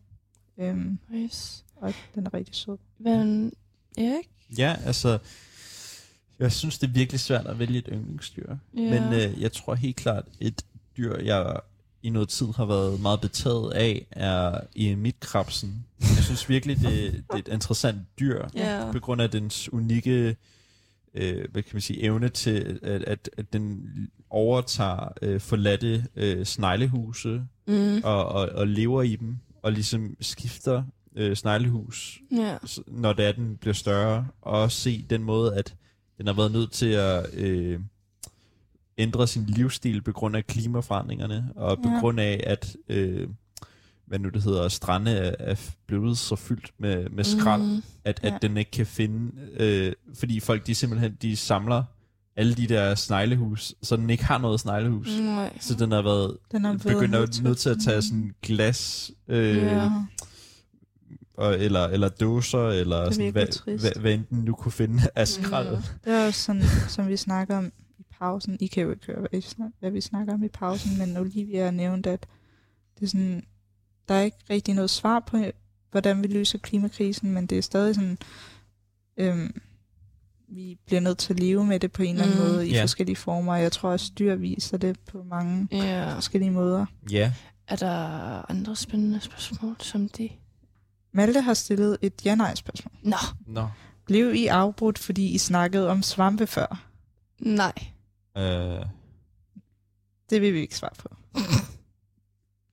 S1: Øhm,
S2: Nice.
S1: og den er rigtig sød.
S2: Men Erik?
S3: Ja, altså... Jeg synes, det er virkelig svært at vælge et yndlingsdyr.
S2: Ja.
S3: Men øh, jeg tror helt klart, et dyr, jeg i noget tid har været meget betaget af, er emitkrabsen. Jeg synes virkelig, det, det er et interessant dyr,
S2: Ja.
S3: på grund af dens unikke øh, hvad kan man sige, evne til, at, at, at den overtager øh, forladte øh, sneglehuse
S2: Mm.
S3: og, og, og lever i dem, og ligesom skifter øh, sneglehus s- når det er, den bliver større, og se den måde, at den har været nødt til at øh, ændre sin livsstil på grund af klimaforandringerne, og på
S1: Ja.
S3: grund af, at øh, hvad nu det hedder, strande er, er blevet så fyldt med, med skrald,
S2: Mm.
S3: at, at
S1: Ja.
S3: den ikke kan finde, øh, fordi folk de simpelthen de samler alle de der sneglehus, så den ikke har noget sneglehus.
S2: Nej.
S3: Så den har været
S1: Den er været
S3: begyndt at,
S1: til
S3: nødt til at tage
S1: finde-
S3: sådan glas øh,
S2: Ja.
S3: og, eller, eller dåser, eller
S1: er
S3: sådan, hvad, hvad, hvad enten du kunne finde af skrald.
S2: Ja.
S1: Det er jo sådan, som vi snakker om pausen. I kan jo ikke høre, hvad, I snak, hvad vi snakker om i pausen, men Olivia nævnte, at det er sådan, der er ikke rigtig noget svar på, hvordan vi løser klimakrisen, men det er stadig sådan, øhm, vi bliver nødt til at leve med det på en eller anden
S2: Mm.
S1: måde i
S3: Ja.
S1: forskellige former. Jeg tror også, dyr viser det på mange
S2: Ja.
S1: forskellige måder.
S3: Ja,
S2: Er der andre spændende spørgsmål, som de...
S1: Malte har stillet et ja-nej-spørgsmål.
S2: Nå,
S3: nå.
S1: Blev I afbrudt, fordi I snakkede om svampe før?
S2: nej.
S3: Øh,
S1: Det vil vi ikke svare på.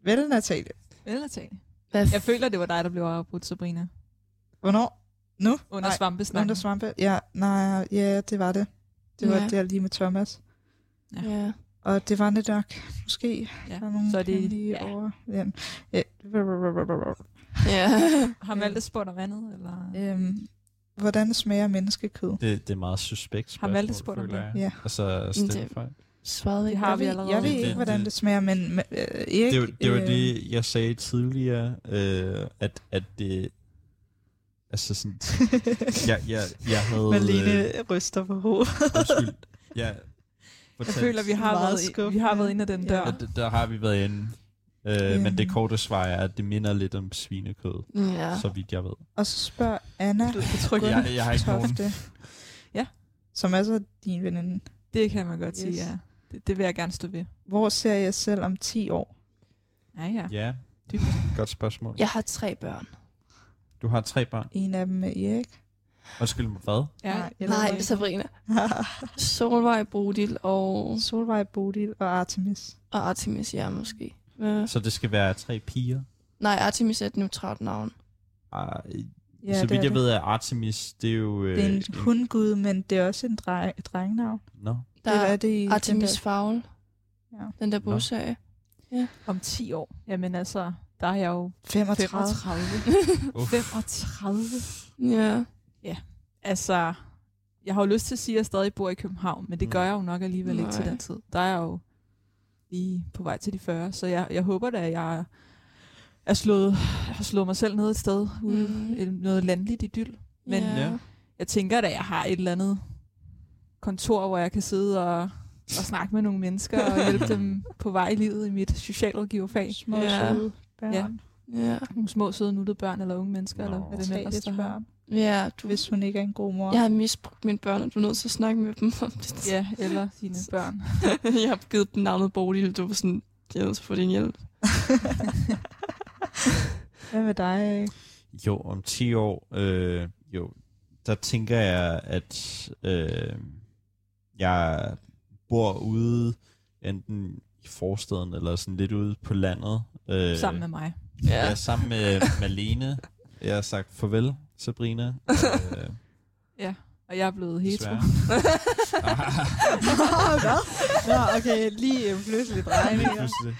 S1: Vel, Natalie?
S4: Eller Tane.
S2: Hvad
S4: Jeg føler, det var dig, der blev afbrudt, Sabrina.
S1: Hvornår? Nu?
S4: Under
S1: Nej,
S4: svampesnakken.
S1: Under svampe? Ja, nej, ja, det var det. Det var
S2: Ja.
S1: ja. der lige med Thomas.
S2: Ja.
S1: Og det var det nok, måske.
S4: Ja.
S1: Der er nogen,
S4: Så er det-
S1: hemmelige
S4: ja.
S1: over. Ja. Ja.
S2: Ja.
S4: Har Malte spurgt om andet? Eller?
S1: Øhm, hvordan smager menneskekød?
S3: det, det er meget suspekt
S4: Har Malte
S3: spørgsmål,
S4: spurgt om det?
S1: Ja.
S3: Altså.
S2: Svarede
S4: Det
S2: ikke.
S4: har vi allerede.
S1: Jeg ved ikke, hvordan
S3: det-
S1: smager, men øh, Erik...
S3: Det, jo- det var
S1: øh,
S3: det, jeg sagde tidligere, øh, at, at det... Altså sådan... jeg, jeg, jeg havde... øh,
S1: Malene ryster på hovedet.
S3: undskyld. Jeg,
S4: Jeg føler, vi har,
S1: Meget
S4: været, i- vi har været inde ad den dør.
S3: Ja, der, der har vi været inde. Øh,
S1: Øhm.
S3: Men det korte svar er, at det minder lidt om svinekød,
S2: Ja.
S3: så vidt jeg ved.
S1: Og så spørger Anna.
S3: Jeg, jeg har ikke nogen...
S1: Tofte.
S4: Ja.
S1: Som er så din veninde.
S4: Det kan man godt sige,
S1: Yes.
S4: ja. Det, det vil jeg gerne stå ved.
S1: Hvor ser jeg selv om 10 år?
S4: Ja, ja.
S3: Ja,
S4: Dybt.
S3: godt spørgsmål.
S2: Jeg har tre børn.
S3: Du har tre børn.
S1: En af dem er Erik.
S3: Undskyld mig, hvad?
S4: Ja,
S1: Nej,
S2: Nej? Sabrina. Solvej, Bodil og,
S1: Solvej, Bodil og Artemis.
S2: og Artemis, ja, måske. Ja.
S3: Så det skal være tre piger?
S2: Nej, Artemis er et neutralt navn.
S3: Ej,
S1: Ja,
S3: så
S1: det
S3: vidt jeg
S1: det.
S3: ved, er Artemis, det er jo... Øh,
S1: Det er en hundgud, men det er også en dreng, et drengenavn.
S3: Nå.
S2: Der
S1: det
S2: er
S1: det i den
S2: Artemis
S1: der-
S2: Fowl,
S1: Ja.
S2: den der bogserie.
S4: Om 10 år. Jamen altså, der er jeg jo
S1: 35.
S4: 35.
S3: Uff.
S4: 35.
S2: Ja.
S4: Altså, jeg har jo lyst til at sige, at jeg stadig bor i København, men det
S3: Mm.
S4: gør jeg jo nok alligevel ikke til
S2: Nej.
S4: den tid. Der er jeg jo lige på vej til de 40, så jeg, jeg håber da, at jeg er slået, har slået mig selv ned et sted ude,
S2: Mm.
S4: noget landligt idyll. Men.
S2: Ja.
S4: jeg tænker da, jeg har et eller andet kontor, hvor jeg kan sidde og, og snakke med nogle mennesker og hjælpe dem på vej i livet i mit socialrådgiverfag.
S1: Små
S2: Ja.
S1: søde børn.
S4: Ja.
S2: Ja.
S4: Nogle små, søde, nuttede børn eller unge mennesker,
S3: Nå.
S4: eller hvad det er, ellers, der har.
S2: ja, du,
S1: Hvis hun ikke er en god mor.
S2: jeg har misbrugt mine børn, og du er nødt til at snakke med dem om det.
S4: Ja, eller sine børn.
S2: jeg har givet dem navnet Bodil, du var sådan, jeg er nødt til at få din hjælp.
S1: Hvad med dig?
S3: Jo, om 10 år, øh, jo, der tænker jeg, at øh, jeg bor ude enten i forstaden eller sådan lidt ude på landet. Øh,
S4: Sammen med mig.
S3: Ja. Jeg er sammen med Malene. Jeg har sagt farvel, Sabrina. Øh,
S4: Og jeg er blevet hetero.
S1: Hvad? Nå, okay, lige øh, pludselig drejninger.
S3: Pludselig.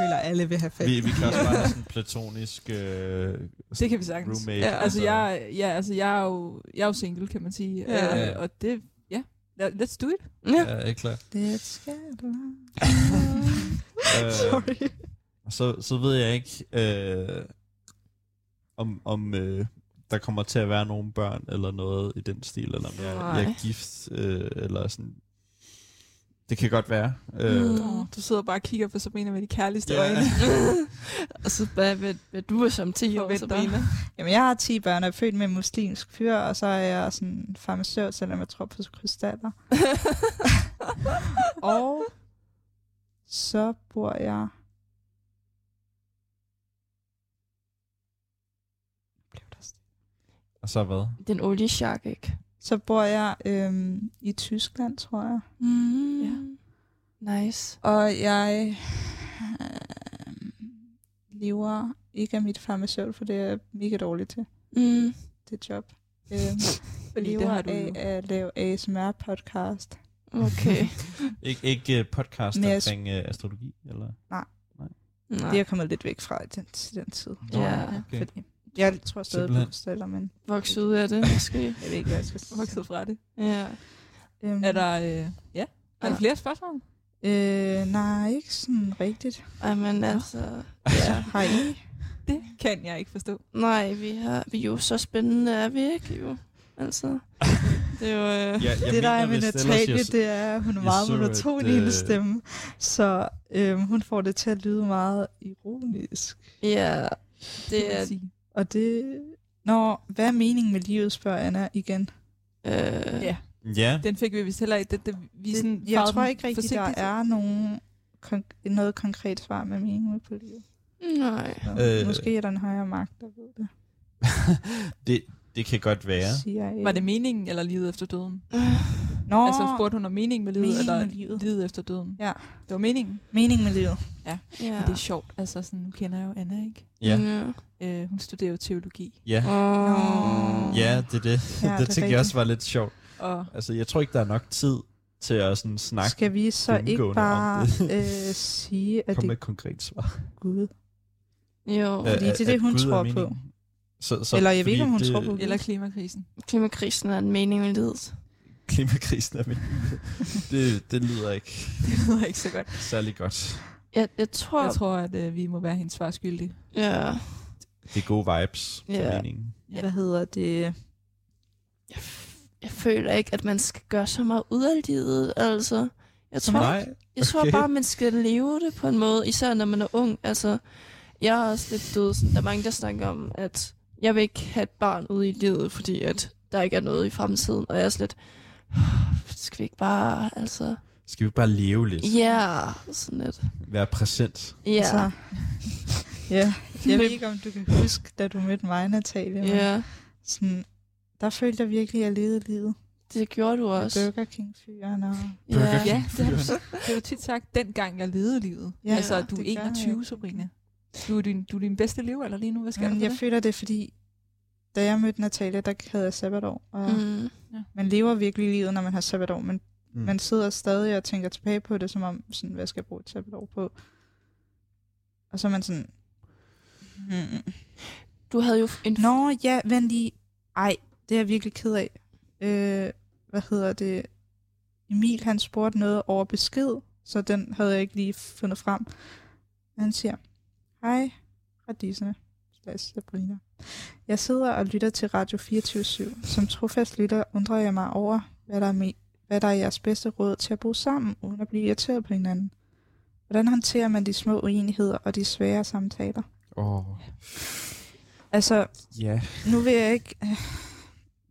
S1: føler, alle vil have fat.
S3: Vi, vi kan også bare have sådan en platonisk øh,
S4: Det kan vi sagtens.
S3: roommate.
S4: Ja, altså, jeg, ja, altså jeg, er jo, jeg er jo single, kan man sige.
S2: Ja.
S4: Øh, og det, ja, let's do it.
S2: Ja.
S3: Ja, ikke klart.
S1: Det skal du.
S3: Øh,
S1: Sorry.
S3: Så, så ved jeg ikke, øh, om, om øh, der kommer til at være nogle børn eller noget i den stil, eller om jeg, jeg er gift, øh, eller sådan. Det kan godt være. Øh,
S2: Mm.
S4: Du sidder bare og kigger på Sabrina med de kærligste
S3: Ja.
S4: øjne.
S2: og så hvad, hvad, hvad du er som 10 år. Sabrina.
S1: Jamen, jeg har 10 børn og er født med en muslimsk fyr, og så er jeg sådan farmaceut, selvom jeg tror på krystaller. og så bor jeg... Blev der stille?
S3: Og så hvad?
S2: Den olieshark, ikke?
S1: Så bor jeg øhm, i Tyskland, tror jeg.
S2: Mm.
S4: Ja.
S1: Nice. Og jeg øh, lever ikke af mit farmaceut, for det er jeg mega dårligt til.
S2: Mm.
S1: Det job. Øh,
S4: Fordi
S1: lever
S4: det har du
S1: af
S4: jo.
S1: at lave ASMR-podcast.
S2: Okay.
S3: Ik- ikke uh, podcast
S1: Men jeg-
S3: omkring uh, astrologi? Eller?
S1: Nej.
S2: Nej.
S1: Det er jeg kommet lidt væk fra i den, til den tid.
S2: Ja.
S3: Okay.
S1: Fordi jeg tror stadig på krystaller, men
S2: Vokset ud af det, måske.
S1: jeg ved ikke, hvad jeg skal sige.
S4: Vokset fra det.
S2: ja.
S1: Øhm,
S4: Er der, øh, ja, er der flere spørgsmål?
S1: Øh, nej, ikke sådan rigtigt.
S2: Ej, men altså... Ja.
S1: Har I?
S4: Det kan jeg ikke forstå.
S2: Nej, vi, har, vi er jo så spændende, er vi ikke? Jo. Altså, det er jo... Øh,
S3: Ja, jeg
S1: det der er med Natalie,
S3: jeg-
S1: det er, at hun er meget monoton i hendes
S3: øh,
S1: stemme. Så øhm, hun får det til at lyde meget ironisk.
S2: ja, det er...
S1: Og det... Nå, hvad er meningen med livet, spørger Anna igen.
S2: Øh,
S4: Ja,
S3: Ja,
S4: den fik vi vist heller ikke. Det, det, vi
S1: Det,
S4: sådan
S1: jeg tror ikke rigtigt, der er nogen konk- noget konkret svar med meningen med på livet.
S2: Nej.
S1: Så
S3: Øh.
S1: Måske er der en højere magt, der ved det.
S3: det, det kan godt være.
S4: Var det meningen eller livet efter døden?
S1: Nå,
S4: Altså spurgte hun om meningen med livet,
S1: meningen
S4: eller
S1: med livet.
S4: livet efter døden?
S1: Ja.
S4: Det var meningen.
S1: meningen med livet.
S2: Ja.
S4: Men det er sjovt. Altså, sådan, nu kender jeg jo Anna, ikke?
S3: Ja,
S2: ja.
S4: Øh, hun studerer jo teologi.
S3: ja.
S2: Oh.
S3: Ja, det er det.
S1: Ja,
S3: Ja,
S1: det
S3: det tænkte jeg også var lidt sjovt.
S4: Og
S3: Altså, jeg tror ikke, der er nok tid til at sådan snakke.
S1: Skal vi så ikke bare øh, sige, at
S3: Kom
S1: det
S3: med
S1: er
S3: et konkret svar.
S1: Gud?
S2: Jo,
S1: Fordi det er det, hun
S3: Gud
S1: tror på.
S3: Så, så,
S1: Eller jeg ved ikke, om hun
S3: det,
S1: tror på
S4: eller klimakrisen.
S2: klimakrisen er en mening med livet.
S3: Klimakrisen er meningen. det, det lyder ikke
S4: Det lyder ikke så godt.
S3: særlig godt.
S2: Jeg, jeg tror...
S4: Jeg tror, at øh, vi må være hendes svar skyldige.
S2: Ja.
S3: Det er gode vibes til
S2: Ja.
S3: meningen.
S1: Ja. Hvad hedder det?
S2: Jeg, f- jeg føler ikke, at man skal gøre så meget ud af livet, altså. Jeg tror,
S3: Nej,
S2: Jeg tror
S3: Okay.
S2: bare, man skal leve det på en måde, især når man er ung. Altså, jeg er også lidt død. Sådan, der er mange, der snakker om, at jeg vil ikke have et barn ude i livet, fordi at der ikke er noget i fremtiden. Og jeg er også lidt, skal vi ikke bare, altså...
S3: skal vi bare leve lidt?
S2: Ja, sådan lidt.
S3: Være præsent.
S2: Ja,
S1: Altså, ja. Jeg ved ikke, om du kan huske, da du mødte mig, Natalie. men
S2: ja,
S1: Sådan, der følte jeg virkelig, at jeg levede livet.
S2: det gjorde du
S1: Med
S2: også.
S1: Burger King-fyren og...
S3: Burger
S2: Ja,
S3: King.
S4: Ja, det har du, det har du tit sagt, dengang jeg levede livet.
S1: Ja,
S4: altså, du er
S1: det gør
S4: 21,
S1: jeg.
S4: Sabrina. Du er din, du er din bedste liv, eller lige nu? Hvad skal
S1: Men
S4: du
S1: jeg
S4: det?
S1: føler det, fordi da jeg mødte Natalia, der havde jeg sabbatår. Og mm.
S2: Mm.
S1: Man lever virkelig livet, når man har sabbatår, men
S3: Mm.
S1: Man sidder stadig og tænker tilbage på det, som om, sådan, hvad skal jeg bruge et tablet på? Og så er man sådan... Hmm.
S2: Du havde jo en...
S1: Nå, ja, vent lige. Ej, det er jeg virkelig ked af. Øh, hvad hedder det? Emil, han spurgte noget over besked, så den havde jeg ikke lige fundet frem. Han siger, hej, radiserne, slash Sabrina. Jeg sidder og lytter til Radio 24-7. Som trofast lytter undrer jeg mig over, hvad der, er me- hvad der er jeres bedste råd til at bo sammen, uden at blive irriteret på hinanden. Hvordan håndterer man de små uenigheder og de svære samtaler?
S3: Åh,
S1: Altså,
S3: ja.
S1: nu vil jeg ikke...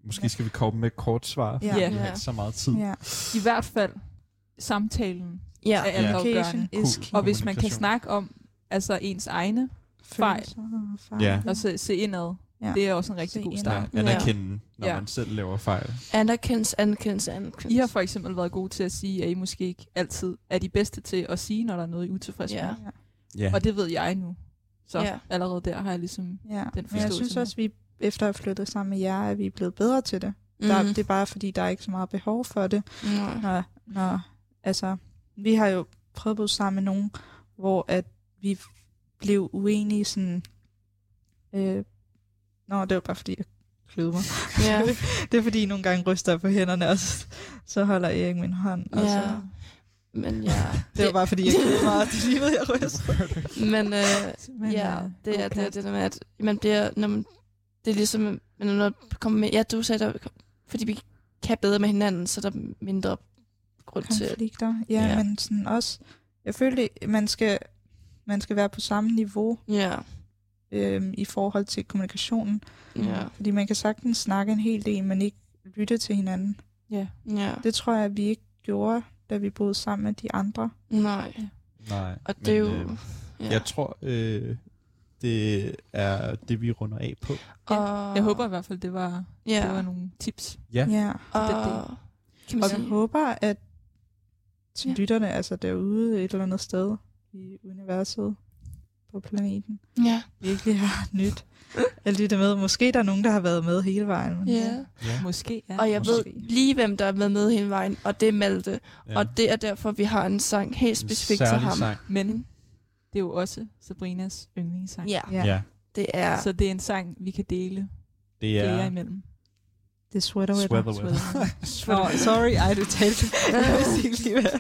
S3: Måske skal vi komme med et kort svar,
S1: Ja.
S3: for
S4: Ja.
S3: vi har ikke så meget tid.
S1: Ja.
S4: I hvert fald samtalen
S2: Ja,
S4: er
S1: is
S3: Cool.
S1: key.
S4: Og hvis man kan snakke om altså ens egne fejl.
S3: Ja.
S4: og se, se indad,
S1: Ja.
S4: det er også en rigtig
S1: Se
S4: god start.
S3: Ja, anerkende, når
S4: Ja.
S3: man selv laver fejl.
S2: anerkendelse, anerkendelse, anerkendelse.
S4: I har for eksempel været gode til at sige, at I måske ikke altid er de bedste til at sige, når der er noget, I er utilfredse
S2: Ja.
S4: med.
S3: Ja.
S4: Og det ved jeg nu. Så
S2: Ja.
S4: allerede der har jeg ligesom...
S1: Ja, men jeg
S4: forståelse
S1: synes også, vi efter at have flyttet sammen med jer, er vi blevet bedre til det. Mm. Der, det er bare fordi, der er ikke så meget behov for det.
S2: Nej.
S1: Når, når, altså, vi har jo prøvet at bo sammen med nogen, hvor at vi blev uenige sådan... Øh, nå, det var bare fordi, jeg kløede mig.
S2: Ja.
S1: det er fordi, nogle gange ryster jeg på hænderne, og så, så holder Erik min hånd. Og
S2: Ja.
S1: så,
S2: Men ja.
S1: det var bare fordi, jeg kløede mig, og det er ved, jeg ryster.
S2: Men øh,
S4: Men,
S2: ja,
S4: øh,
S2: det er
S4: god
S2: det, er det der med, at man bliver, når man, det er ligesom, når man kommer med, ja, du sagde, der, fordi vi kan bedre med hinanden, så er der mindre grund til,
S1: Konflikter. Ja,
S2: Ja.
S1: ja, men sådan også... Jeg følte, man skal, man skal være på samme niveau
S2: ja,
S1: øhm, i forhold til kommunikationen.
S2: ja,
S1: Fordi man kan sagtens snakke en hel del, men ikke lytte til hinanden.
S4: Ja.
S2: ja,
S1: Det tror jeg, vi ikke gjorde, da vi boede sammen med de andre.
S2: nej.
S3: Nej.
S2: Og det er jo,
S3: øh,
S2: ja.
S3: Jeg tror, øh, det er det, vi runder af på.
S2: og,
S4: Jeg håber i hvert fald, det var,
S2: ja,
S4: det var nogle tips.
S3: Ja.
S1: Ja.
S2: og,
S4: det- det-
S2: kan man
S1: Og jeg
S2: sige,
S1: håber, at til
S2: Ja.
S1: lytterne, altså derude et eller andet sted i universet på planeten,
S2: ja,
S1: virkelig har nyt at lytte med. Måske der er nogen, der har været med hele vejen. Men
S2: ja.
S3: Ja.
S4: Måske, ja.
S2: Og jeg
S1: Måske.
S2: ved lige, hvem der er med med hele vejen, og det er Malte.
S3: ja.
S2: Og det er derfor, vi har en sang helt specifikt til ham.
S3: Sang.
S4: Men det er jo også Sabrinas yndlingssang.
S2: Ja,
S1: Ja.
S3: Ja.
S2: det er...
S4: Så det er en sang, vi kan dele
S3: Det
S4: flere
S3: er
S4: imellem.
S1: Det er sweater weather.
S3: Sweater Weather.
S4: Sweater.
S1: Nå, sorry, ej, du talte. Jeg vidste ikke lige, hvad.